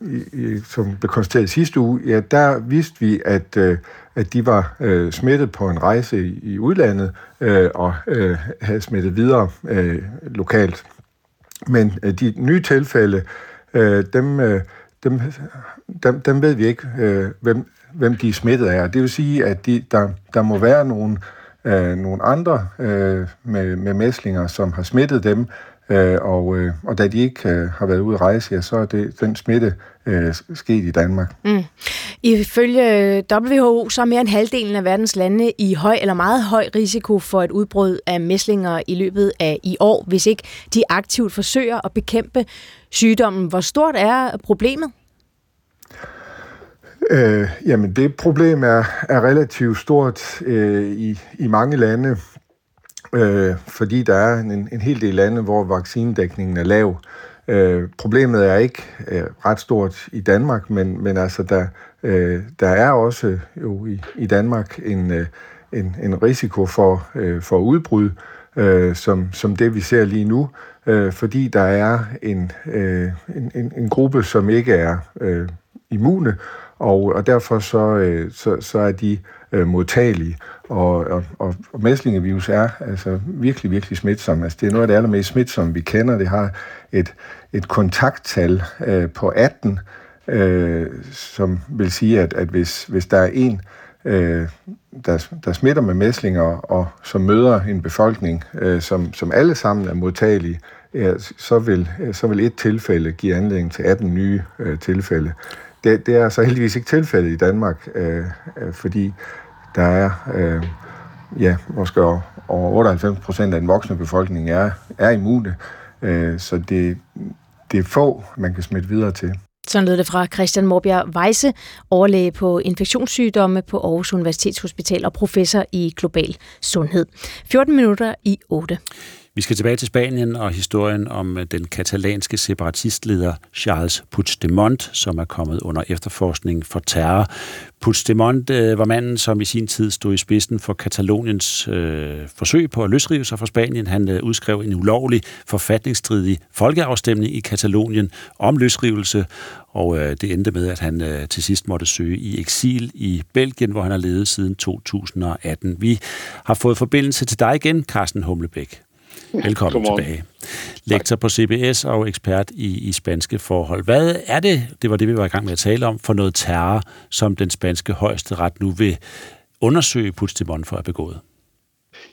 i, i, som blev konstateret sidste uge, ja, der vidste vi, at, øh, at de var øh, smittet på en rejse i, i udlandet øh, og øh, havde smittet videre øh, lokalt. Men øh, de nye tilfælde, øh, dem, øh, dem, dem, dem ved vi ikke, øh, hvem, hvem de er smittet af. Det vil sige, at de, der, der må være nogle, øh, nogle andre øh, med, med mæslinger, som har smittet dem, øh, og, øh, og da de ikke øh, har været ude at rejse, ja, så er det, den smitte øh, sket i Danmark. Mm. Ifølge WHO, så er mere end halvdelen af verdens lande i høj eller meget høj risiko for et udbrud af mæslinger i løbet af i år, hvis ikke de aktivt forsøger at bekæmpe sygdommen. Hvor stort er problemet? Øh, jamen, det problem er, er relativt stort øh, i, i mange lande, øh, fordi der er en, en hel del lande, hvor vaccinedækningen er lav. Øh, problemet er ikke øh, ret stort i Danmark, men, men altså der, øh, der er også jo i, i Danmark en, øh, en, en risiko for, øh, for udbrud, øh, som, som det vi ser lige nu, øh, fordi der er en, øh, en, en, en gruppe, som ikke er øh, immune, og, og derfor så, øh, så, så er de øh, modtagelige. Og, og, og, og mæslingevirus er altså virkelig, virkelig smitsom. Altså, det er noget af det allermest smitsomme, vi kender. Det har et, et kontakttal øh, på 18, øh, som vil sige, at, at hvis, hvis der er en, øh, der, der smitter med mæslinger, og som møder en befolkning, øh, som, som alle sammen er modtagelige, ja, så, vil, så vil et tilfælde give anledning til 18 nye øh, tilfælde. Det, det er så heldigvis ikke tilfældet i Danmark, øh, øh, fordi der er, øh, ja, måske over 98 procent af den voksne befolkning er, er immune, øh, så det, det er få, man kan smitte videre til. Sådan lød det fra Christian Morbjerg Weisse, overlæge på infektionssygdomme på Aarhus Universitetshospital og professor i global sundhed. 14 minutter i 8. Vi skal tilbage til Spanien og historien om øh, den katalanske separatistleder Charles Puigdemont, som er kommet under efterforskning for terror. Puigdemont øh, var manden, som i sin tid stod i spidsen for Kataloniens øh, forsøg på at løsrive sig fra Spanien. Han øh, udskrev en ulovlig, forfatningsstridig folkeafstemning i Katalonien om løsrivelse, og øh, det endte med, at han øh, til sidst måtte søge i eksil i Belgien, hvor han har levet siden 2018. Vi har fået forbindelse til dig igen, Carsten Humlebæk. Velkommen tilbage. Lektor på CBS og ekspert i, i spanske forhold. Hvad er det, det var det, vi var i gang med at tale om, for noget terror, som den spanske højeste ret nu vil undersøge Puigdemont for at begået?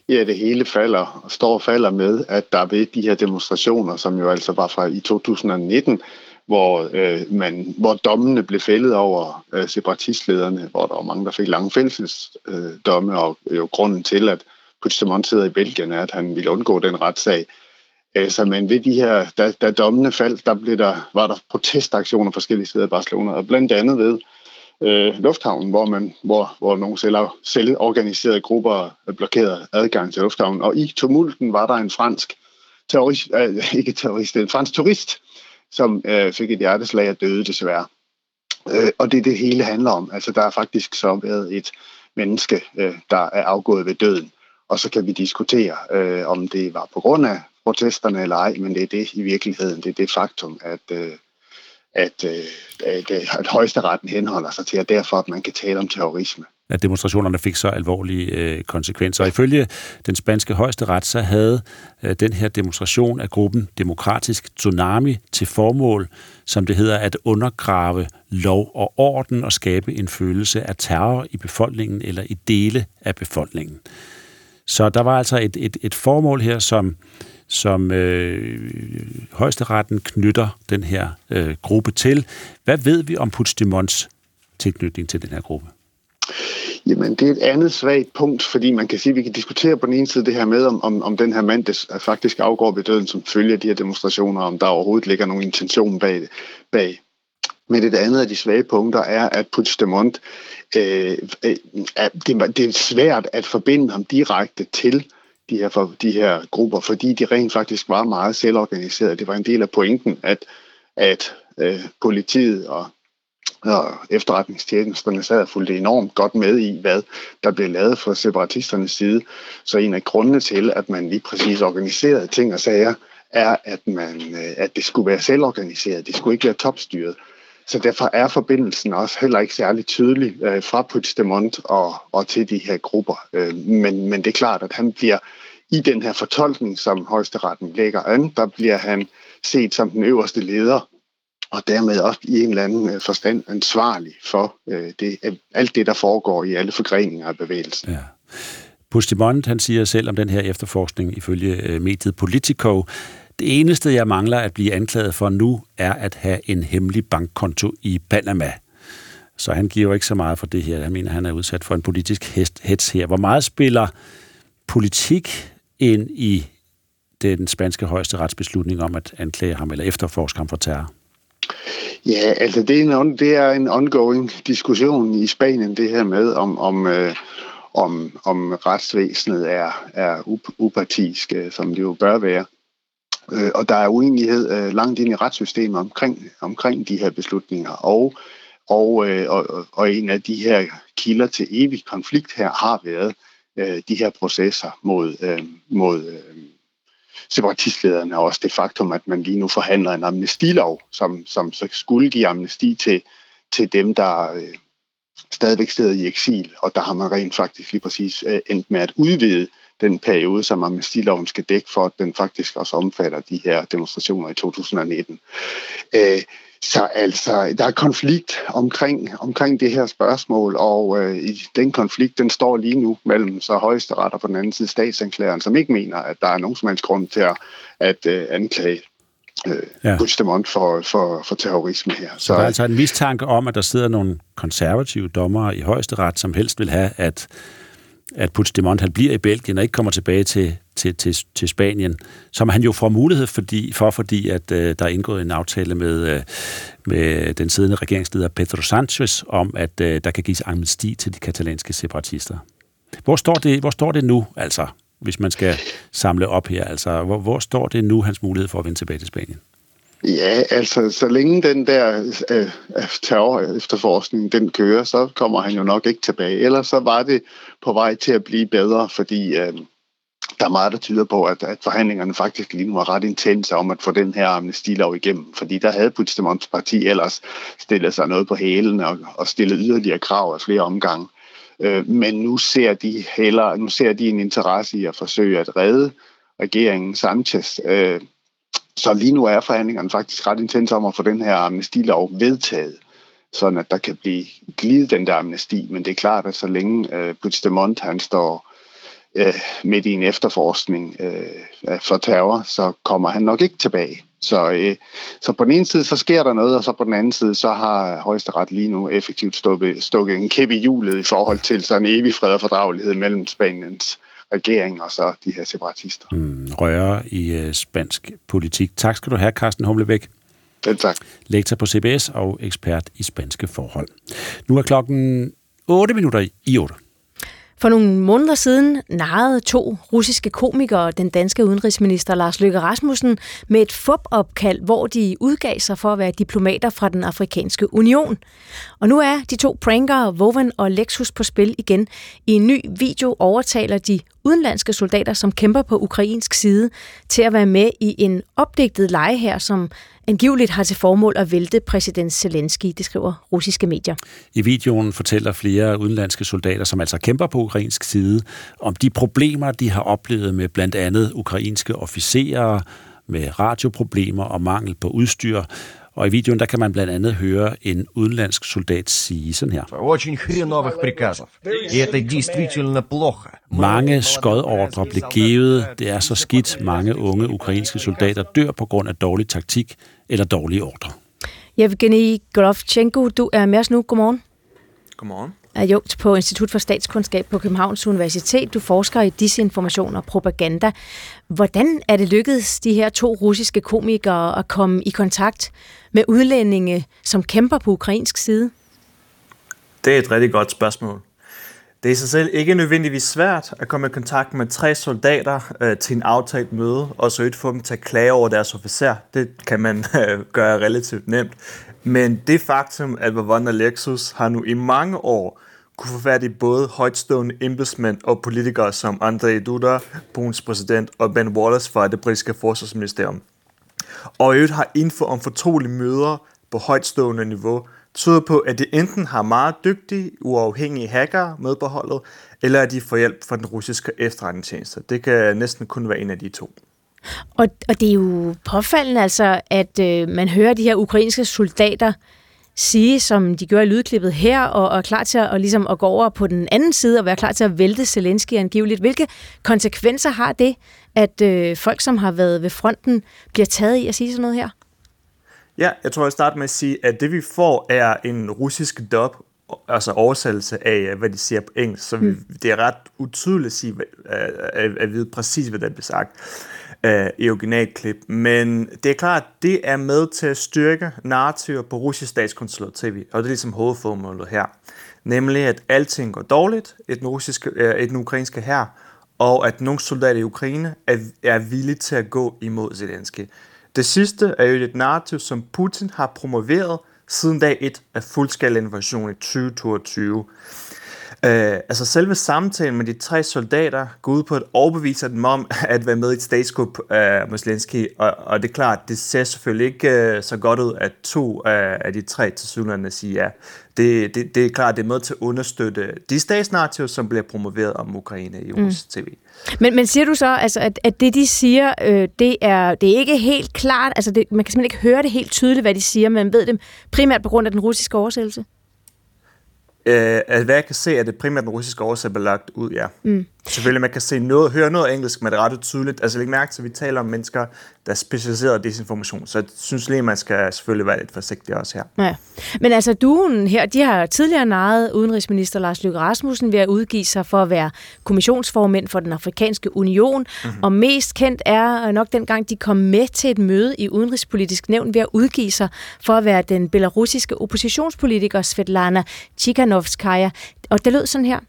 Ja, det hele falder, står og falder med, at der ved de her demonstrationer, som jo altså var fra i 2019, hvor, øh, man, hvor dommene blev fældet over øh, separatistlederne, hvor der var mange, der fik lange fællesdomme, øh, og jo grunden til, at Puigdemont sidder i Belgien, er, at han ville undgå den retssag. Altså, men ved de her, da, da dommene faldt, der, blev der, var der protestaktioner forskellige steder i Barcelona, og blandt andet ved øh, lufthavnen, hvor, man, hvor, hvor nogle selv, selvorganiserede grupper øh, blokerede adgang til lufthavnen. Og i tumulten var der en fransk terrorist, øh, ikke terrorist, en fransk turist, som øh, fik et hjerteslag og døde desværre. Øh, og det er det hele handler om. Altså, der er faktisk så været et menneske, øh, der er afgået ved døden og så kan vi diskutere, øh, om det var på grund af protesterne eller ej, men det er det i virkeligheden, det er det faktum, at, øh, at, øh, at, øh, at højesteretten henholder sig til, at derfor at man kan tale om terrorisme. At demonstrationerne fik så alvorlige øh, konsekvenser. Og ifølge den spanske højesteret, så havde øh, den her demonstration af gruppen Demokratisk Tsunami til formål, som det hedder, at undergrave lov og orden og skabe en følelse af terror i befolkningen eller i dele af befolkningen. Så der var altså et, et, et formål her, som, som øh, højesteretten knytter den her øh, gruppe til. Hvad ved vi om Puigdemonts tilknytning til den her gruppe? Jamen, det er et andet svagt punkt, fordi man kan sige, at vi kan diskutere på den ene side det her med, om, om, om den her mand der faktisk afgår ved døden som følge af de her demonstrationer, om der overhovedet ligger nogen intention bag, bag men det andet af de svage punkter er, at Puigdemont, øh, øh, det, det er svært at forbinde ham direkte til de her, for, de her grupper, fordi de rent faktisk var meget selvorganiserede. Det var en del af pointen, at, at øh, politiet og, og efterretningstjenesterne sad og fulgte enormt godt med i, hvad der blev lavet fra separatisternes side. Så en af grundene til, at man lige præcis organiserede ting og sager, er, at, man, øh, at det skulle være selvorganiseret. Det skulle ikke være topstyret. Så derfor er forbindelsen også heller ikke særlig tydelig øh, fra Puigdemont og, og til de her grupper. Øh, men, men det er klart, at han bliver i den her fortolkning, som højesteretten lægger an, der bliver han set som den øverste leder, og dermed også i en eller anden øh, forstand ansvarlig for øh, det, øh, alt det, der foregår i alle forgreninger af bevægelsen. Ja. Puigdemont, han siger selv om den her efterforskning ifølge øh, mediet Politico, det eneste, jeg mangler at blive anklaget for nu, er at have en hemmelig bankkonto i Panama. Så han giver jo ikke så meget for det her. Jeg mener, han er udsat for en politisk hets her. Hvor meget spiller politik ind i den spanske højeste retsbeslutning om at anklage ham eller efterforske ham for terror? Ja, altså det er en, det er en ongoing diskussion i Spanien, det her med, om, om, øh, om, om retsvæsenet er, er upartisk, øh, som det jo bør være. Øh, og der er uenighed øh, langt ind i retssystemet omkring, omkring de her beslutninger. Og, og, øh, og, og en af de her kilder til evig konflikt her har været øh, de her processer mod, øh, mod øh, separatistlederne, og også det faktum, at man lige nu forhandler en amnestilov, som, som så skulle give amnesti til, til dem, der øh, stadigvæk sidder i eksil, og der har man rent faktisk lige præcis øh, endt med at udvide den periode, som amnestiloven skal dække for, at den faktisk også omfatter de her demonstrationer i 2019. Øh, så altså, der er konflikt omkring, omkring det her spørgsmål, og øh, i den konflikt, den står lige nu mellem så højesteret og på den anden side statsanklageren, som ikke mener, at der er nogen som helst grund til at, at øh, anklage øh, ja. Puigdemont for, for, for terrorisme her. Så, så der er altså en mistanke om, at der sidder nogle konservative dommere i højesteret, som helst vil have, at at Puigdemont han bliver i Belgien og ikke kommer tilbage til, til, til, til Spanien, som han jo får mulighed fordi, for, fordi at øh, der er indgået en aftale med, øh, med den siddende regeringsleder Pedro Sanchez om, at øh, der kan gives amnesti til de katalanske separatister. Hvor står det, hvor står det nu, altså, hvis man skal samle op her? Altså, hvor, hvor står det nu, hans mulighed for at vende tilbage til Spanien? Ja, altså så længe den der øh, øh terror efterforskning den kører, så kommer han jo nok ikke tilbage. Ellers så var det på vej til at blive bedre, fordi øh, der er meget, der tyder på, at, at forhandlingerne faktisk lige nu var ret intense om at få den her amnestilov igennem. Fordi der havde Puigdemonts parti ellers stillet sig noget på hælen og, og stillet yderligere krav af flere omgange. Øh, men nu ser de heller, nu ser de en interesse i at forsøge at redde regeringen Sanchez. Øh, så lige nu er forhandlingerne faktisk ret intense om at få den her amnestilov vedtaget, sådan at der kan blive glidet den der amnesti. Men det er klart, at så længe øh, Puigdemont han står øh, midt i en efterforskning øh, for terror, så kommer han nok ikke tilbage. Så, øh, så på den ene side, så sker der noget, og så på den anden side, så har højesteret lige nu effektivt stukket, stukket en kæppe i hjulet i forhold til sådan en evig fred og fordragelighed mellem Spaniens regering og så de her separatister. Mm, røre i uh, spansk politik. Tak skal du have, Carsten Humlebæk. Selv tak. Lektor på CBS og ekspert i spanske forhold. Nu er klokken 8 minutter i 8. For nogle måneder siden narrede to russiske komikere den danske udenrigsminister Lars Løkke Rasmussen med et fupopkald, hvor de udgav sig for at være diplomater fra den afrikanske union. Og nu er de to prankere, Voven og Lexus, på spil igen. I en ny video overtaler de udenlandske soldater, som kæmper på ukrainsk side, til at være med i en opdigtet lege her, som angiveligt har til formål at vælte præsident Zelensky, det skriver russiske medier. I videoen fortæller flere udenlandske soldater, som altså kæmper på ukrainsk side, om de problemer, de har oplevet med blandt andet ukrainske officerer, med radioproblemer og mangel på udstyr, og i videoen der kan man blandt andet høre en udenlandsk soldat sige sådan her. Очень хреновых приказов. И это действительно плохо. Mange skodordre blev givet. Det er så skidt. Mange unge ukrainske soldater dør på grund af dårlig taktik eller dårlige ordre. Yevgeny Golovchenko, du er med os nu. Godmorgen. Godmorgen. adjunkt på Institut for Statskundskab på Københavns Universitet. Du forsker i disinformation og propaganda. Hvordan er det lykkedes de her to russiske komikere at komme i kontakt med udlændinge, som kæmper på ukrainsk side? Det er et rigtig godt spørgsmål. Det er i sig selv ikke nødvendigvis svært at komme i kontakt med tre soldater øh, til en aftalt møde, og så få dem til at klage over deres officer. Det kan man øh, gøre relativt nemt. Men det faktum, at Vavon Lexus har nu i mange år kunne få fat i både højtstående embedsmænd og politikere som André Duda, Polens præsident, og Ben Wallace fra det britiske forsvarsministerium. Og i øvrigt har info om fortrolige møder på højtstående niveau, tyder på, at de enten har meget dygtige, uafhængige hackere med på holdet, eller at de får hjælp fra den russiske efterretningstjeneste. Det kan næsten kun være en af de to. Og, og det er jo påfaldende altså, at øh, man hører de her ukrainske soldater sige, som de gør i lydklippet her, og, og er klar til at, og ligesom at gå over på den anden side og være klar til at vælte Zelensky angiveligt. Hvilke konsekvenser har det, at øh, folk, som har været ved fronten, bliver taget i at sige sådan noget her? Ja, jeg tror, jeg starter med at sige, at det vi får er en russisk dub, altså oversættelse af, hvad de siger på engelsk, så mm. det er ret utydeligt at, sige, at, at, at vide præcis, hvad der bliver sagt øh, i originalklip. Men det er klart, at det er med til at styrke narrativer på russisk statskonsulat tv, og det er ligesom hovedformålet her. Nemlig, at alting går dårligt i den, russiske, øh, i den ukrainske her, og at nogle soldater i Ukraine er, er villige til at gå imod Zelensky. Det sidste er jo et narrativ, som Putin har promoveret siden dag 1 af fuldskala invasion i 2022. Uh, altså selve samtalen med de tre soldater går ud på at overbevise dem om at være med i et statskup af Muslinski, og, og det er klart, det ser selvfølgelig ikke uh, så godt ud, at to uh, af de tre til synligheden siger ja. Det, det, det er klart, det er med til at understøtte de statsnarrativer, som bliver promoveret om Ukraine i mm. TV. Men, men siger du så, altså, at, at det, de siger, øh, det, er, det er ikke helt klart, altså det, man kan simpelthen ikke høre det helt tydeligt, hvad de siger, men ved det primært på grund af den russiske oversættelse? Øh, at hvad jeg kan se, er det primært den russiske oversættelse lagt ud, ja. Mm. Selvfølgelig, man kan se noget, høre noget engelsk, men det er ret tydeligt. Altså læg mærke til, at vi taler om mennesker, der er specialiseret i desinformation. Så jeg synes lige, man skal selvfølgelig være lidt forsigtig også her. Ja. Men altså, duen her, de har tidligere naret udenrigsminister Lars Løkke Rasmussen ved at udgive sig for at være kommissionsformænd for den afrikanske union. Mm-hmm. Og mest kendt er nok dengang, de kom med til et møde i udenrigspolitisk nævn ved at udgive sig for at være den belarusiske oppositionspolitiker Svetlana Tikhanovskaya. Og det lød sådan her.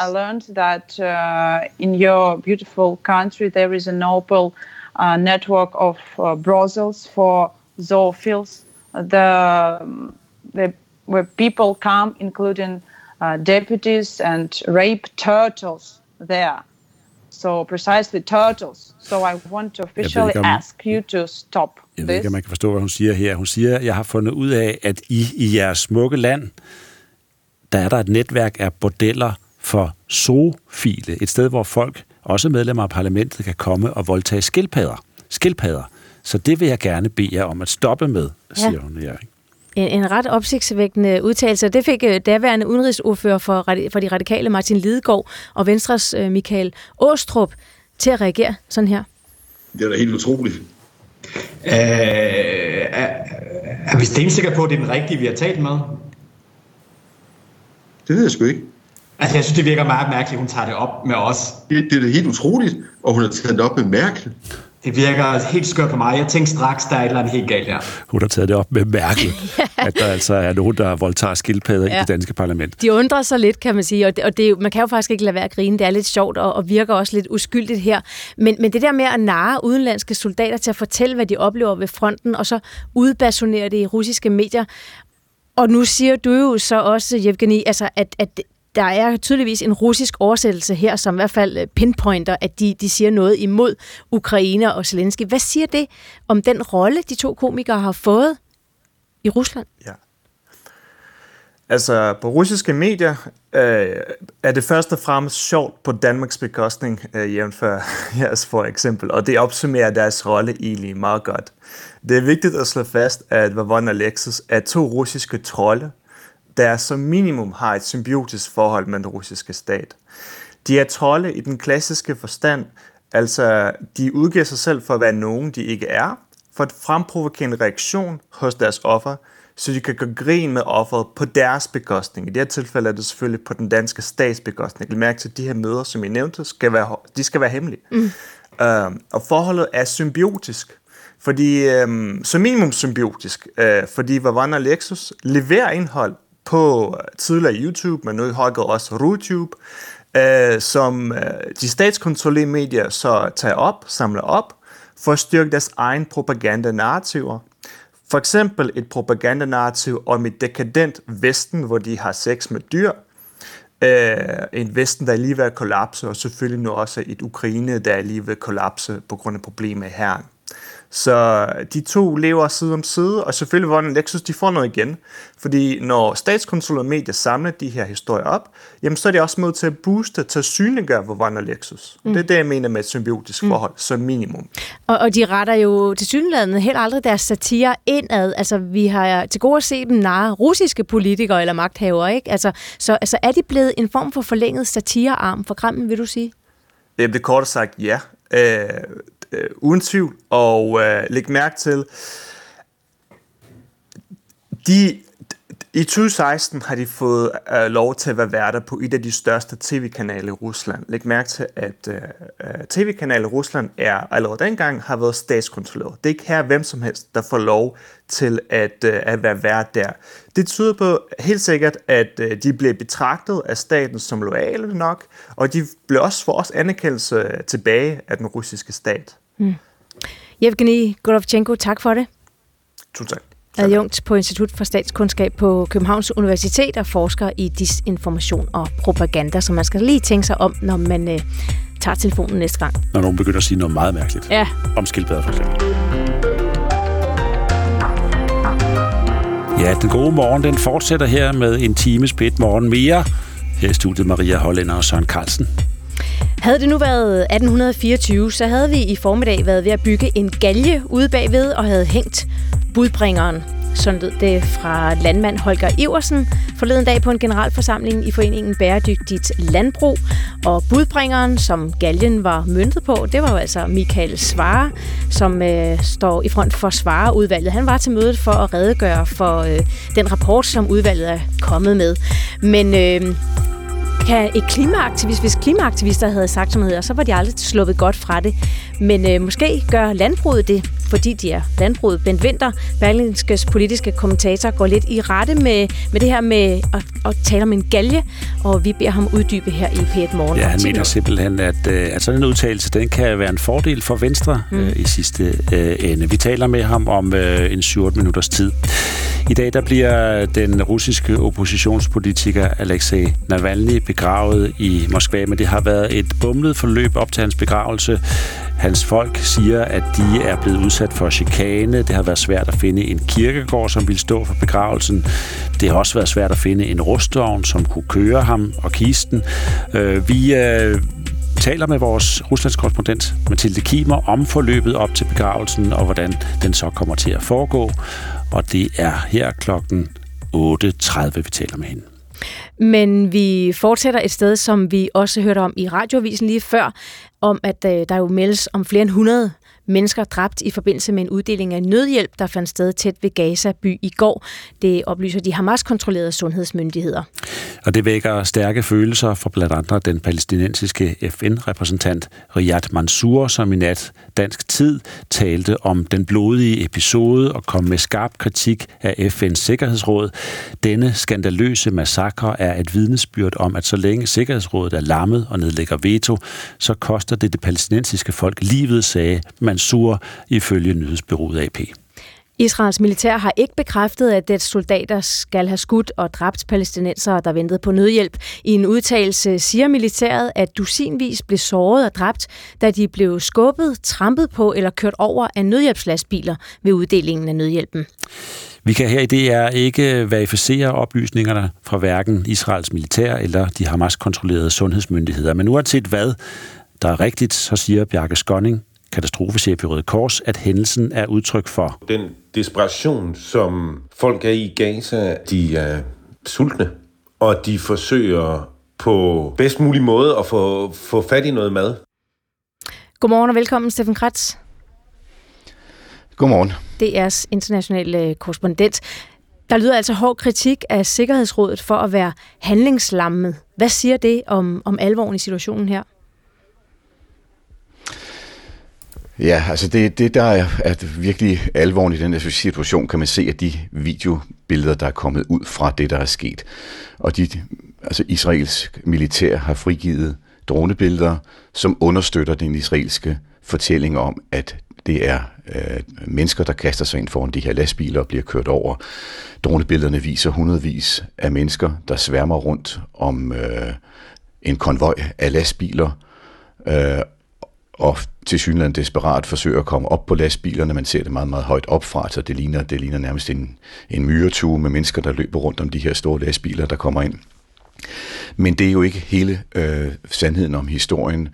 I learned that uh, in your beautiful country there is a noble uh, network of uh, brothels for zoophiles, the, the, where people come, including uh, deputies, and rape turtles there. So precisely turtles. So I want to officially om, ask you to stop Jeg ved ikke, om man kan forstå, hvad hun siger her. Hun siger, jeg har fundet ud af, at I, i jeres smukke land, der er der et netværk af bordeller, for zoofile, et sted, hvor folk, også medlemmer af parlamentet, kan komme og voldtage skildpadder. skildpadder. Så det vil jeg gerne bede jer om at stoppe med, siger ja. hun. Ja. En, en ret opsigtsvækkende udtalelse. Det fik uh, daværende udenrigsordfører for, for de radikale Martin Lidegaard og Venstres uh, Michael Åstrup til at reagere sådan her. Det er da helt utroligt. Øh, er, er vi stensikre på, at det er den rigtige, vi har talt med? Det ved jeg sgu ikke. Altså, jeg synes, det virker meget mærkeligt, at hun tager det op med os. Det, det er helt utroligt, og hun har taget det op med Merkel. Det virker helt skørt på mig. Jeg tænkte straks, der er et eller andet helt galt her. Hun har taget det op med Merkel, at der altså er nogen, der voldtager skildpadder ja. i det danske parlament. De undrer sig lidt, kan man sige, og, det, og det, man kan jo faktisk ikke lade være at grine. Det er lidt sjovt og, og virker også lidt uskyldigt her. Men, men det der med at narre udenlandske soldater til at fortælle, hvad de oplever ved fronten, og så udbasonere det i russiske medier, og nu siger du jo så også, Evgeni, altså, at, at der er tydeligvis en russisk oversættelse her, som i hvert fald øh, pinpointer, at de, de siger noget imod Ukraine og Zelensky. Hvad siger det om den rolle, de to komikere har fået i Rusland? Ja. Altså, på russiske medier øh, er det først og fremmest sjovt på Danmarks bekostning, øh, jævnfør jeres for eksempel, og det opsummerer deres rolle egentlig meget godt. Det er vigtigt at slå fast, at Vavon Alexis er to russiske trolde, der som minimum har et symbiotisk forhold med den russiske stat. De er trolde i den klassiske forstand, altså de udgiver sig selv for at være nogen, de ikke er, for at fremprovokere en reaktion hos deres offer, så de kan gøre grin med offeret på deres bekostning. I det her tilfælde er det selvfølgelig på den danske stats bekostning. Læg mærke til, at de her møder, som I nævnte, skal være, de skal være hemmelige. Mm. Uh, og forholdet er symbiotisk. Fordi, øhm, som minimum symbiotisk, øh, fordi Vavana Lexus leverer indhold på øh, tidligere YouTube, men nu i høj grad også RuTube, øh, som øh, de statskontrollerede medier så tager op, samler op, for at styrke deres egen propagandanarrativer. For eksempel et propagandanarrativ om et dekadent Vesten, hvor de har sex med dyr, øh, en Vesten, der er lige ved at kollapse, og selvfølgelig nu også et Ukraine, der er lige ved at kollapse på grund af problemer her. Så de to lever side om side, og selvfølgelig hvordan Lexus de får noget igen. Fordi når statskontrollerede medier samler de her historier op, jamen så er de også med til at booste, til at synliggøre hvordan Lexus. Mm. Det er det, jeg mener med et symbiotisk mm. forhold, som minimum. Og, og de retter jo til synligheden helt aldrig deres satire indad. Altså, vi har til gode at se dem narre russiske politikere eller magthavere, ikke? Altså, så altså, er de blevet en form for forlænget satirearm for Kreml, vil du sige? Det er kort sagt ja. Øh, øh, uden tvivl. Og øh, læg mærke til, de, i 2016 har de fået øh, lov til at være værter på et af de største tv-kanaler i Rusland. Læg mærke til, at øh, øh tv-kanaler i Rusland er allerede dengang har været statskontrolleret. Det er ikke her hvem som helst, der får lov til at, øh, at være vært der. Det tyder på helt sikkert, at øh, de blev betragtet af staten som loyale nok, og de blev også for os anerkendelse tilbage af den russiske stat. Mm. Yevgeny Golovchenko, tak for det. Tusind tak. Adjunkt på Institut for Statskundskab på Københavns Universitet og forsker i disinformation og propaganda, så man skal lige tænke sig om, når man øh, tager telefonen næste gang. Når nogen begynder at sige noget meget mærkeligt. Ja. Om skildpadder for eksempel. Ja, den gode morgen, den fortsætter her med en times bedt morgen mere. Her i studiet Maria Hollænder og Søren Carlsen. Havde det nu været 1824, så havde vi i formiddag været ved at bygge en galge ude bagved og havde hængt budbringeren. Sådan lød det fra landmand Holger Iversen forleden dag på en generalforsamling i foreningen Bæredygtigt Landbrug. Og budbringeren, som galgen var møntet på, det var jo altså Michael Svare, som øh, står i front for Svareudvalget. Han var til mødet for at redegøre for øh, den rapport, som udvalget er kommet med. Men øh, kan et klimaaktivist, hvis klimaaktivister havde sagt som hedder, så var de aldrig sluppet godt fra det. Men øh, måske gør landbruget det, fordi de er landbruget. Bent Winter, Berlingskes politiske kommentator, går lidt i rette med, med det her med at, at tale om en galge, og vi beder ham uddybe her i P1 Morgen. Ja, han mener simpelthen, at, øh, at sådan en udtalelse, den kan være en fordel for Venstre mm. øh, i sidste øh, ende. Vi taler med ham om øh, en 7 minutters tid. I dag der bliver den russiske oppositionspolitiker Alexei Navalny begravet i Moskva, men det har været et bumlet forløb op til hans begravelse. Hans folk siger, at de er blevet udsat for chikane. Det har været svært at finde en kirkegård, som ville stå for begravelsen. Det har også været svært at finde en rustovn, som kunne køre ham og kisten. Øh, vi øh, taler med vores Ruslands korrespondent Mathilde Kimer om forløbet op til begravelsen og hvordan den så kommer til at foregå. Og det er her klokken 8.30, vi taler med hende. Men vi fortsætter et sted, som vi også hørte om i radioavisen lige før, om at øh, der jo meldes om flere end 100 mennesker dræbt i forbindelse med en uddeling af nødhjælp, der fandt sted tæt ved Gaza by i går. Det oplyser de Hamas-kontrollerede sundhedsmyndigheder. Og det vækker stærke følelser for blandt andre den palæstinensiske FN-repræsentant Riyad Mansour, som i nat dansk tid talte om den blodige episode og kom med skarp kritik af FN's Sikkerhedsråd. Denne skandaløse massakre er et vidnesbyrd om, at så længe Sikkerhedsrådet er lammet og nedlægger veto, så koster det det palæstinensiske folk livet, sagde Mansour ifølge nyhedsbyrået AP. Israels militær har ikke bekræftet, at dets soldater skal have skudt og dræbt palæstinensere, der ventede på nødhjælp. I en udtalelse siger militæret, at dusinvis blev såret og dræbt, da de blev skubbet, trampet på eller kørt over af nødhjælpslastbiler ved uddelingen af nødhjælpen. Vi kan her i DR ikke verificere oplysningerne fra hverken Israels militær eller de Hamas-kontrollerede sundhedsmyndigheder. Men uanset hvad der er rigtigt, så siger Bjarke Skonning, katastrofechef i Røde Kors, at hændelsen er udtryk for den desperation, som folk er i Gaza. De er sultne, og de forsøger på bedst mulig måde at få, få fat i noget mad. Godmorgen og velkommen, Steffen Kratz. Godmorgen. DR's internationale korrespondent. Der lyder altså hård kritik af Sikkerhedsrådet for at være handlingslammet. Hvad siger det om, om alvoren i situationen her? Ja, altså det, det der er, at virkelig alvoren i den her situation, kan man se at de videobilleder, der er kommet ud fra det, der er sket. Og de, altså israelsk militær har frigivet dronebilleder, som understøtter den israelske fortælling om, at det er øh, mennesker, der kaster sig ind foran de her lastbiler og bliver kørt over. Dronebillederne viser hundredvis af mennesker, der sværmer rundt om øh, en konvoj af lastbiler, øh, og til synligheden desperat forsøger at komme op på lastbilerne. Man ser det meget, meget højt opfra, så det ligner, det ligner nærmest en, en myretue med mennesker, der løber rundt om de her store lastbiler, der kommer ind. Men det er jo ikke hele øh, sandheden om historien.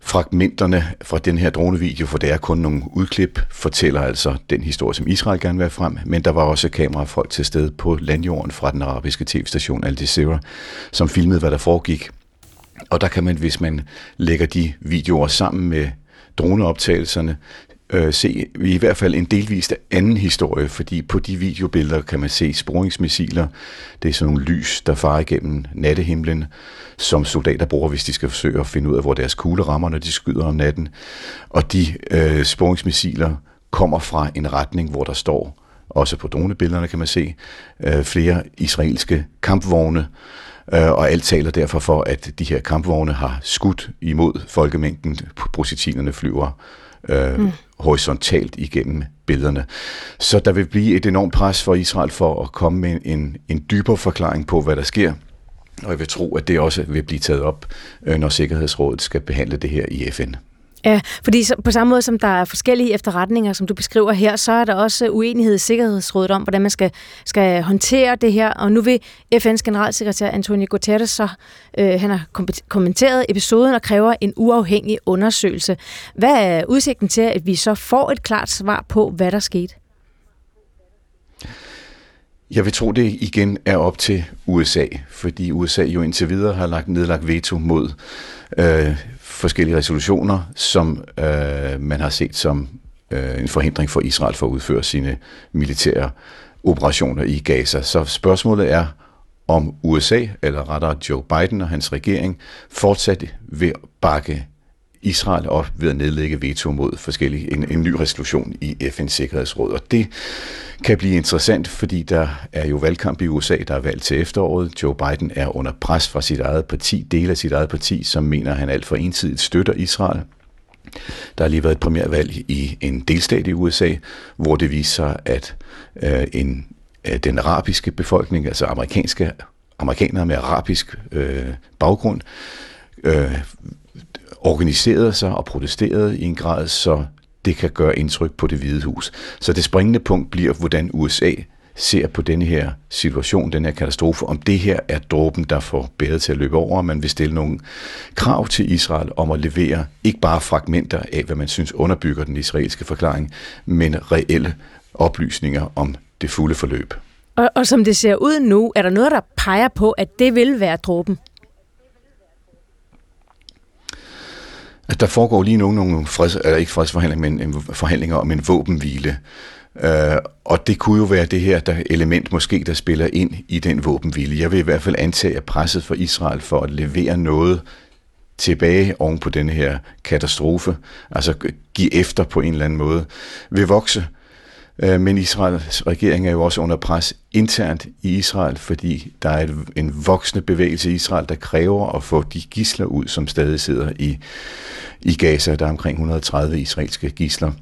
Fragmenterne fra den her dronevideo, for det er kun nogle udklip, fortæller altså den historie, som Israel gerne vil have frem, men der var også kamerafolk til stede på landjorden fra den arabiske tv-station Al Jazeera, som filmede, hvad der foregik. Og der kan man, hvis man lægger de videoer sammen med droneoptagelserne, øh, se i hvert fald en delvist anden historie, fordi på de videobilleder kan man se sporingsmissiler. Det er sådan nogle lys, der farer igennem nattehimlen, som soldater bruger, hvis de skal forsøge at finde ud af, hvor deres kugle rammer, når de skyder om natten. Og de øh, sporingsmissiler kommer fra en retning, hvor der står, også på dronebillederne kan man se, øh, flere israelske kampvogne, og alt taler derfor for, at de her kampvogne har skudt imod folkemængden. Projektilerne flyver øh, mm. horisontalt igennem billederne. Så der vil blive et enormt pres for Israel for at komme med en, en dybere forklaring på, hvad der sker. Og jeg vil tro, at det også vil blive taget op, øh, når Sikkerhedsrådet skal behandle det her i FN. Ja, fordi på samme måde som der er forskellige efterretninger, som du beskriver her, så er der også uenighed i Sikkerhedsrådet om, hvordan man skal, skal håndtere det her. Og nu vil FN's generalsekretær Antonio Guterres så, øh, han har kommenteret episoden og kræver en uafhængig undersøgelse. Hvad er udsigten til, at vi så får et klart svar på, hvad der skete? Jeg vil tro, det igen er op til USA, fordi USA jo indtil videre har lagt nedlagt veto mod øh, forskellige resolutioner, som øh, man har set som øh, en forhindring for Israel for at udføre sine militære operationer i Gaza. Så spørgsmålet er, om USA, eller rettere Joe Biden og hans regering, fortsat vil bakke Israel op ved at nedlægge veto mod forskellige, en, en ny resolution i FN's Sikkerhedsråd. Og det kan blive interessant, fordi der er jo valgkamp i USA, der er valgt til efteråret. Joe Biden er under pres fra sit eget parti, del af sit eget parti, som mener, at han alt for ensidigt støtter Israel. Der har lige været et primærvalg i en delstat i USA, hvor det viser sig, at øh, en, øh, den arabiske befolkning, altså amerikanske amerikanere med arabisk øh, baggrund, øh, organiserede sig og protesterede i en grad, så det kan gøre indtryk på det hvide hus. Så det springende punkt bliver, hvordan USA ser på denne her situation, den her katastrofe, om det her er dråben, der får bæret til at løbe over, man vil stille nogle krav til Israel om at levere ikke bare fragmenter af, hvad man synes underbygger den israelske forklaring, men reelle oplysninger om det fulde forløb. Og, og som det ser ud nu, er der noget, der peger på, at det vil være dråben? At der foregår lige nu nogle freds, eller ikke fredsforhandlinger, men forhandlinger om en våbenhvile. Uh, og det kunne jo være det her der element måske, der spiller ind i den våbenhvile. Jeg vil i hvert fald antage, at presset for Israel for at levere noget tilbage oven på den her katastrofe, altså give efter på en eller anden måde, vil vokse. Øh, men Israels regering er jo også under pres internt i Israel, fordi der er en voksende bevægelse i Israel, der kræver at få de gisler ud, som stadig sidder i, i Gaza. Der er omkring 130 israelske gisler.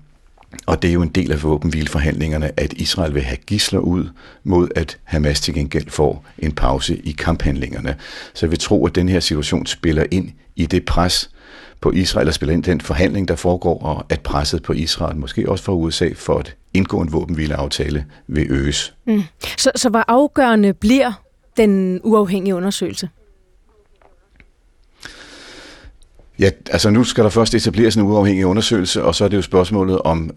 Og det er jo en del af våbenhvileforhandlingerne, at Israel vil have gisler ud, mod at Hamas til gengæld får en pause i kamphandlingerne. Så jeg vil tro, at den her situation spiller ind i det pres, på Israel, og spiller ind den forhandling, der foregår, og at presset på Israel, måske også fra USA, for at indgå en våbenhvileaftale, vil øges. Mm. Så, så hvor afgørende bliver den uafhængige undersøgelse? Ja, altså nu skal der først etableres en uafhængig undersøgelse, og så er det jo spørgsmålet om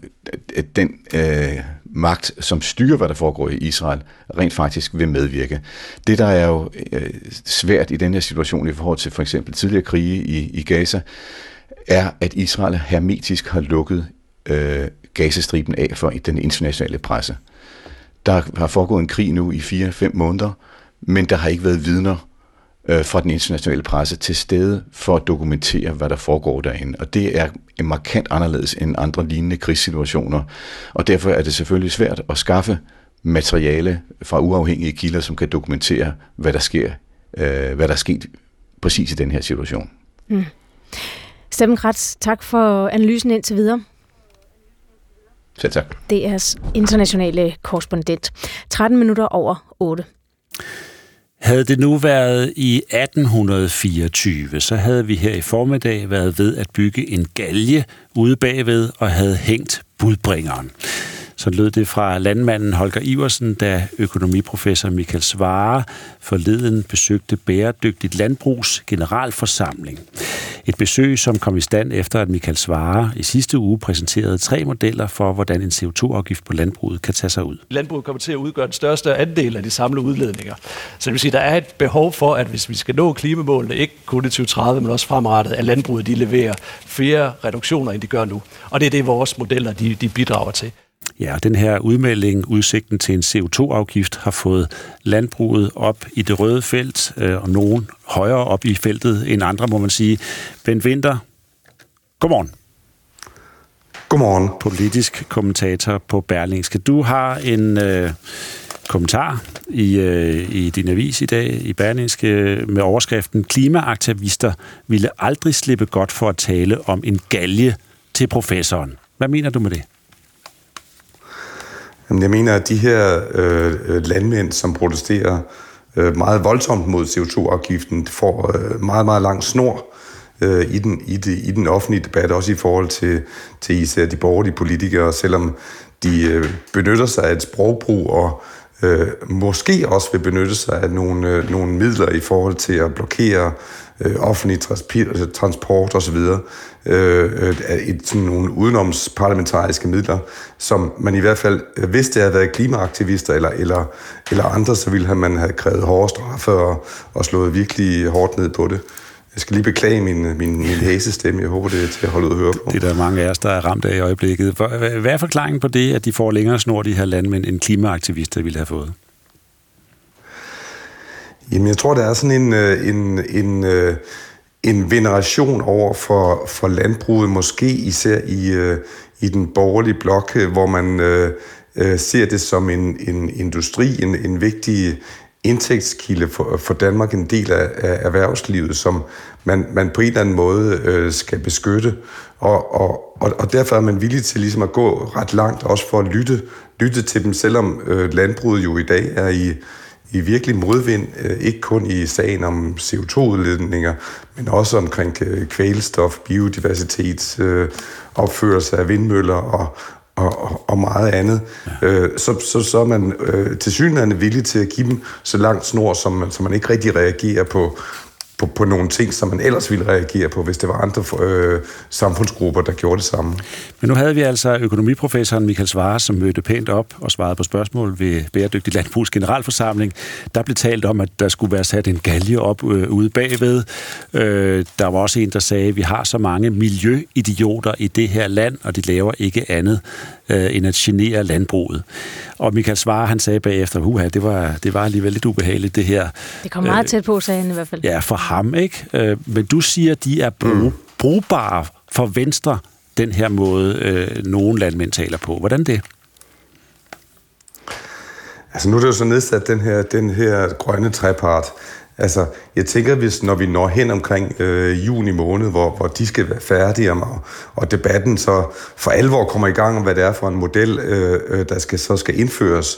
at den øh, magt, som styrer, hvad der foregår i Israel, rent faktisk vil medvirke. Det, der er jo øh, svært i den her situation i forhold til for eksempel tidligere krige i, i Gaza, er, at Israel hermetisk har lukket øh, gasestriben af for den internationale presse. Der har foregået en krig nu i 4-5 måneder, men der har ikke været vidner øh, fra den internationale presse til stede for at dokumentere, hvad der foregår derinde. Og det er markant anderledes end andre lignende krigssituationer. Og derfor er det selvfølgelig svært at skaffe materiale fra uafhængige kilder, som kan dokumentere, hvad der sker, øh, hvad der er sket præcis i den her situation. Mm. Steffen Kratz, tak for analysen indtil videre. Selv tak. DR's internationale korrespondent. 13 minutter over 8. Havde det nu været i 1824, så havde vi her i formiddag været ved at bygge en galge ude bagved og havde hængt budbringeren. Så lød det fra landmanden Holger Iversen, da økonomiprofessor Michael Svare forleden besøgte Bæredygtigt Landbrugs generalforsamling. Et besøg, som kom i stand efter, at Michael Svare i sidste uge præsenterede tre modeller for, hvordan en CO2-afgift på landbruget kan tage sig ud. Landbruget kommer til at udgøre den største andel af de samlede udledninger. Så det vil sige, at der er et behov for, at hvis vi skal nå klimamålene, ikke kun i 2030, men også fremrettet, at landbruget de leverer flere reduktioner, end de gør nu. Og det er det, vores modeller de, de bidrager til. Ja, den her udmelding, udsigten til en CO2-afgift, har fået landbruget op i det røde felt, øh, og nogen højere op i feltet end andre, må man sige. Bent Winter, godmorgen. Godmorgen. Politisk kommentator på Berlingske. Du har en øh, kommentar i, øh, i din avis i dag, i Berlingske, med overskriften Klimaaktivister ville aldrig slippe godt for at tale om en galge til professoren. Hvad mener du med det? Jamen, jeg mener, at de her øh, øh, landmænd, som protesterer øh, meget voldsomt mod CO2-afgiften, får øh, meget, meget lang snor øh, i, den, i, det, i den offentlige debat, også i forhold til, til især de borgerlige politikere, selvom de øh, benytter sig af et sprogbrug og øh, måske også vil benytte sig af nogle, øh, nogle midler i forhold til at blokere øh, offentlig altså transport osv. Øh, øh et, sådan nogle udenomsparlamentariske midler, som man i hvert fald, øh, hvis det havde været klimaaktivister eller, eller, eller andre, så ville man have krævet hårde straffe og, og slået virkelig hårdt ned på det. Jeg skal lige beklage min, min, min hæsestemme. Jeg håber, det er til at holde ud at høre på. Det er der mange af os, der er ramt af i øjeblikket. Hvad er forklaringen på det, at de får længere snor, de her landmænd, end klimaaktivister ville have fået? Jamen, jeg tror, der er sådan en, øh, en, en, øh, en veneration over for, for landbruget, måske især i, øh, i den borgerlige blok, hvor man øh, ser det som en, en industri, en, en vigtig indtægtskilde for, for Danmark, en del af, af erhvervslivet, som man, man på en eller anden måde øh, skal beskytte. Og, og, og, og derfor er man villig til ligesom at gå ret langt, også for at lytte, lytte til dem, selvom øh, landbruget jo i dag er i, i virkelig modvind, øh, ikke kun i sagen om CO2-udledninger, men også omkring øh, kvælstof, biodiversitet, øh, opførelse af vindmøller og, og, og meget andet, ja. øh, så, så, så er man øh, til synligheden villig til at give dem så langt snor, som man, så man ikke rigtig reagerer på, på, på nogle ting, som man ellers ville reagere på, hvis det var andre øh, samfundsgrupper, der gjorde det samme. Men nu havde vi altså økonomiprofessoren Michael Svare, som mødte pænt op og svarede på spørgsmål ved Bæredygtig Landbrugs generalforsamling. Der blev talt om, at der skulle være sat en galge op øh, ude bagved. Øh, der var også en, der sagde, at vi har så mange miljøidioter i det her land, og de laver ikke andet øh, end at genere landbruget. Og Michael Svare, han sagde bagefter, huha, det var, det var alligevel lidt ubehageligt, det her. Det kom meget øh, tæt på, sagde han i hvert fald. Ja, for ham, ikke? Øh, men du siger, de er brug, mm. brugbare for Venstre, den her måde, øh, nogle landmænd taler på. Hvordan det? Altså nu er det jo så nedsat den her, den her grønne trepart, Altså, jeg tænker, hvis når vi når hen omkring øh, juni måned, hvor, hvor de skal være færdige, og, og debatten så for alvor kommer i gang om, hvad det er for en model, øh, øh, der skal, så skal indføres,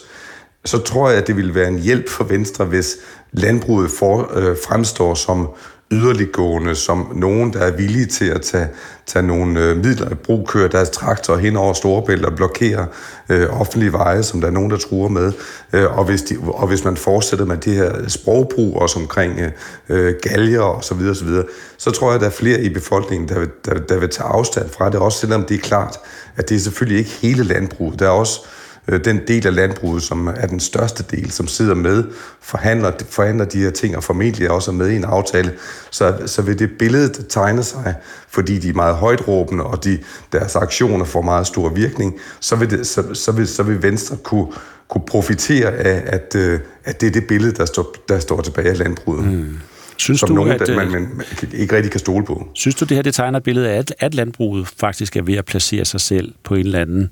så tror jeg, at det vil være en hjælp for Venstre, hvis landbruget for, øh, fremstår som yderliggående, som nogen, der er villige til at tage, tage nogle øh, midler i brug, køre deres traktor hen over Storebælt og blokere øh, offentlige veje, som der er nogen, der truer med. Øh, og, hvis de, og hvis man fortsætter med det her sprogbrug også omkring øh, øh galger og så videre, så videre, så tror jeg, at der er flere i befolkningen, der vil, der, der vil tage afstand fra det, også selvom det er klart, at det er selvfølgelig ikke hele landbruget. Der er også øh, den del af landbruget, som er den største del, som sidder med, forhandler, forhandler de her ting, og formentlig også er med i en aftale, så, så vil det billede, der tegner sig, fordi de er meget højt råbende, og de, deres aktioner får meget stor virkning, så vil, det, så, så vil, så vil Venstre kunne, kunne profitere af, at, øh, at det er det billede, der står, der står tilbage af landbruget. Mm. Synes som du, nogen, at, man, øh, man, man ikke rigtig kan stole på. Synes du, det her det tegner et billede af, at, at landbruget faktisk er ved at placere sig selv på en eller anden, en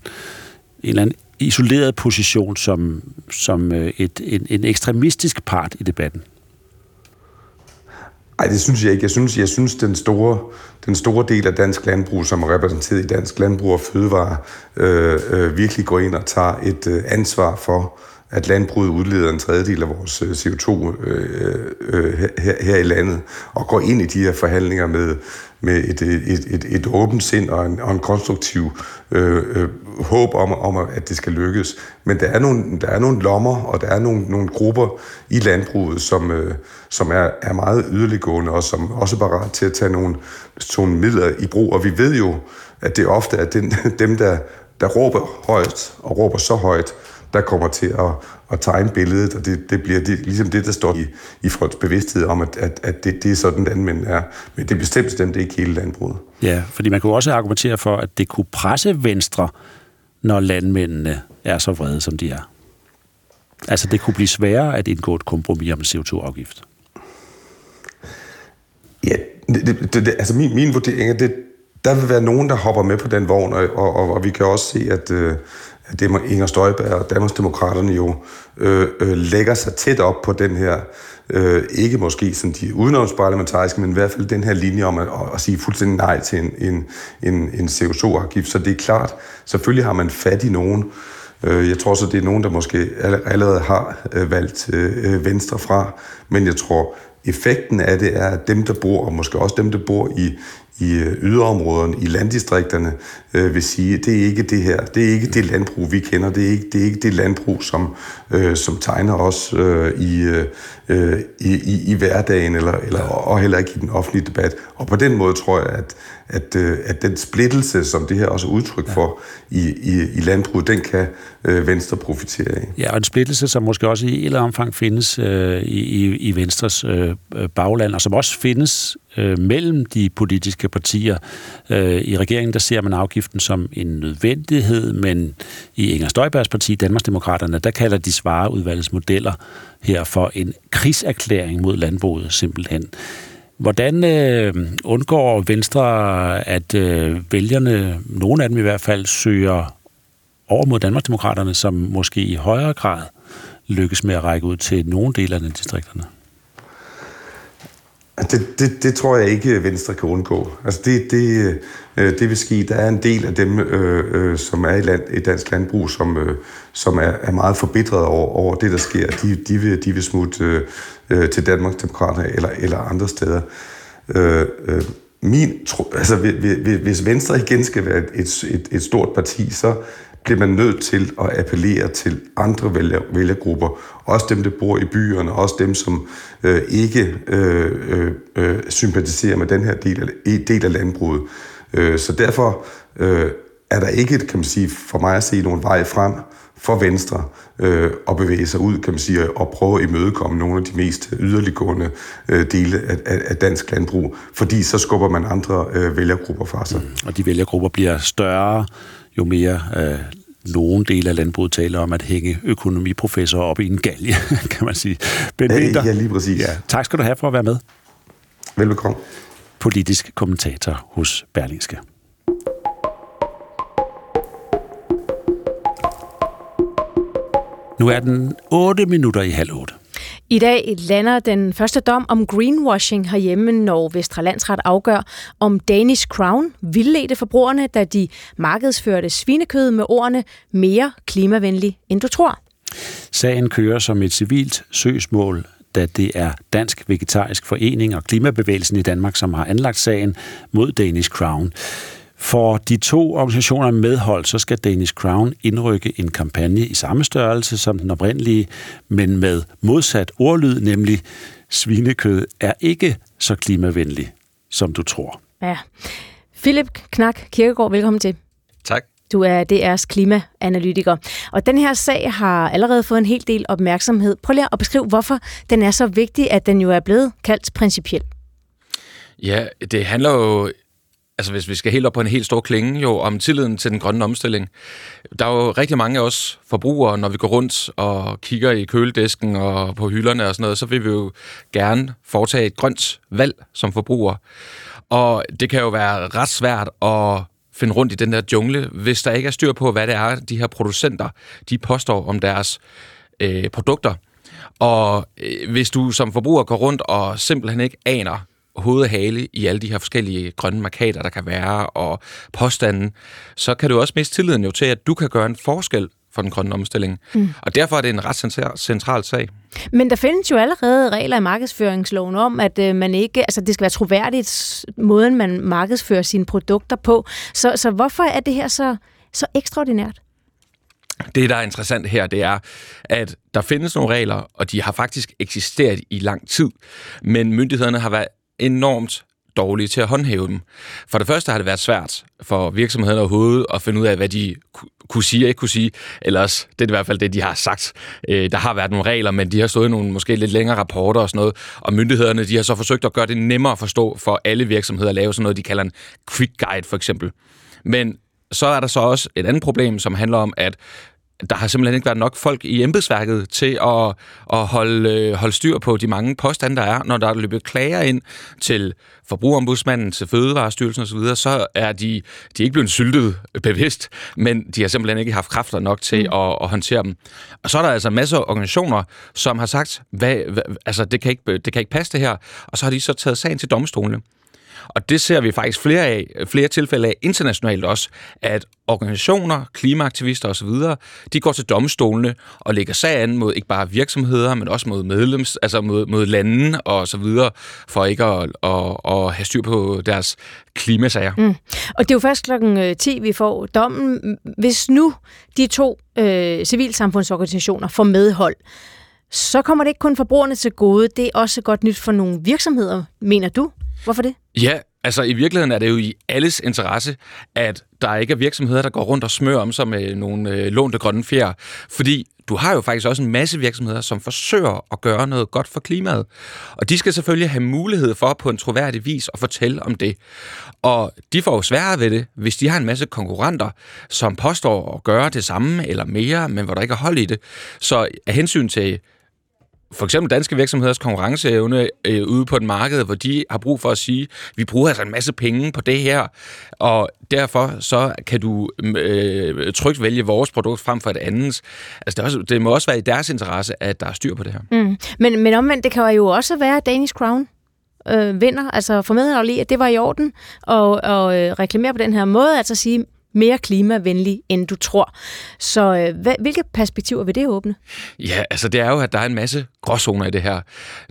eller anden isoleret position som, som øh, et, en, en ekstremistisk part i debatten? Nej, det synes jeg ikke. Jeg synes, jeg synes den, store, den store del af dansk landbrug, som er repræsenteret i dansk landbrug og fødevare, øh, øh, virkelig går ind og tager et øh, ansvar for, at landbruget udleder en tredjedel af vores øh, CO2 øh, øh, øh her, her i landet, og går ind i de her forhandlinger med, med et, et, et, et åbent sind og en, og en konstruktiv øh, øh, håb om, om, at det skal lykkes. Men der er nogle, der er nogle lommer, og der er nogle, nogle grupper i landbruget, som, øh, som er, er meget yderliggående, og som også er parat til at tage nogle, nogle midler i brug. Og vi ved jo, at det ofte er den, dem, der, der råber højt, og råber så højt, der kommer til at, at tegne billedet, og det, det bliver det, ligesom det, der står i, i folks bevidsthed om, at, at, at det, det er sådan, landmænd er. Men det er bestemt, bestemt ikke hele landbruget. Ja, fordi man kunne også argumentere for, at det kunne presse Venstre, når landmændene er så vrede, som de er. Altså, det kunne blive sværere at indgå et kompromis om en CO2-afgift. Ja, det, det, det, altså min, min vurdering er, det, der vil være nogen, der hopper med på den vogn, og, og, og vi kan også se, at, øh, at det Inger Støjberg og Danmarksdemokraterne jo øh, øh, lægger sig tæt op på den her, øh, ikke måske sådan de udenomsparlamentariske, men i hvert fald den her linje om at, at sige fuldstændig nej til en, en, en, en CO2-afgift. Så det er klart, selvfølgelig har man fat i nogen. Øh, jeg tror så, det er nogen, der måske allerede har øh, valgt øh, øh, Venstre fra, men jeg tror, effekten af det er, at dem, der bor, og måske også dem, der bor i, i øh, yderområderne, i landdistrikterne, øh, vil sige, det er ikke det her, det er ikke det landbrug, vi kender, det er ikke det, er ikke det landbrug, som, øh, som tegner os øh, i, øh, øh i, i, i hverdagen, eller, eller, og heller ikke i den offentlige debat. Og på den måde tror jeg, at, at, øh, at den splittelse, som det her også er udtryk for i, i, i landbruget, den kan øh, Venstre profitere af. Ja, og en splittelse, som måske også i et eller omfang findes øh, i, i Venstres øh, bagland, og som også findes øh, mellem de politiske partier. Øh, I regeringen, der ser man afgiften som en nødvendighed, men i Inger Støjbergs parti, Danmarksdemokraterne, der kalder de svareudvalgets modeller her for en krigserklæring mod landbruget simpelthen. Hvordan øh, undgår Venstre, at øh, vælgerne, nogle af dem i hvert fald, søger over mod Danmarksdemokraterne, som måske i højere grad lykkes med at række ud til nogle dele af distrikterne? Altså, det, det, det tror jeg ikke, Venstre kan undgå. Altså det, det, øh, det vil ske, der er en del af dem, øh, øh, som er i, land, i dansk landbrug, som, øh, som er, er meget forbitret over, over det, der sker. De, de, vil, de vil smutte øh, øh til Danmarks Demokrater eller, eller andre steder. Øh, øh, min, tro, altså, hvis Venstre igen skal være et, et, et stort parti, så bliver man nødt til at appellere til andre vælger, vælgergrupper. Også dem, der bor i byerne, også dem, som øh, ikke øh, øh, øh sympatiserer med den her del af, del af landbruget. Øh, så derfor øh, er der ikke, kan man sige, for mig at se nogen vej frem for Venstre øh, at bevæge sig ud, kan man sige, og prøve at imødekomme nogle af de mest yderliggående øh, dele af, af, af dansk landbrug, fordi så skubber man andre øh, vælgergrupper fra sig. Mm, og de vælgergrupper bliver større, jo mere øh, nogen del af landbruget taler om at hænge økonomiprofessorer op i en galge, kan man sige. Ben Winter, ja, lige præcis. Ja, tak skal du have for at være med. Velbekomme. Politisk kommentator hos Berlingske. Nu er den 8 minutter i halv 8. I dag lander den første dom om greenwashing herhjemme, når Vestre Landsret afgør, om Danish Crown vildledte forbrugerne, da de markedsførte svinekød med ordene mere klimavenlig, end du tror. Sagen kører som et civilt søgsmål da det er Dansk Vegetarisk Forening og Klimabevægelsen i Danmark, som har anlagt sagen mod Danish Crown. For de to organisationer medhold, så skal Danish Crown indrykke en kampagne i samme størrelse som den oprindelige, men med modsat ordlyd, nemlig svinekød er ikke så klimavenlig, som du tror. Ja. Philip Knak Kirkegaard, velkommen til. Tak. Du er DR's klimaanalytiker. Og den her sag har allerede fået en hel del opmærksomhed. Prøv lige at beskrive, hvorfor den er så vigtig, at den jo er blevet kaldt principiel. Ja, det handler jo altså hvis vi skal helt op på en helt stor klinge, jo om tilliden til den grønne omstilling. Der er jo rigtig mange af os forbrugere, når vi går rundt og kigger i køledisken og på hylderne og sådan noget, så vil vi jo gerne foretage et grønt valg som forbruger. Og det kan jo være ret svært at finde rundt i den der jungle, hvis der ikke er styr på, hvad det er, de her producenter, de påstår om deres øh, produkter. Og øh, hvis du som forbruger går rundt og simpelthen ikke aner, hoved og hale i alle de her forskellige grønne markader, der kan være, og påstanden, så kan du også miste tilliden jo til, at du kan gøre en forskel for den grønne omstilling. Mm. Og derfor er det en ret central, sag. Men der findes jo allerede regler i markedsføringsloven om, at øh, man ikke, altså det skal være troværdigt, måden man markedsfører sine produkter på. Så, så hvorfor er det her så, så ekstraordinært? Det, der er interessant her, det er, at der findes nogle regler, og de har faktisk eksisteret i lang tid, men myndighederne har været enormt dårlige til at håndhæve dem. For det første har det været svært for virksomhederne overhovedet at finde ud af, hvad de kunne sige og ikke kunne sige. Ellers, det er i hvert fald det, de har sagt. Øh, der har været nogle regler, men de har stået i nogle måske lidt længere rapporter og sådan noget. Og myndighederne, de har så forsøgt at gøre det nemmere at forstå for alle virksomheder at lave sådan noget, de kalder en quick guide for eksempel. Men så er der så også et andet problem, som handler om, at der har simpelthen ikke været nok folk i embedsværket til at, at holde, øh, holde styr på de mange påstande, der er. Når der er løbet klager ind til forbrugerombudsmanden, til Fødevarestyrelsen osv., så er de, de er ikke blevet syltet bevidst, men de har simpelthen ikke haft kræfter nok til mm. at, at håndtere dem. Og så er der altså masser af organisationer, som har sagt, hvad, hvad, altså det kan, ikke, det kan ikke passe det her, og så har de så taget sagen til domstolene. Og det ser vi faktisk flere af, flere tilfælde af internationalt også, at organisationer, klimaaktivister osv., de går til domstolene og lægger sag an mod ikke bare virksomheder, men også mod medlems, altså mod, mod lande og så videre, for ikke at, at, at have styr på deres klimasager. Mm. Og det er jo først klokken øh, 10, vi får dommen. Hvis nu de to øh, civilsamfundsorganisationer får medhold, så kommer det ikke kun forbrugerne til gode, det er også godt nyt for nogle virksomheder, mener du? Hvorfor det? Ja, altså i virkeligheden er det jo i alles interesse, at der ikke er virksomheder, der går rundt og smører om sig med nogle øh, lånte grønne fjer. Fordi du har jo faktisk også en masse virksomheder, som forsøger at gøre noget godt for klimaet. Og de skal selvfølgelig have mulighed for på en troværdig vis at fortælle om det. Og de får jo sværere ved det, hvis de har en masse konkurrenter, som påstår at gøre det samme eller mere, men hvor der ikke er hold i det. Så af hensyn til for eksempel danske virksomheders konkurrenceevne øh, ude på et marked, hvor de har brug for at sige, vi bruger altså en masse penge på det her, og derfor så kan du øh, trygt vælge vores produkt frem for et andet. Altså det, også, det må også være i deres interesse, at der er styr på det her. Mm. Men, men omvendt, det kan jo også være, at Danish Crown øh, vinder, altså for lige, at det var i orden, og, og øh, reklamere på den her måde, altså sige, mere klimavenlig, end du tror. Så øh, hvilke perspektiver vil det åbne? Ja, altså det er jo, at der er en masse gråzoner i det her.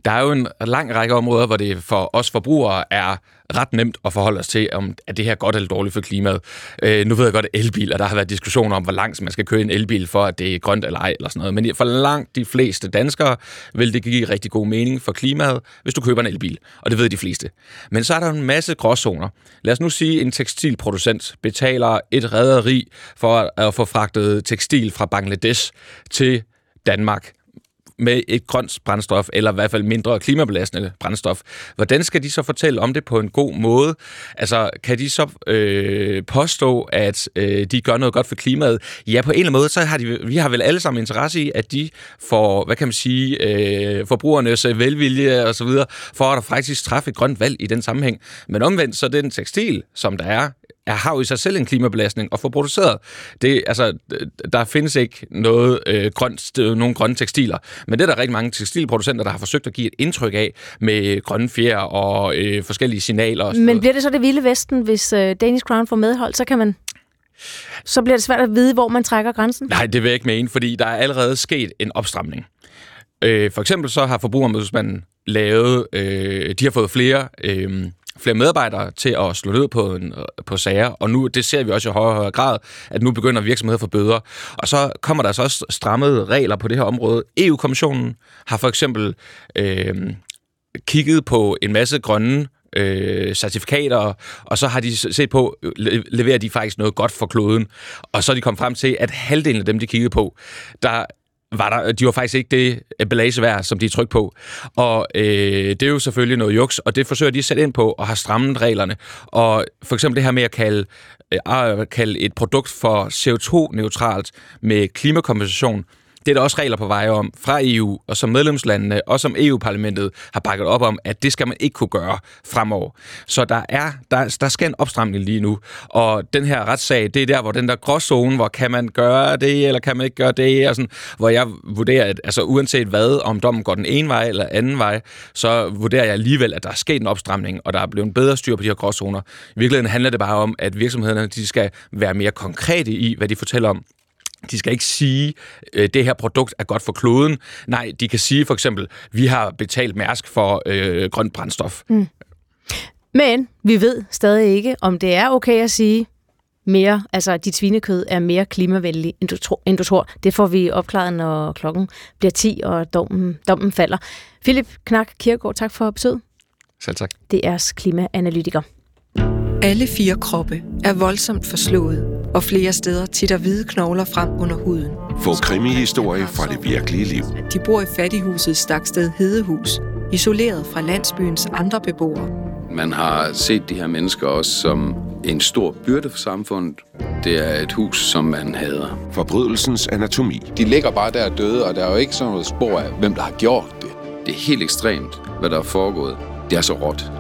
Der er jo en lang række områder, hvor det for os forbrugere er ret nemt at forholde os til, om er det her godt eller dårligt for klimaet. Øh, nu ved jeg godt, at elbiler, der har været diskussioner om, hvor langt man skal køre en elbil, for at det er grønt eller ej, eller sådan noget. Men for langt de fleste danskere vil det give rigtig god mening for klimaet, hvis du køber en elbil. Og det ved de fleste. Men så er der en masse gråzoner. Lad os nu sige, at en tekstilproducent betaler et rederi for at få fragtet tekstil fra Bangladesh til Danmark med et grønt brændstof, eller i hvert fald mindre klimabelastende brændstof. Hvordan skal de så fortælle om det på en god måde? Altså, kan de så øh, påstå, at øh, de gør noget godt for klimaet? Ja, på en eller anden måde, så har de, vi har vel alle sammen interesse i, at de får, hvad kan man sige, øh, forbrugernes øh, velvilje og så videre, for at der faktisk træffe et grønt valg i den sammenhæng. Men omvendt, så den tekstil, som der er er, har jo i sig selv en klimabelastning at få produceret. Det, altså, der findes ikke noget, øh, grønt, nogen grønne tekstiler, men det er der rigtig mange tekstilproducenter, der har forsøgt at give et indtryk af med grønne fjer og øh, forskellige signaler. Og men noget. bliver det så det vilde vesten, hvis øh, Danish Crown får medhold, så kan man så bliver det svært at vide, hvor man trækker grænsen? Nej, det vil jeg ikke mene, fordi der er allerede sket en opstramning. Øh, for eksempel så har forbrugermødsmanden lavet, øh, de har fået flere øh, flere medarbejdere til at slå ned på, en, på sager, og nu det ser vi også i højere og højere grad, at nu begynder virksomheder at få bøder. Og så kommer der så også strammede regler på det her område. EU-kommissionen har for eksempel øh, kigget på en masse grønne øh, certifikater, og så har de set på, leverer de faktisk noget godt for kloden. Og så er de kommet frem til, at halvdelen af dem, de kiggede på, der var der, de var faktisk ikke det øh, emballage værd, som de er tryk på. Og øh, det er jo selvfølgelig noget juks, og det forsøger de at sætte ind på og har strammet reglerne. Og for eksempel det her med at kalde, øh, kalde et produkt for CO2-neutralt med klimakompensation, det er der også regler på vej om fra EU, og som medlemslandene og som EU-parlamentet har bakket op om, at det skal man ikke kunne gøre fremover. Så der er der, der skal en opstramning lige nu, og den her retssag, det er der, hvor den der gråzone, hvor kan man gøre det, eller kan man ikke gøre det, og sådan, hvor jeg vurderer, at altså, uanset hvad, om dommen går den ene vej eller anden vej, så vurderer jeg alligevel, at der er sket en opstramning, og der er blevet en bedre styr på de her gråzoner. I virkeligheden handler det bare om, at virksomhederne de skal være mere konkrete i, hvad de fortæller om, de skal ikke sige, at øh, det her produkt er godt for kloden. Nej, de kan sige for eksempel, vi har betalt Mærsk for øh, grønt brændstof. Mm. Men vi ved stadig ikke, om det er okay at sige, mere, altså dit svinekød er mere klimavenlig, end du, tro, end du tror. Det får vi opklaret, når klokken bliver 10, og dommen, dommen falder. Philip Knak Kirkegaard, tak for besøget. Selv tak. Det er klimaanalytiker. Alle fire kroppe er voldsomt forslået og flere steder titter hvide knogler frem under huden. Få krimi-historie fra det virkelige liv. De bor i fattighuset Staksted Hedehus, isoleret fra landsbyens andre beboere. Man har set de her mennesker også som en stor byrde for samfundet. Det er et hus, som man hader. Forbrydelsens anatomi. De ligger bare der døde, og der er jo ikke sådan noget spor af, hvem der har gjort det. Det er helt ekstremt, hvad der er foregået. Det er så råt.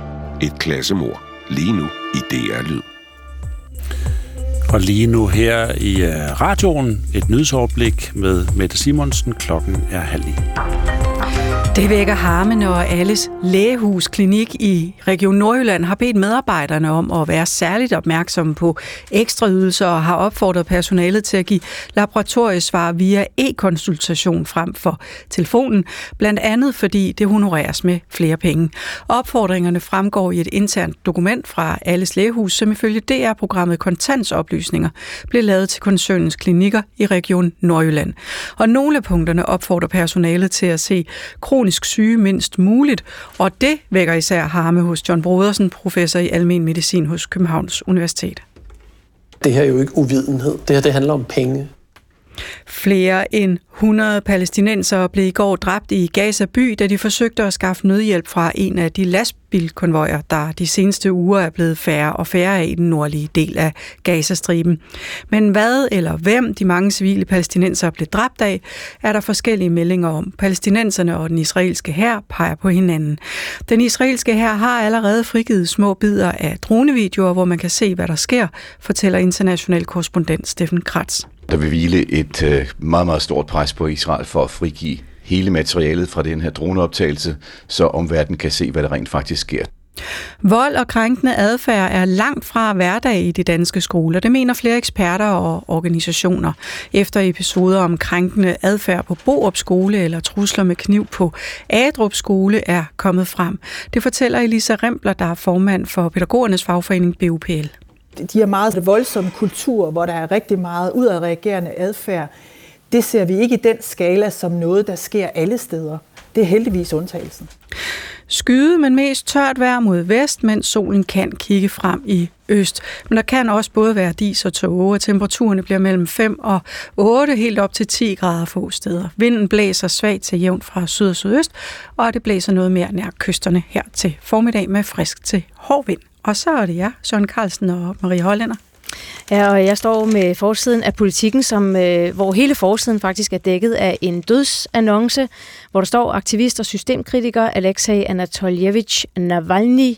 Et klassemor. Lige nu i DR Lyd. Og lige nu her i øh, radioen et nyhedsoverblik med Mette Simonsen. Klokken er halv ni. Det vækker harme, når Alles lægehusklinik i Region Nordjylland har bedt medarbejderne om at være særligt opmærksomme på ekstra ydelser og har opfordret personalet til at give laboratoriesvar via e-konsultation frem for telefonen, blandt andet fordi det honoreres med flere penge. Opfordringerne fremgår i et internt dokument fra Alles Lægehus, som ifølge DR-programmet Kontantsoplysninger blev lavet til koncernens klinikker i Region Nordjylland. Og nogle af punkterne opfordrer personalet til at se kronisk syge mindst muligt, og det vækker især harme hos John Brodersen, professor i almen medicin hos Københavns Universitet. Det her er jo ikke uvidenhed. Det her det handler om penge. Flere end 100 palæstinensere blev i går dræbt i Gaza by, da de forsøgte at skaffe nødhjælp fra en af de lastbilkonvojer, der de seneste uger er blevet færre og færre af i den nordlige del af Gazastriben. Men hvad eller hvem de mange civile palæstinensere blev dræbt af, er der forskellige meldinger om. Palæstinenserne og den israelske hær peger på hinanden. Den israelske hær har allerede frigivet små bidder af dronevideoer, hvor man kan se, hvad der sker, fortæller international korrespondent Steffen Kratz. Der vil hvile et øh, meget, meget stort pres på Israel for at frigive hele materialet fra den her droneoptagelse, så omverdenen kan se, hvad der rent faktisk sker. Vold og krænkende adfærd er langt fra hverdag i de danske skoler. Det mener flere eksperter og organisationer. Efter episoder om krænkende adfærd på Borup skole eller trusler med kniv på Adrup skole er kommet frem. Det fortæller Elisa Rempler, der er formand for pædagogernes fagforening BUPL de her meget voldsomme kulturer, hvor der er rigtig meget udadreagerende adfærd, det ser vi ikke i den skala som noget, der sker alle steder. Det er heldigvis undtagelsen. Skyde, men mest tørt vejr mod vest, mens solen kan kigge frem i øst. Men der kan også både være dis og tåge, og temperaturerne bliver mellem 5 og 8, helt op til 10 grader få steder. Vinden blæser svagt til jævnt fra syd og sydøst, og det blæser noget mere nær kysterne her til formiddag med frisk til hård vind. Og så er det jer, Søren Carlsen og Marie Hollænder. Ja, og jeg står med forsiden af politikken, som, øh, hvor hele forsiden faktisk er dækket af en dødsannonce, hvor der står aktivist og systemkritiker Alexei Anatoljevich Navalny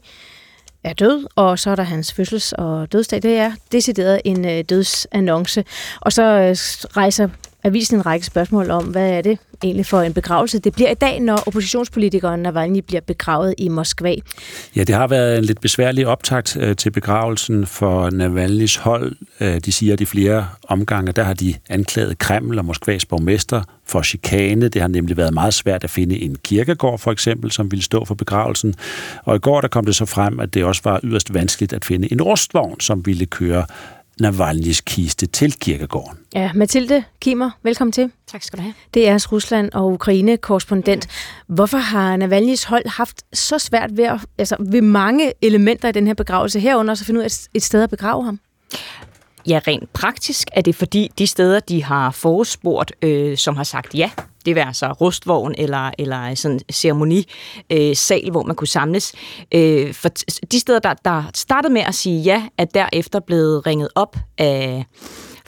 er død, og så er der hans fødsels- og dødsdag. Det er decideret en øh, dødsannonce. Og så øh, rejser avisen en række spørgsmål om, hvad er det egentlig for en begravelse? Det bliver i dag, når oppositionspolitikeren Navalny bliver begravet i Moskva. Ja, det har været en lidt besværlig optakt øh, til begravelsen for Navalnys hold. Øh, de siger, at i flere omgange, der har de anklaget Kreml og Moskvas borgmester for chikane. Det har nemlig været meget svært at finde en kirkegård, for eksempel, som ville stå for begravelsen. Og i går der kom det så frem, at det også var yderst vanskeligt at finde en rustvogn, som ville køre Navalny's kiste til kirkegården. Ja, Mathilde Kimer, velkommen til. Tak skal du have. Det er Rusland og Ukraine-korrespondent. Hvorfor har Navalny's hold haft så svært ved, at, altså, ved mange elementer i den her begravelse herunder, så finde ud af et, et sted at begrave ham? Ja, rent praktisk er det fordi de steder, de har forespurgt, øh, som har sagt ja, det vil altså rustvogn eller, eller sådan ceremoni, øh, sal, hvor man kunne samles. Øh, for de steder, der, der startede med at sige ja, er derefter blevet ringet op af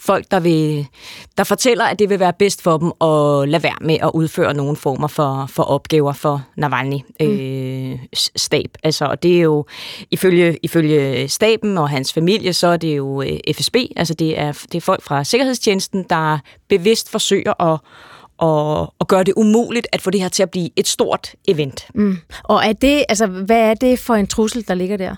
folk, der, vil, der fortæller, at det vil være bedst for dem at lade være med at udføre nogle former for, for opgaver for Navalny øh, stab. Altså, og det er jo, ifølge, ifølge staben og hans familie, så er det jo øh, FSB, altså det er, det er folk fra Sikkerhedstjenesten, der bevidst forsøger at og, og gøre det umuligt at få det her til at blive et stort event. Mm. Og er det, altså, hvad er det for en trussel, der ligger der?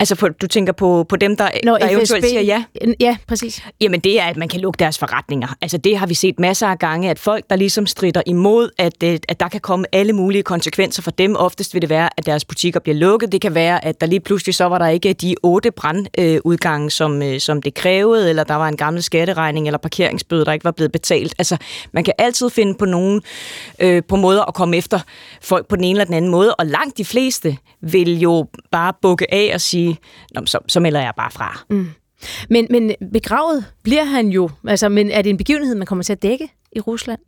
Altså, på, du tænker på, på dem, der, Nå, der FSB. eventuelt siger ja? Ja, præcis. Jamen, det er, at man kan lukke deres forretninger. Altså, det har vi set masser af gange, at folk, der ligesom strider imod, at, øh, at der kan komme alle mulige konsekvenser for dem. Oftest vil det være, at deres butikker bliver lukket. Det kan være, at der lige pludselig så var der ikke de otte brandudgange, som, øh, som det krævede, eller der var en gammel skatteregning eller parkeringsbøde, der ikke var blevet betalt. Altså, man kan altid finde på nogen øh, på måder at komme efter folk på den ene eller den anden måde, og langt de fleste vil jo bare bukke af og sige, Nå, så, så melder jeg bare fra. Mm. Men, men begravet bliver han jo, altså, men er det en begivenhed, man kommer til at dække i Rusland?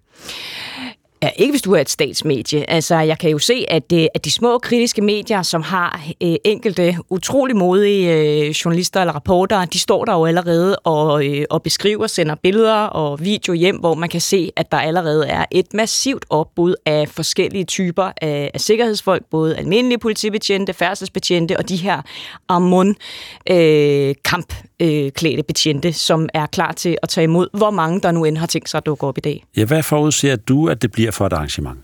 Ja, ikke hvis du er et statsmedie. Altså, jeg kan jo se, at, det, at de små kritiske medier, som har øh, enkelte utrolig modige øh, journalister eller rapporter, de står der jo allerede og, øh, og beskriver, sender billeder og video hjem, hvor man kan se, at der allerede er et massivt opbud af forskellige typer af, af sikkerhedsfolk, både almindelige politibetjente, færdselsbetjente og de her Amon øh, kampklædte betjente, som er klar til at tage imod, hvor mange der nu end har tænkt sig at dukke op i dag. Ja, hvad forudser du, at det bliver for et arrangement?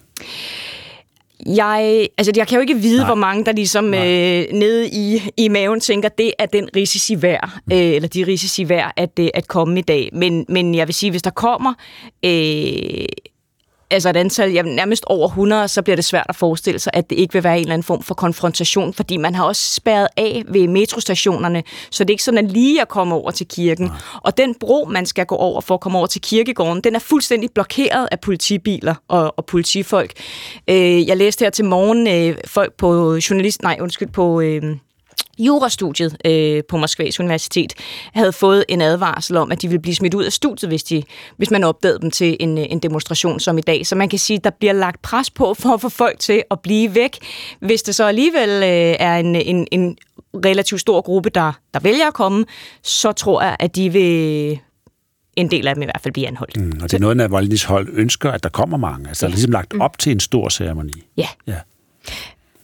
Jeg, altså jeg kan jo ikke vide, Nej. hvor mange der ligesom øh, nede i, i maven tænker, det er den risici værd, øh, eller de risici værd at, øh, at komme i dag. Men, men jeg vil sige, hvis der kommer øh, altså et antal, ja, nærmest over 100, så bliver det svært at forestille sig, at det ikke vil være en eller anden form for konfrontation, fordi man har også spærret af ved metrostationerne, så det er ikke sådan at lige at komme over til kirken. Nej. Og den bro, man skal gå over for at komme over til kirkegården, den er fuldstændig blokeret af politibiler og, og politifolk. Øh, jeg læste her til morgen øh, folk på journalist, nej, undskyld, på... Øh, jurastudiet øh, på Moskvas Universitet havde fået en advarsel om, at de ville blive smidt ud af studiet, hvis, de, hvis man opdagede dem til en, en demonstration som i dag. Så man kan sige, at der bliver lagt pres på for at få folk til at blive væk. Hvis det så alligevel øh, er en, en, en relativt stor gruppe, der, der vælger at komme, så tror jeg, at de vil en del af dem i hvert fald blive anholdt. Mm, og det er noget, Navalny's hold ønsker, at der kommer mange. Altså, ja. der er ligesom lagt op til en stor ceremoni. Ja. ja.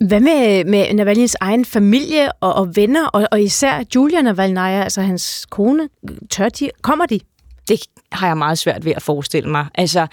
Hvad med, med Navalny's egen familie og, og venner, og, og især Julia Navalnaya, altså hans kone, tør de, kommer de? Det har jeg meget svært ved at forestille mig. Altså,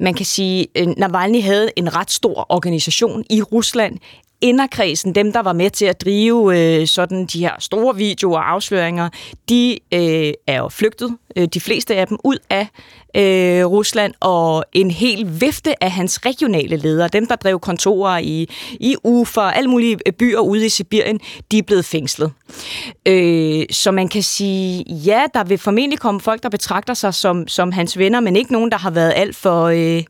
man kan sige, at Navalny havde en ret stor organisation i Rusland, inderkredsen, dem der var med til at drive øh, sådan de her store videoer og afsløringer, de øh, er jo flygtet, øh, de fleste af dem, ud af øh, Rusland, og en hel vifte af hans regionale ledere, dem der drev kontorer i, i Ufa, alle mulige øh, byer ude i Sibirien, de er blevet fængslet. Øh, så man kan sige, ja, der vil formentlig komme folk, der betragter sig som, som hans venner, men ikke nogen, der har været alt for... Øh,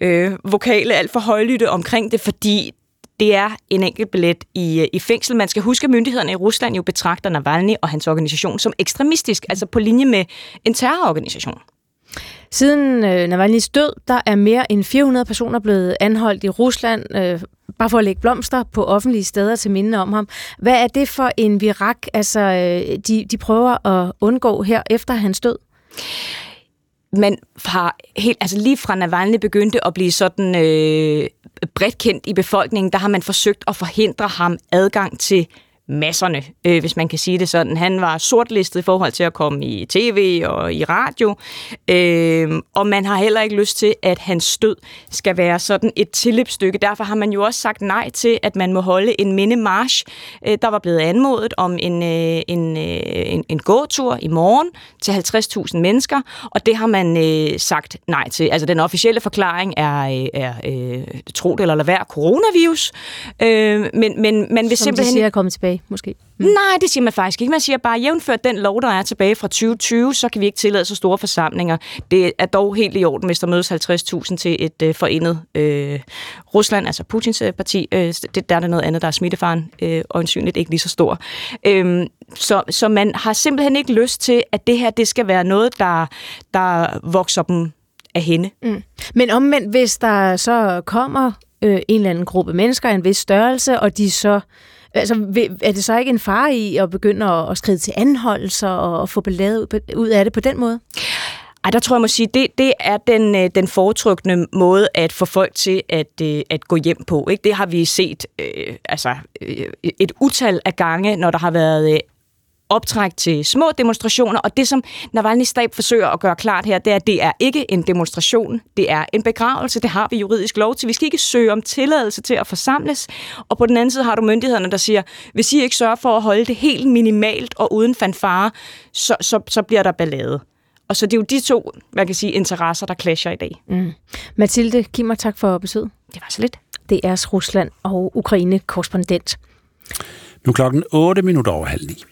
øh, vokale, alt for højlytte omkring det, fordi det er en enkelt billet i, øh, i fængsel. Man skal huske, at myndighederne i Rusland jo betragter Navalny og hans organisation som ekstremistisk, altså på linje med en terrororganisation. Siden øh, Navalny's død, der er mere end 400 personer blevet anholdt i Rusland, øh, bare for at lægge blomster på offentlige steder til minde om ham. Hvad er det for en virak, altså, øh, de, de prøver at undgå her efter hans død? man har helt, altså lige fra Navalny begyndte at blive sådan øh, bredt kendt i befolkningen, der har man forsøgt at forhindre ham adgang til masserne, øh, hvis man kan sige det sådan. Han var sortlistet i forhold til at komme i tv og i radio, øh, og man har heller ikke lyst til, at hans stød skal være sådan et tilløbsstykke. Derfor har man jo også sagt nej til, at man må holde en mindemarsch. Øh, der var blevet anmodet om en, øh, en, øh, en, en gåtur i morgen til 50.000 mennesker, og det har man øh, sagt nej til. Altså den officielle forklaring er, øh, er øh, tro det eller lade være coronavirus, øh, men, men man vil Som simpelthen... siger, at komme tilbage. Måske? Mm. Nej, det siger man faktisk ikke. Man siger bare, jævnført den lov, der er tilbage fra 2020, så kan vi ikke tillade så store forsamlinger. Det er dog helt i orden, hvis der mødes 50.000 til et øh, forenet øh, Rusland, altså Putins øh, parti. Øh, det, der er der noget andet, der er smittefaren, øh, og ansynligt ikke lige så stor. Øh, så, så man har simpelthen ikke lyst til, at det her det skal være noget, der, der vokser dem af hende. Mm. Men omvendt, hvis der så kommer øh, en eller anden gruppe mennesker af en vis størrelse, og de så Altså, er det så ikke en fare i at begynde at, at skride til anholdelser og få ballade ud, ud af det på den måde? Ej, der tror jeg må sige, det, det er den, øh, den foretrukne måde at få folk til at, øh, at gå hjem på. Ikke? Det har vi set øh, altså, øh, et utal af gange, når der har været optræk til små demonstrationer, og det som Navalny stab forsøger at gøre klart her, det er, at det er ikke en demonstration, det er en begravelse, det har vi juridisk lov til. Vi skal ikke søge om tilladelse til at forsamles, og på den anden side har du myndighederne, der siger, hvis I ikke sørger for at holde det helt minimalt og uden fanfare, så, så, så bliver der ballade. Og så det er jo de to, man kan sige, interesser, der clasher i dag. Mm. Mathilde, giv mig tak for besøget. Det var så lidt. Det er Rusland og Ukraine korrespondent. Nu klokken 8 minutter over halv ni.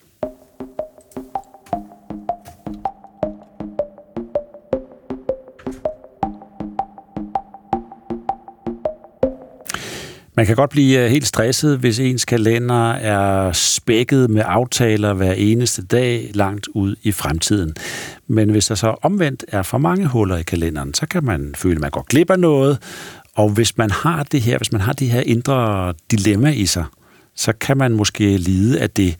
Man kan godt blive øh, helt stresset, hvis ens kalender er spækket med aftaler hver eneste dag langt ud i fremtiden. Men hvis der så omvendt er for mange huller i kalenderen, så kan man føle, at man går glip af noget. Og hvis man har det her, hvis man har det her indre dilemma i sig, så kan man måske lide af det,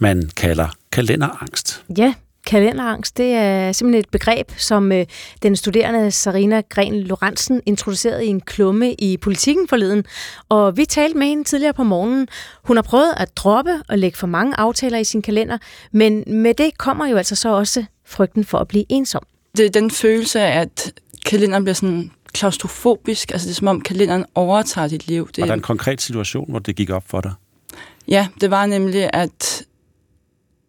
man kalder kalenderangst. Ja, Kalenderangst, det er simpelthen et begreb, som øh, den studerende Sarina Gren Lorentzen introducerede i en klumme i politikken forleden. Og vi talte med hende tidligere på morgenen. Hun har prøvet at droppe og lægge for mange aftaler i sin kalender, men med det kommer jo altså så også frygten for at blive ensom. Det er den følelse af, at kalenderen bliver sådan klaustrofobisk. Altså det er som om kalenderen overtager dit liv. Det... Var der en konkret situation, hvor det gik op for dig? Ja, det var nemlig, at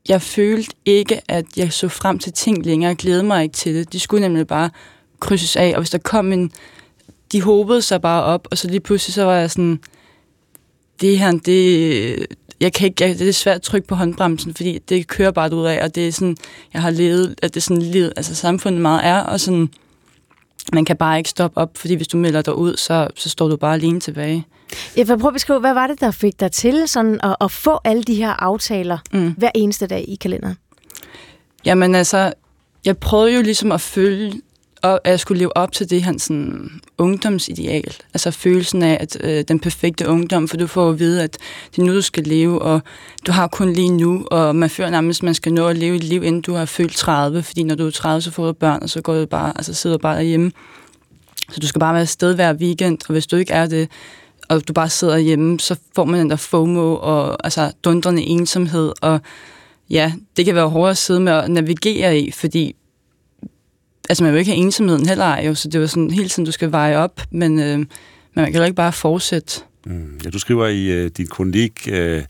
jeg følte ikke, at jeg så frem til ting længere. Jeg glædede mig ikke til det. De skulle nemlig bare krydses af, og hvis der kom en... De håbede sig bare op, og så lige pludselig så var jeg sådan... Det her, det... Jeg kan ikke, jeg, det er svært at trykke på håndbremsen, fordi det kører bare ud af, og det er sådan, jeg har levet, at det er sådan livet, altså samfundet meget er, og sådan, man kan bare ikke stoppe op, fordi hvis du melder dig ud, så, så står du bare alene tilbage. Jeg vil prøve at beskrive, hvad var det, der fik dig til sådan at, at få alle de her aftaler mm. hver eneste dag i kalenderen? Jamen altså, jeg prøvede jo ligesom at følge, op, at jeg skulle leve op til det her sådan, ungdomsideal. Altså følelsen af at øh, den perfekte ungdom, for du får at vide, at det er nu, du skal leve, og du har kun lige nu, og man føler nærmest, at man skal nå at leve et liv, inden du har fyldt 30, fordi når du er 30, så får du børn, og så går du bare, altså sidder du bare derhjemme. Så du skal bare være afsted hver weekend, og hvis du ikke er det, og du bare sidder hjemme, så får man den der FOMO og altså dundrende ensomhed, og ja, det kan være hårdt at sidde med at navigere i, fordi altså man vil ikke have ensomheden heller jo, så det var sådan hele tiden, du skal veje op, men, øh, men man kan heller ikke bare fortsætte. Mm. Ja, du skriver i øh, din kronik, øh,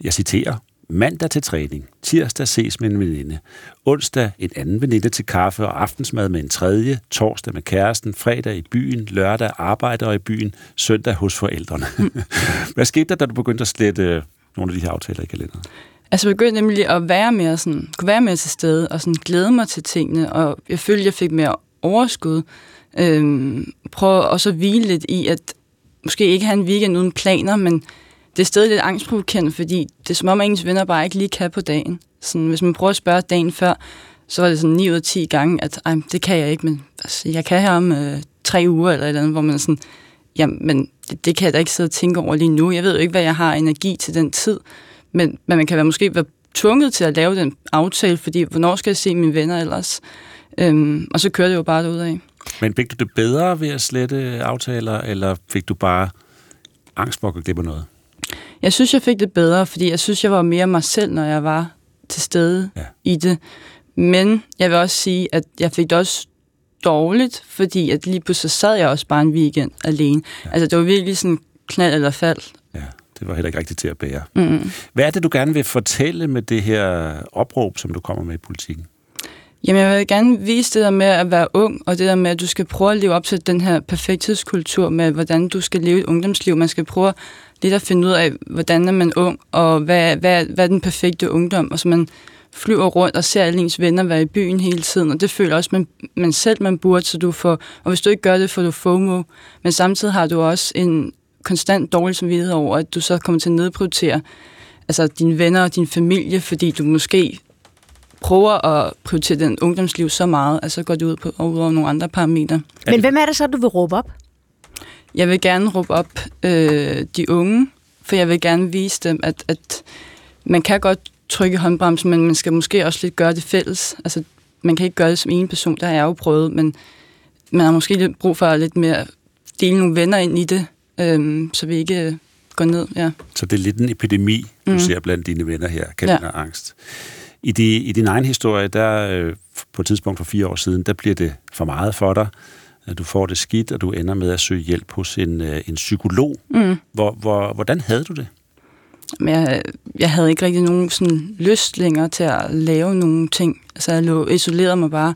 jeg citerer, Mandag til træning. Tirsdag ses med en veninde. Onsdag en anden veninde til kaffe og aftensmad med en tredje. Torsdag med kæresten. Fredag i byen. Lørdag arbejder i byen. Søndag hos forældrene. Hvad skete der, da du begyndte at slette øh, nogle af de her aftaler i kalenderen? Altså jeg begyndte nemlig at være mere sådan, kunne være mere til stede og sådan glæde mig til tingene, og jeg følte, jeg fik mere overskud. Øhm, prøve også at hvile lidt i, at måske ikke have en weekend uden planer, men det er stadig lidt angstprovokerende, fordi det er som om, at ens venner bare ikke lige kan på dagen. Sådan, hvis man prøver at spørge dagen før, så var det sådan 9 ud af 10 gange, at Ej, det kan jeg ikke, men altså, jeg kan her om øh, tre uger eller et eller andet, hvor man er sådan, jamen det, det kan jeg da ikke sidde og tænke over lige nu. Jeg ved jo ikke, hvad jeg har energi til den tid, men, men man kan være måske være tvunget til at lave den aftale, fordi hvornår skal jeg se mine venner ellers? Øhm, og så kører det jo bare ud af. Men fik du det bedre ved at slette aftaler, eller fik du bare angst for at af noget? Jeg synes, jeg fik det bedre, fordi jeg synes, jeg var mere mig selv, når jeg var til stede ja. i det. Men jeg vil også sige, at jeg fik det også dårligt, fordi at lige pludselig sad jeg også bare en weekend alene. Ja. Altså, det var virkelig sådan knald eller fald. Ja, det var heller ikke rigtigt til at bære. Mm. Hvad er det, du gerne vil fortælle med det her opråb, som du kommer med i politikken? Jamen, jeg vil gerne vise det der med at være ung, og det der med, at du skal prøve at leve op til den her perfekthedskultur med, hvordan du skal leve et ungdomsliv. Man skal prøve lidt at finde ud af, hvordan er man ung, og hvad, hvad, hvad er den perfekte ungdom, og så man flyver rundt og ser alle ens venner være i byen hele tiden, og det føler også man, man selv, man burde, så du får, og hvis du ikke gør det, får du FOMO, men samtidig har du også en konstant dårlig samvittighed over, at du så kommer til at nedprioritere altså dine venner og din familie, fordi du måske prøver at prioritere den ungdomsliv så meget, at så går det ud på ud over nogle andre parametre. Men hvem er det så, du vil råbe op? Jeg vil gerne råbe op øh, de unge, for jeg vil gerne vise dem, at, at man kan godt trykke håndbremsen, men man skal måske også lidt gøre det fælles. Altså, man kan ikke gøre det som en person, der jeg jo prøvet, men man har måske lidt brug for at lidt mere dele nogle venner ind i det, øhm, så vi ikke går ned. Ja. Så det er lidt en epidemi, du mm. ser blandt dine venner her, kalenderangst. Ja. I, de, I din egen historie, der øh, på et tidspunkt for fire år siden, der bliver det for meget for dig. Du får det skidt, og du ender med at søge hjælp hos en, øh, en psykolog. Mm. Hvor, hvor, hvordan havde du det? Men jeg, jeg havde ikke rigtig nogen sådan lyst længere til at lave nogle ting. Altså jeg lå, isolerede mig bare.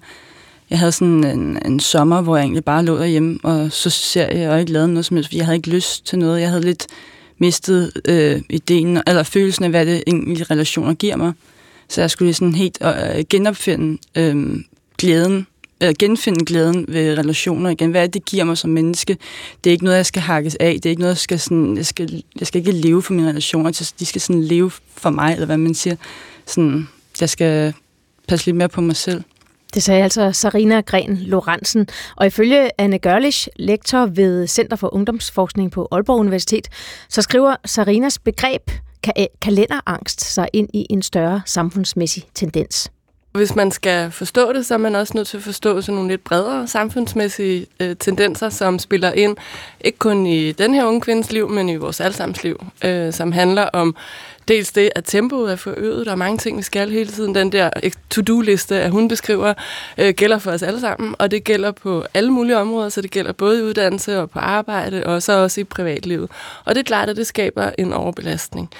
Jeg havde sådan en, en sommer, hvor jeg egentlig bare lå derhjemme og så ser jeg og ikke lavede noget som helst, fordi jeg havde ikke lyst til noget. Jeg havde lidt mistet øh, ideen, eller følelsen af, hvad det egentlig relationer giver mig. Så jeg skulle sådan helt øh, genopfinde øh, glæden eller genfinde glæden ved relationer igen. Hvad er det, det giver mig som menneske? Det er ikke noget, jeg skal hakkes af. Det er ikke noget, jeg skal, sådan, jeg skal, jeg skal ikke leve for mine relationer. De skal sådan leve for mig, eller hvad man siger. Sådan, jeg skal passe lidt mere på mig selv. Det sagde altså Sarina Gren Lorentzen. Og ifølge Anne Gørlich, lektor ved Center for Ungdomsforskning på Aalborg Universitet, så skriver Sarinas begreb eh, kalenderangst sig ind i en større samfundsmæssig tendens. Hvis man skal forstå det, så er man også nødt til at forstå sådan nogle lidt bredere samfundsmæssige øh, tendenser, som spiller ind, ikke kun i den her unge kvindes liv, men i vores allesammens liv, øh, som handler om dels det, at tempoet er forøget. Der er mange ting, vi skal hele tiden. Den der øh, to-do-liste, at hun beskriver, øh, gælder for os alle sammen, og det gælder på alle mulige områder, så det gælder både i uddannelse og på arbejde, og så også i privatlivet. Og det er klart, at det skaber en overbelastning.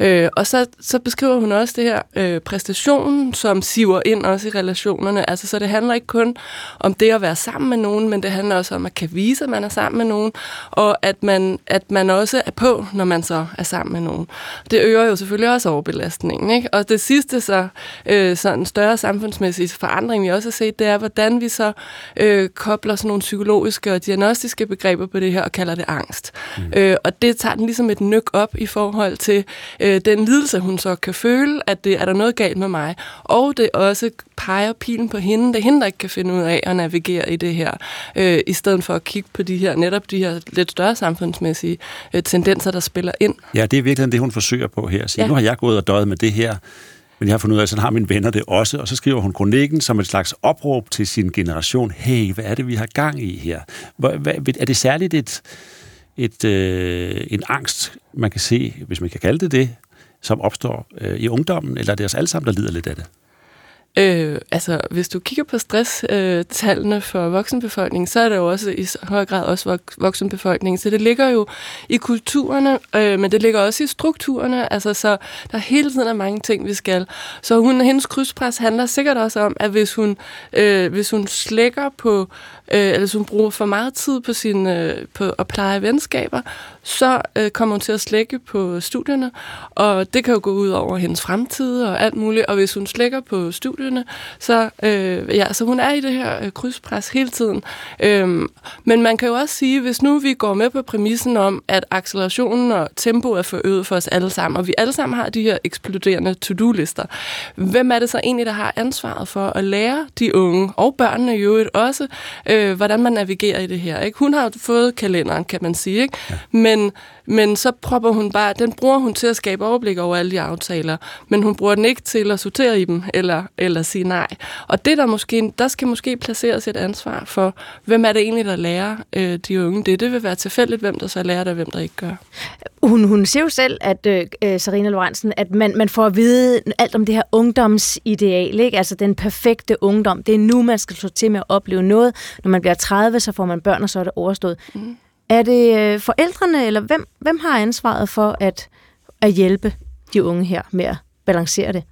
Øh, og så, så beskriver hun også det her øh, præstation, som siver ind også i relationerne. Altså, så det handler ikke kun om det at være sammen med nogen, men det handler også om at kan vise, at man er sammen med nogen, og at man, at man også er på, når man så er sammen med nogen. Det øger jo selvfølgelig også overbelastningen. Ikke? Og det sidste så, øh, sådan større samfundsmæssige forandring, vi også har set, det er, hvordan vi så øh, kobler sådan nogle psykologiske og diagnostiske begreber på det her og kalder det angst. Mm. Øh, og det tager den ligesom et nyk op i forhold til øh, den lidelse, hun så kan føle, at det er der noget galt med mig. Og det også peger pilen på hende. Det er hende, der ikke kan finde ud af at navigere i det her, øh, i stedet for at kigge på de her, netop de her lidt større samfundsmæssige øh, tendenser, der spiller ind. Ja, det er virkelig det, hun forsøger på her. Så ja. nu har jeg gået og døjet med det her, men jeg har fundet ud af, at sådan har mine venner det også. Og så skriver hun kronikken som et slags opråb til sin generation. Hey, hvad er det, vi har gang i her? Er det særligt et, et, øh, en angst, man kan se, hvis man kan kalde det det, som opstår øh, i ungdommen, eller er det os alle sammen, der lider lidt af det? Øh, altså, hvis du kigger på stresstallene øh, for voksenbefolkningen, så er det jo også i høj grad også voksenbefolkningen. Så det ligger jo i kulturerne, øh, men det ligger også i strukturerne. Altså, så der hele tiden er mange ting, vi skal. Så hun, hendes krydspres handler sikkert også om, at hvis hun, øh, hvis hun slækker på, øh, eller hvis hun bruger for meget tid på, sin, øh, på at pleje venskaber, så øh, kommer hun til at slække på studierne, og det kan jo gå ud over hendes fremtid og alt muligt. Og hvis hun slækker på studierne, så, øh, ja, så hun er i det her øh, krydspres hele tiden. Øhm, men man kan jo også sige, hvis nu vi går med på præmissen om, at accelerationen og tempoet er forøget for os alle sammen, og vi alle sammen har de her eksploderende to-do-lister, hvem er det så egentlig, der har ansvaret for at lære de unge, og børnene i øvrigt også, øh, hvordan man navigerer i det her? Ikke? Hun har fået kalenderen, kan man sige, ikke? Ja. men men, så propper hun bare, den bruger hun til at skabe overblik over alle de aftaler, men hun bruger den ikke til at sortere i dem, eller, eller sige nej. Og det der måske, der skal måske placeres et ansvar for, hvem er det egentlig, der lærer øh, de unge det. Det vil være tilfældigt, hvem der så lærer det, og hvem der ikke gør. Hun, hun siger jo selv, at øh, øh Sarina Lorentzen, at man, man får at vide alt om det her ungdomsideal, ikke? altså den perfekte ungdom. Det er nu, man skal slå til med at opleve noget. Når man bliver 30, så får man børn, og så er det overstået. Mm. Er det øh, forældrene, eller hvem, hvem har ansvaret for at, at hjælpe de unge her med at balancere det?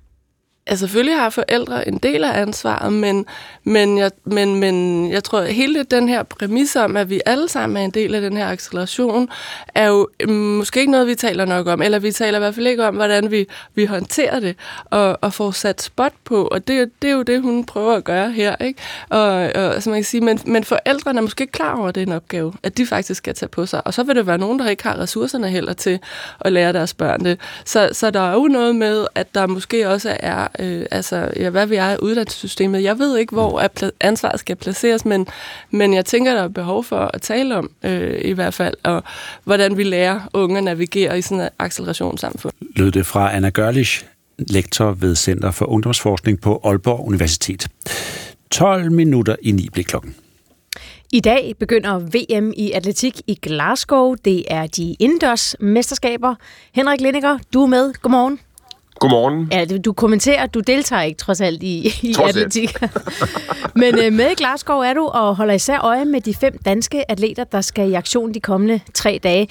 Altså, selvfølgelig har forældre en del af ansvaret, men, men, jeg, men, men jeg tror, at hele den her præmis om, at vi alle sammen er en del af den her acceleration, er jo mm, måske ikke noget, vi taler nok om, eller vi taler i hvert fald ikke om, hvordan vi, vi håndterer det, og, og får sat spot på, og det, det er jo det, hun prøver at gøre her, ikke? Og, og altså man kan sige, men, men forældrene er måske ikke klar over, at det er en opgave, at de faktisk skal tage på sig, og så vil det være nogen, der ikke har ressourcerne heller til at lære deres børn det. Så, så der er jo noget med, at der måske også er øh, altså, ja, hvad vi er i uddannelsessystemet. Jeg ved ikke, hvor at ansvaret skal placeres, men, men jeg tænker, der er behov for at tale om, øh, i hvert fald, og hvordan vi lærer unge at navigere i sådan et accelerationssamfund. Lød det fra Anna Gørlich, lektor ved Center for Ungdomsforskning på Aalborg Universitet. 12 minutter i 9 blev klokken. I dag begynder VM i atletik i Glasgow. Det er de indendørs mesterskaber. Henrik Lindinger, du er med. Godmorgen. Godmorgen. Ja, du, kommenterer, du deltager ikke trods alt i, i trods atletik. Men øh, med i Glasgow er du og holder især øje med de fem danske atleter, der skal i aktion de kommende tre dage.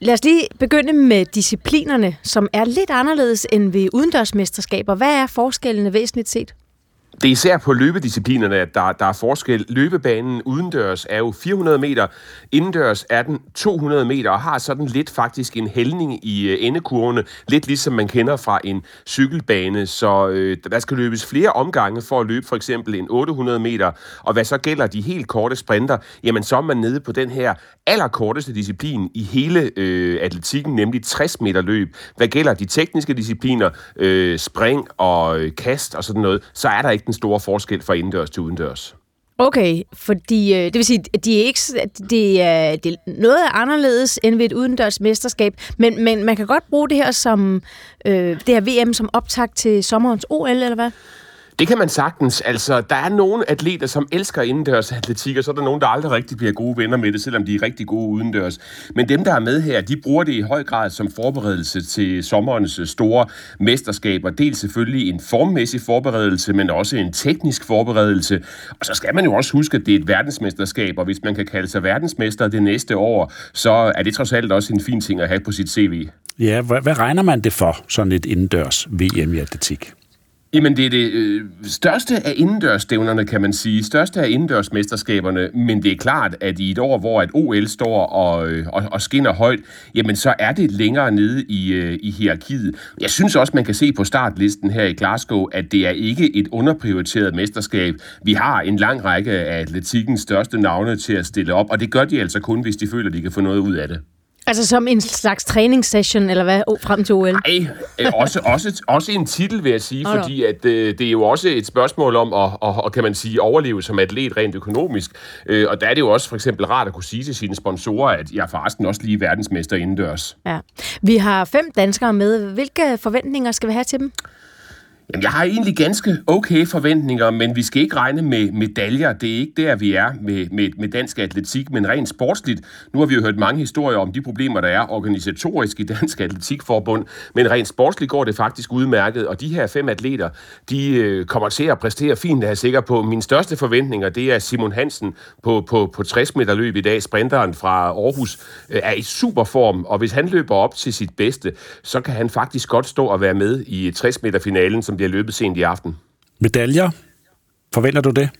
Lad os lige begynde med disciplinerne, som er lidt anderledes end ved udendørsmesterskaber. Hvad er forskellene væsentligt set? Det er især på løbedisciplinerne, at der, der er forskel. Løbebanen udendørs er jo 400 meter, indendørs er den 200 meter, og har sådan lidt faktisk en hældning i øh, endekurvene, lidt ligesom man kender fra en cykelbane. Så øh, der skal løbes flere omgange for at løbe for eksempel en 800 meter, og hvad så gælder de helt korte sprinter, jamen så er man nede på den her allerkorteste disciplin i hele øh, atletikken, nemlig 60 meter løb. Hvad gælder de tekniske discipliner, øh, spring og øh, kast og sådan noget, så er der ikke den store forskel fra indendørs til udendørs. Okay, fordi øh, det vil sige, at de er ikke, det er, øh, det er noget er anderledes end ved et udendørs mesterskab, men, men man kan godt bruge det her som øh, det her VM som optag til sommerens OL, eller hvad? Det kan man sagtens. Altså, der er nogle atleter, som elsker indendørs atletik, og så er der nogen, der aldrig rigtig bliver gode venner med det, selvom de er rigtig gode udendørs. Men dem, der er med her, de bruger det i høj grad som forberedelse til sommerens store mesterskaber. Dels selvfølgelig en formmæssig forberedelse, men også en teknisk forberedelse. Og så skal man jo også huske, at det er et verdensmesterskab, og hvis man kan kalde sig verdensmester det næste år, så er det trods alt også en fin ting at have på sit CV. Ja, hvad, hvad regner man det for, sådan et indendørs VM i atletik? Jamen, det er det øh, største af indendørsstævnerne, kan man sige. Største af indendørsmesterskaberne. Men det er klart, at i et år, hvor et OL står og, øh, og, og skinner højt, jamen så er det længere nede i, øh, i hierarkiet. Jeg synes også, man kan se på startlisten her i Glasgow, at det er ikke et underprioriteret mesterskab. Vi har en lang række af atletikkens største navne til at stille op, og det gør de altså kun, hvis de føler, de kan få noget ud af det. Altså som en slags træningssession, eller hvad, oh, frem til OL? Nej, øh, også, også, også en titel, vil jeg sige, oh, fordi at, øh, det er jo også et spørgsmål om at, og, og, kan man sige, overleve som atlet rent økonomisk. Øh, og der er det jo også for eksempel rart at kunne sige til sine sponsorer, at jeg er forresten også lige verdensmester indendørs. Ja. Vi har fem danskere med. Hvilke forventninger skal vi have til dem? Jamen, jeg har egentlig ganske okay forventninger, men vi skal ikke regne med medaljer. Det er ikke der, vi er med, med, med dansk atletik, men rent sportsligt. Nu har vi jo hørt mange historier om de problemer, der er organisatorisk i Dansk Atletikforbund, men rent sportsligt går det faktisk udmærket, og de her fem atleter, de øh, kommer til at præstere fint, er jeg sikker på. Mine største forventninger, det er Simon Hansen på, på, på 60 meter løb i dag. Sprinteren fra Aarhus øh, er i super form, og hvis han løber op til sit bedste, så kan han faktisk godt stå og være med i 60 meter finalen, som bliver løbet sent i aften. Medaljer? Forventer du det?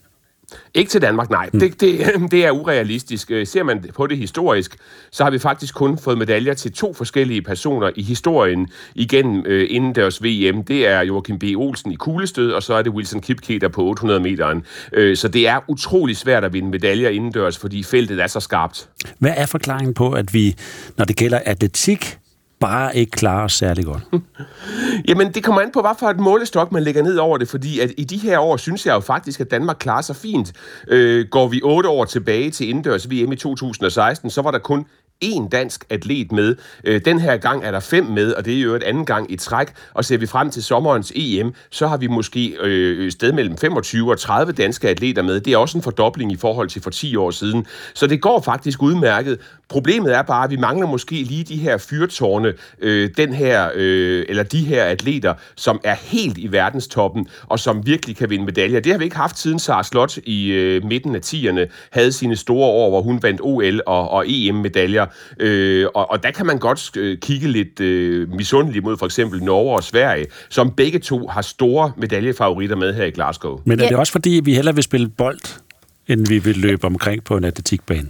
Ikke til Danmark, nej. Mm. Det, det, det er urealistisk. Øh, ser man på det historisk, så har vi faktisk kun fået medaljer til to forskellige personer i historien igennem øh, indendørs VM. Det er Joachim B. Olsen i kuglestød, og så er det Wilson Kipketer på 800 meteren. Øh, så det er utrolig svært at vinde medaljer indendørs, fordi feltet er så skarpt. Hvad er forklaringen på, at vi, når det gælder atletik, bare ikke klarer os særlig godt? Jamen, det kommer an på, hvad for et målestok man lægger ned over det, fordi at i de her år synes jeg jo faktisk, at Danmark klarer sig fint. Øh, går vi otte år tilbage til indendørs VM i 2016, så var der kun én dansk atlet med. Øh, den her gang er der fem med, og det er jo et anden gang i træk. Og ser vi frem til sommerens EM, så har vi måske øh, sted mellem 25 og 30 danske atleter med. Det er også en fordobling i forhold til for 10 år siden. Så det går faktisk udmærket. Problemet er bare, at vi mangler måske lige de her fyrtårne, øh, den her, øh, eller de her atleter, som er helt i verdenstoppen, og som virkelig kan vinde medaljer. Det har vi ikke haft siden Sara Slot i øh, midten af 10'erne havde sine store år, hvor hun vandt OL og, og EM-medaljer. Øh, og, og der kan man godt øh, kigge lidt øh, misundeligt mod for eksempel Norge og Sverige, som begge to har store medaljefavoritter med her i Glasgow. Men er det også fordi, vi hellere vil spille bold, end vi vil løbe omkring på en atletikbane?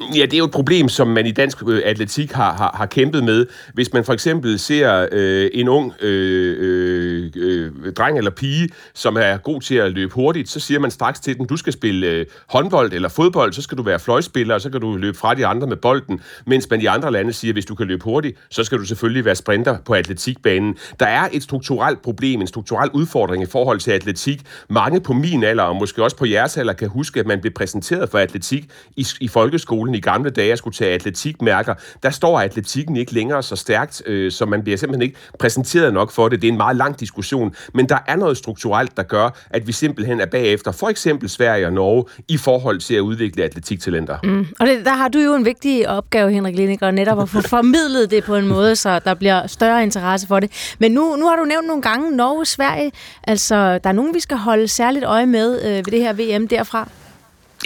Ja, det er jo et problem, som man i dansk øh, atletik har, har, har kæmpet med. Hvis man for eksempel ser øh, en ung øh, øh, øh, dreng eller pige, som er god til at løbe hurtigt, så siger man straks til den, du skal spille øh, håndbold eller fodbold, så skal du være fløjspiller, og så kan du løbe fra de andre med bolden. Mens man i andre lande siger, hvis du kan løbe hurtigt, så skal du selvfølgelig være sprinter på atletikbanen. Der er et strukturelt problem, en strukturel udfordring i forhold til atletik. Mange på min alder, og måske også på jeres alder, kan huske, at man blev præsenteret for atletik i, i folkeskolen i gamle dage, at skulle tage atletikmærker. Der står atletikken ikke længere så stærkt, øh, så man bliver simpelthen ikke præsenteret nok for det. Det er en meget lang diskussion, men der er noget strukturelt, der gør, at vi simpelthen er bagefter, for eksempel Sverige og Norge, i forhold til at udvikle atletiktalenter. Mm. Og det, der har du jo en vigtig opgave, Henrik Lineker, netop at få formidlet det på en måde, så der bliver større interesse for det. Men nu, nu har du nævnt nogle gange Norge og Sverige. Altså, der er nogen, vi skal holde særligt øje med øh, ved det her VM derfra.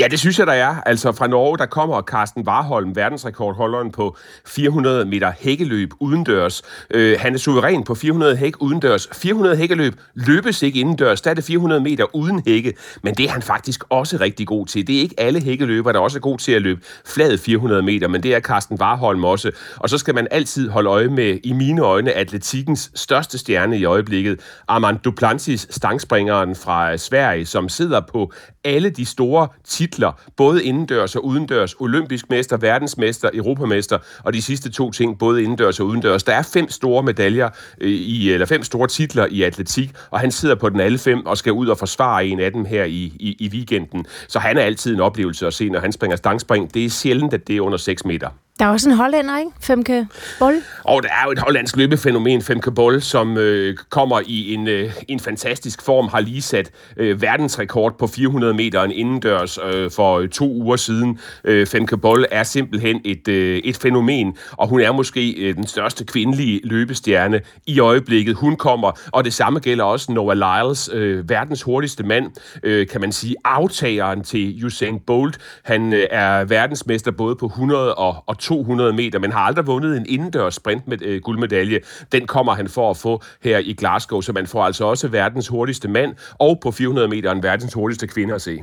Ja, det synes jeg, der er. Altså fra Norge, der kommer Carsten Warholm, verdensrekordholderen på 400 meter hækkeløb udendørs. Øh, han er suveræn på 400 hæk udendørs. 400 hækkeløb løbes ikke indendørs. Der er det 400 meter uden hække. Men det er han faktisk også rigtig god til. Det er ikke alle hækkeløbere, der også er god til at løbe flad 400 meter, men det er Carsten Warholm også. Og så skal man altid holde øje med, i mine øjne, atletikkens største stjerne i øjeblikket, Armand Duplantis, stangspringeren fra Sverige, som sidder på alle de store titler, både indendørs og udendørs, olympisk mester, verdensmester, europamester, og de sidste to ting, både indendørs og udendørs. Der er fem store medaljer, øh, i, eller fem store titler i atletik, og han sidder på den alle fem og skal ud og forsvare en af dem her i, i, i weekenden. Så han er altid en oplevelse at se, når han springer stangspring. Det er sjældent, at det er under 6 meter. Der er også en hollænder, ikke? Femke Boll. Og der er jo et hollandsk løbefænomen, Femke Boll, som øh, kommer i en, øh, en fantastisk form, har lige sat øh, verdensrekord på 400 meter indendørs øh, for øh, to uger siden. Øh, Femke Boll er simpelthen et, øh, et fænomen, og hun er måske øh, den største kvindelige løbestjerne i øjeblikket. Hun kommer, og det samme gælder også Noah Lyles, øh, verdens hurtigste mand, øh, kan man sige, aftageren til Usain Bolt. Han øh, er verdensmester både på 100 og, og 200 meter, men har aldrig vundet en indendørs sprint med øh, guldmedalje. Den kommer han for at få her i Glasgow, så man får altså også verdens hurtigste mand, og på 400 meter en verdens hurtigste kvinde at se.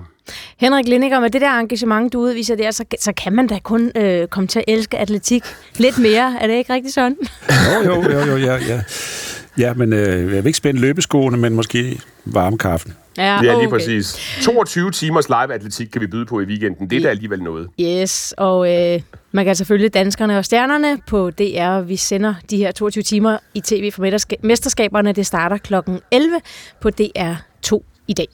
Henrik Lindinger, med det der engagement, du udviser der, så, så kan man da kun øh, komme til at elske atletik lidt mere. Er det ikke rigtigt sådan? Jo, jo, jo, jo ja, ja. Ja, men øh, jeg vil ikke spænde løbeskoene, men måske varme kaffen. Ja, Ja, lige okay. præcis. 22 timers live atletik kan vi byde på i weekenden. Det er da alligevel noget. Yes, og øh, man kan selvfølgelig danskerne og stjernerne på DR. Vi sender de her 22 timer i tv for mesterska- mesterskaberne. Det starter kl. 11 på DR2 i dag.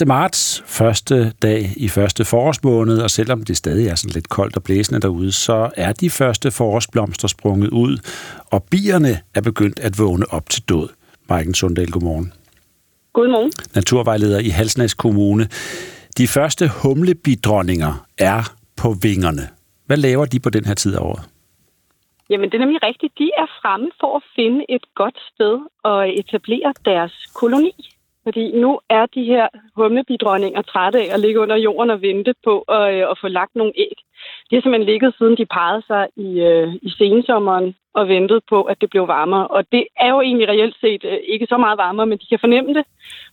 1. marts, første dag i første forårsmåned, og selvom det stadig er sådan lidt koldt og blæsende derude, så er de første forårsblomster sprunget ud, og bierne er begyndt at vågne op til død. Maiken Sundal, godmorgen. Godmorgen. Naturvejleder i Halsnæs Kommune. De første humlebidronninger er på vingerne. Hvad laver de på den her tid af året? Jamen, det er nemlig rigtigt. De er fremme for at finde et godt sted og etablere deres koloni. Fordi nu er de her humlebidronninger trætte af at ligge under jorden og vente på at, øh, at få lagt nogle æg. De har simpelthen ligget siden de parrede sig i, øh, i sensommeren og ventet på, at det blev varmere. Og det er jo egentlig reelt set øh, ikke så meget varmere, men de kan fornemme det.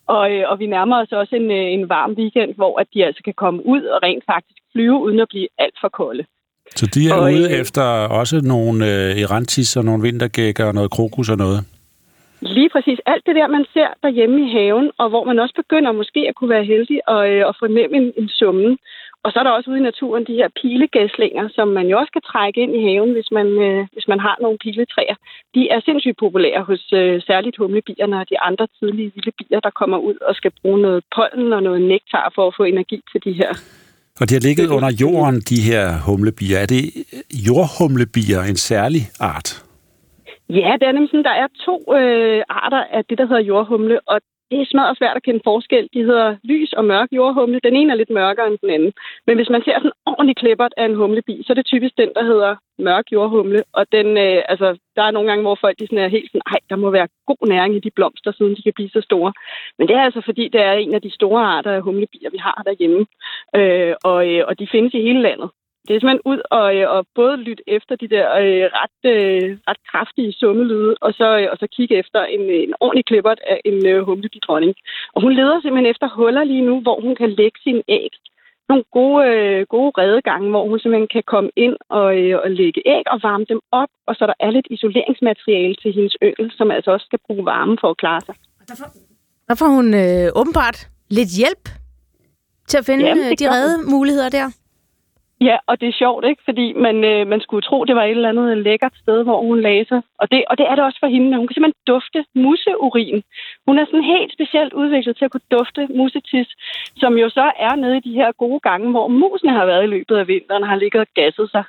Og, øh, og vi nærmer os også en, øh, en varm weekend, hvor at de altså kan komme ud og rent faktisk flyve, uden at blive alt for kolde. Så de er Og, ude øh, efter også nogle øh, erantis og nogle vintergækker og noget krokus og noget. Lige præcis. Alt det der, man ser derhjemme i haven, og hvor man også begynder måske at kunne være heldig og, øh, og fornemme en, en summen. Og så er der også ude i naturen de her pilegæslinger, som man jo også kan trække ind i haven, hvis man, øh, hvis man har nogle piletræer. De er sindssygt populære hos øh, særligt humlebierne og de andre tidlige vilde bier, der kommer ud og skal bruge noget pollen og noget nektar for at få energi til de her. Og de har ligget under jorden, de her humlebier. Er det jordhumlebier en særlig art? Ja, det er nemlig sådan, der er to øh, arter af det, der hedder jordhumle, og det er smadret svært at kende forskel. De hedder lys og mørk jordhumle. Den ene er lidt mørkere end den anden. Men hvis man ser sådan ordentlig klippert af en humlebi, så er det typisk den, der hedder mørk jordhumle. Og den, øh, altså, der er nogle gange, hvor folk de sådan er helt sådan, ej, der må være god næring i de blomster, siden de kan blive så store. Men det er altså fordi, det er en af de store arter af humlebier, vi har derhjemme. Øh, og, øh, og de findes i hele landet det er simpelthen ud og, øh, og både lytte efter de der øh, ret, øh, ret kraftige summelyde, og så, øh, og så kigge efter en, en ordentlig klippert af en øh, humlebidronning. Og hun leder simpelthen efter huller lige nu, hvor hun kan lægge sin æg. Nogle gode, øh, gode redegange, hvor hun simpelthen kan komme ind og, øh, og lægge æg og varme dem op, og så der er lidt isoleringsmateriale til hendes yngel, som altså også skal bruge varme for at klare sig. Der får hun øh, åbenbart lidt hjælp til at finde Jamen, det de redde muligheder der. Ja, og det er sjovt, ikke? Fordi man, øh, man skulle tro, det var et eller andet lækkert sted, hvor hun lagde sig. Og det, og det er det også for hende. Hun kan simpelthen dufte museurin. Hun er sådan helt specielt udviklet til at kunne dufte musetis, som jo så er nede i de her gode gange, hvor musene har været i løbet af vinteren og har ligget og gasset sig.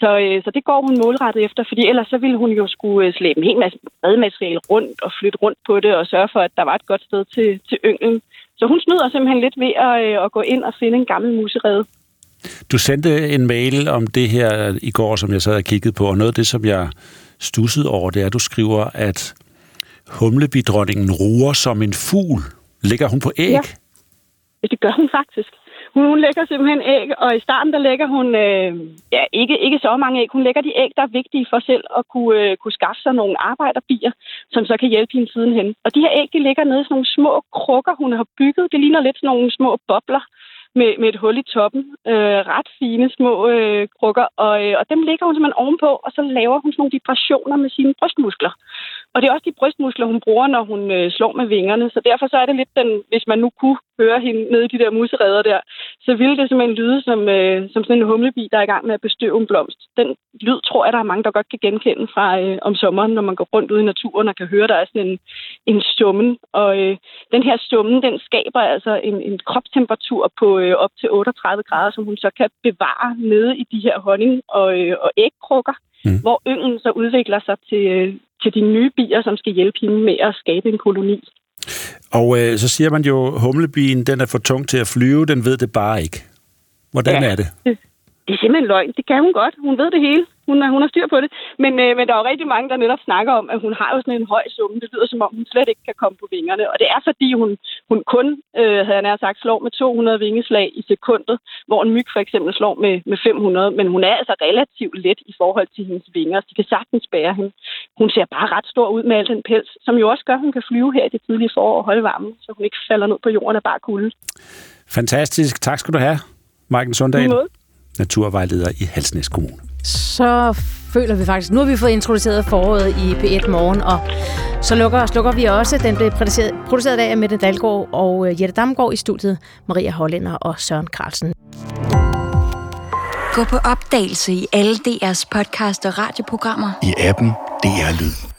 Så, øh, så det går hun målrettet efter, fordi ellers så ville hun jo skulle øh, slæbe en hel masse redmateriale rundt og flytte rundt på det og sørge for, at der var et godt sted til, til ynglen. Så hun snyder simpelthen lidt ved at, øh, at gå ind og finde en gammel muserede. Du sendte en mail om det her i går, som jeg sad og kiggede på, og noget af det, som jeg stussede over, det er, at du skriver, at humlebidronningen ruer som en fugl. Ligger hun på æg? Ja. Det gør hun faktisk. Hun, hun lægger simpelthen æg, og i starten der lægger hun øh, ja, ikke, ikke så mange æg. Hun lægger de æg, der er vigtige for selv at kunne, øh, kunne skaffe sig nogle arbejderbier, som så kan hjælpe hende sidenhen. Og de her æg, de ligger nede i sådan nogle små krukker, hun har bygget. Det ligner lidt sådan nogle små bobler med, med et hul i toppen. Øh, ret fine små øh, krukker, og, øh, og dem ligger hun simpelthen ovenpå, og så laver hun sådan nogle vibrationer med sine brystmuskler. Og det er også de brystmuskler, hun bruger, når hun øh, slår med vingerne. Så derfor så er det lidt den, hvis man nu kunne høre hende nede i de der musereder der, så ville det simpelthen lyde som, øh, som sådan en humlebi, der er i gang med at bestøve en blomst. Den lyd tror jeg, der er mange, der godt kan genkende fra øh, om sommeren, når man går rundt ude i naturen og kan høre, der er sådan en, en summen. Og øh, den her summen, den skaber altså en, en kropstemperatur på øh, op til 38 grader, som hun så kan bevare nede i de her honning- og, øh, og ægkrukker, mm. hvor yngen så udvikler sig til, øh, til de nye bier, som skal hjælpe hende med at skabe en koloni. Og øh, så siger man jo, humlebien den er for tung til at flyve, den ved det bare ikke. Hvordan Ja. er det? Det er simpelthen løgn. Det kan hun godt. Hun ved det hele. Hun, hun har styr på det. Men, øh, men der er jo rigtig mange, der netop snakker om, at hun har jo sådan en høj summe. Det lyder som om, hun slet ikke kan komme på vingerne. Og det er fordi, hun, hun kun, øh, havde jeg nær sagt, slår med 200 vingeslag i sekundet, hvor en myg for eksempel slår med, med 500. Men hun er altså relativt let i forhold til hendes vinger. Så de kan sagtens bære hende. Hun ser bare ret stor ud med al den pels, som jo også gør, at hun kan flyve her i det tidlige forår og holde varmen, så hun ikke falder ned på jorden af bare kulde. Fantastisk. Tak skal du have, Marken måde. naturvejleder i Halsnæs Kommune. Så føler vi faktisk, nu har vi fået introduceret foråret i P1 Morgen, og så lukker, slukker vi også. Den blev produceret, produceret af Mette Dalgaard og øh, Jette Damgaard i studiet, Maria Hollænder og Søren Carlsen. Gå på opdagelse i alle DR's podcast og radioprogrammer. I appen DR Lyd.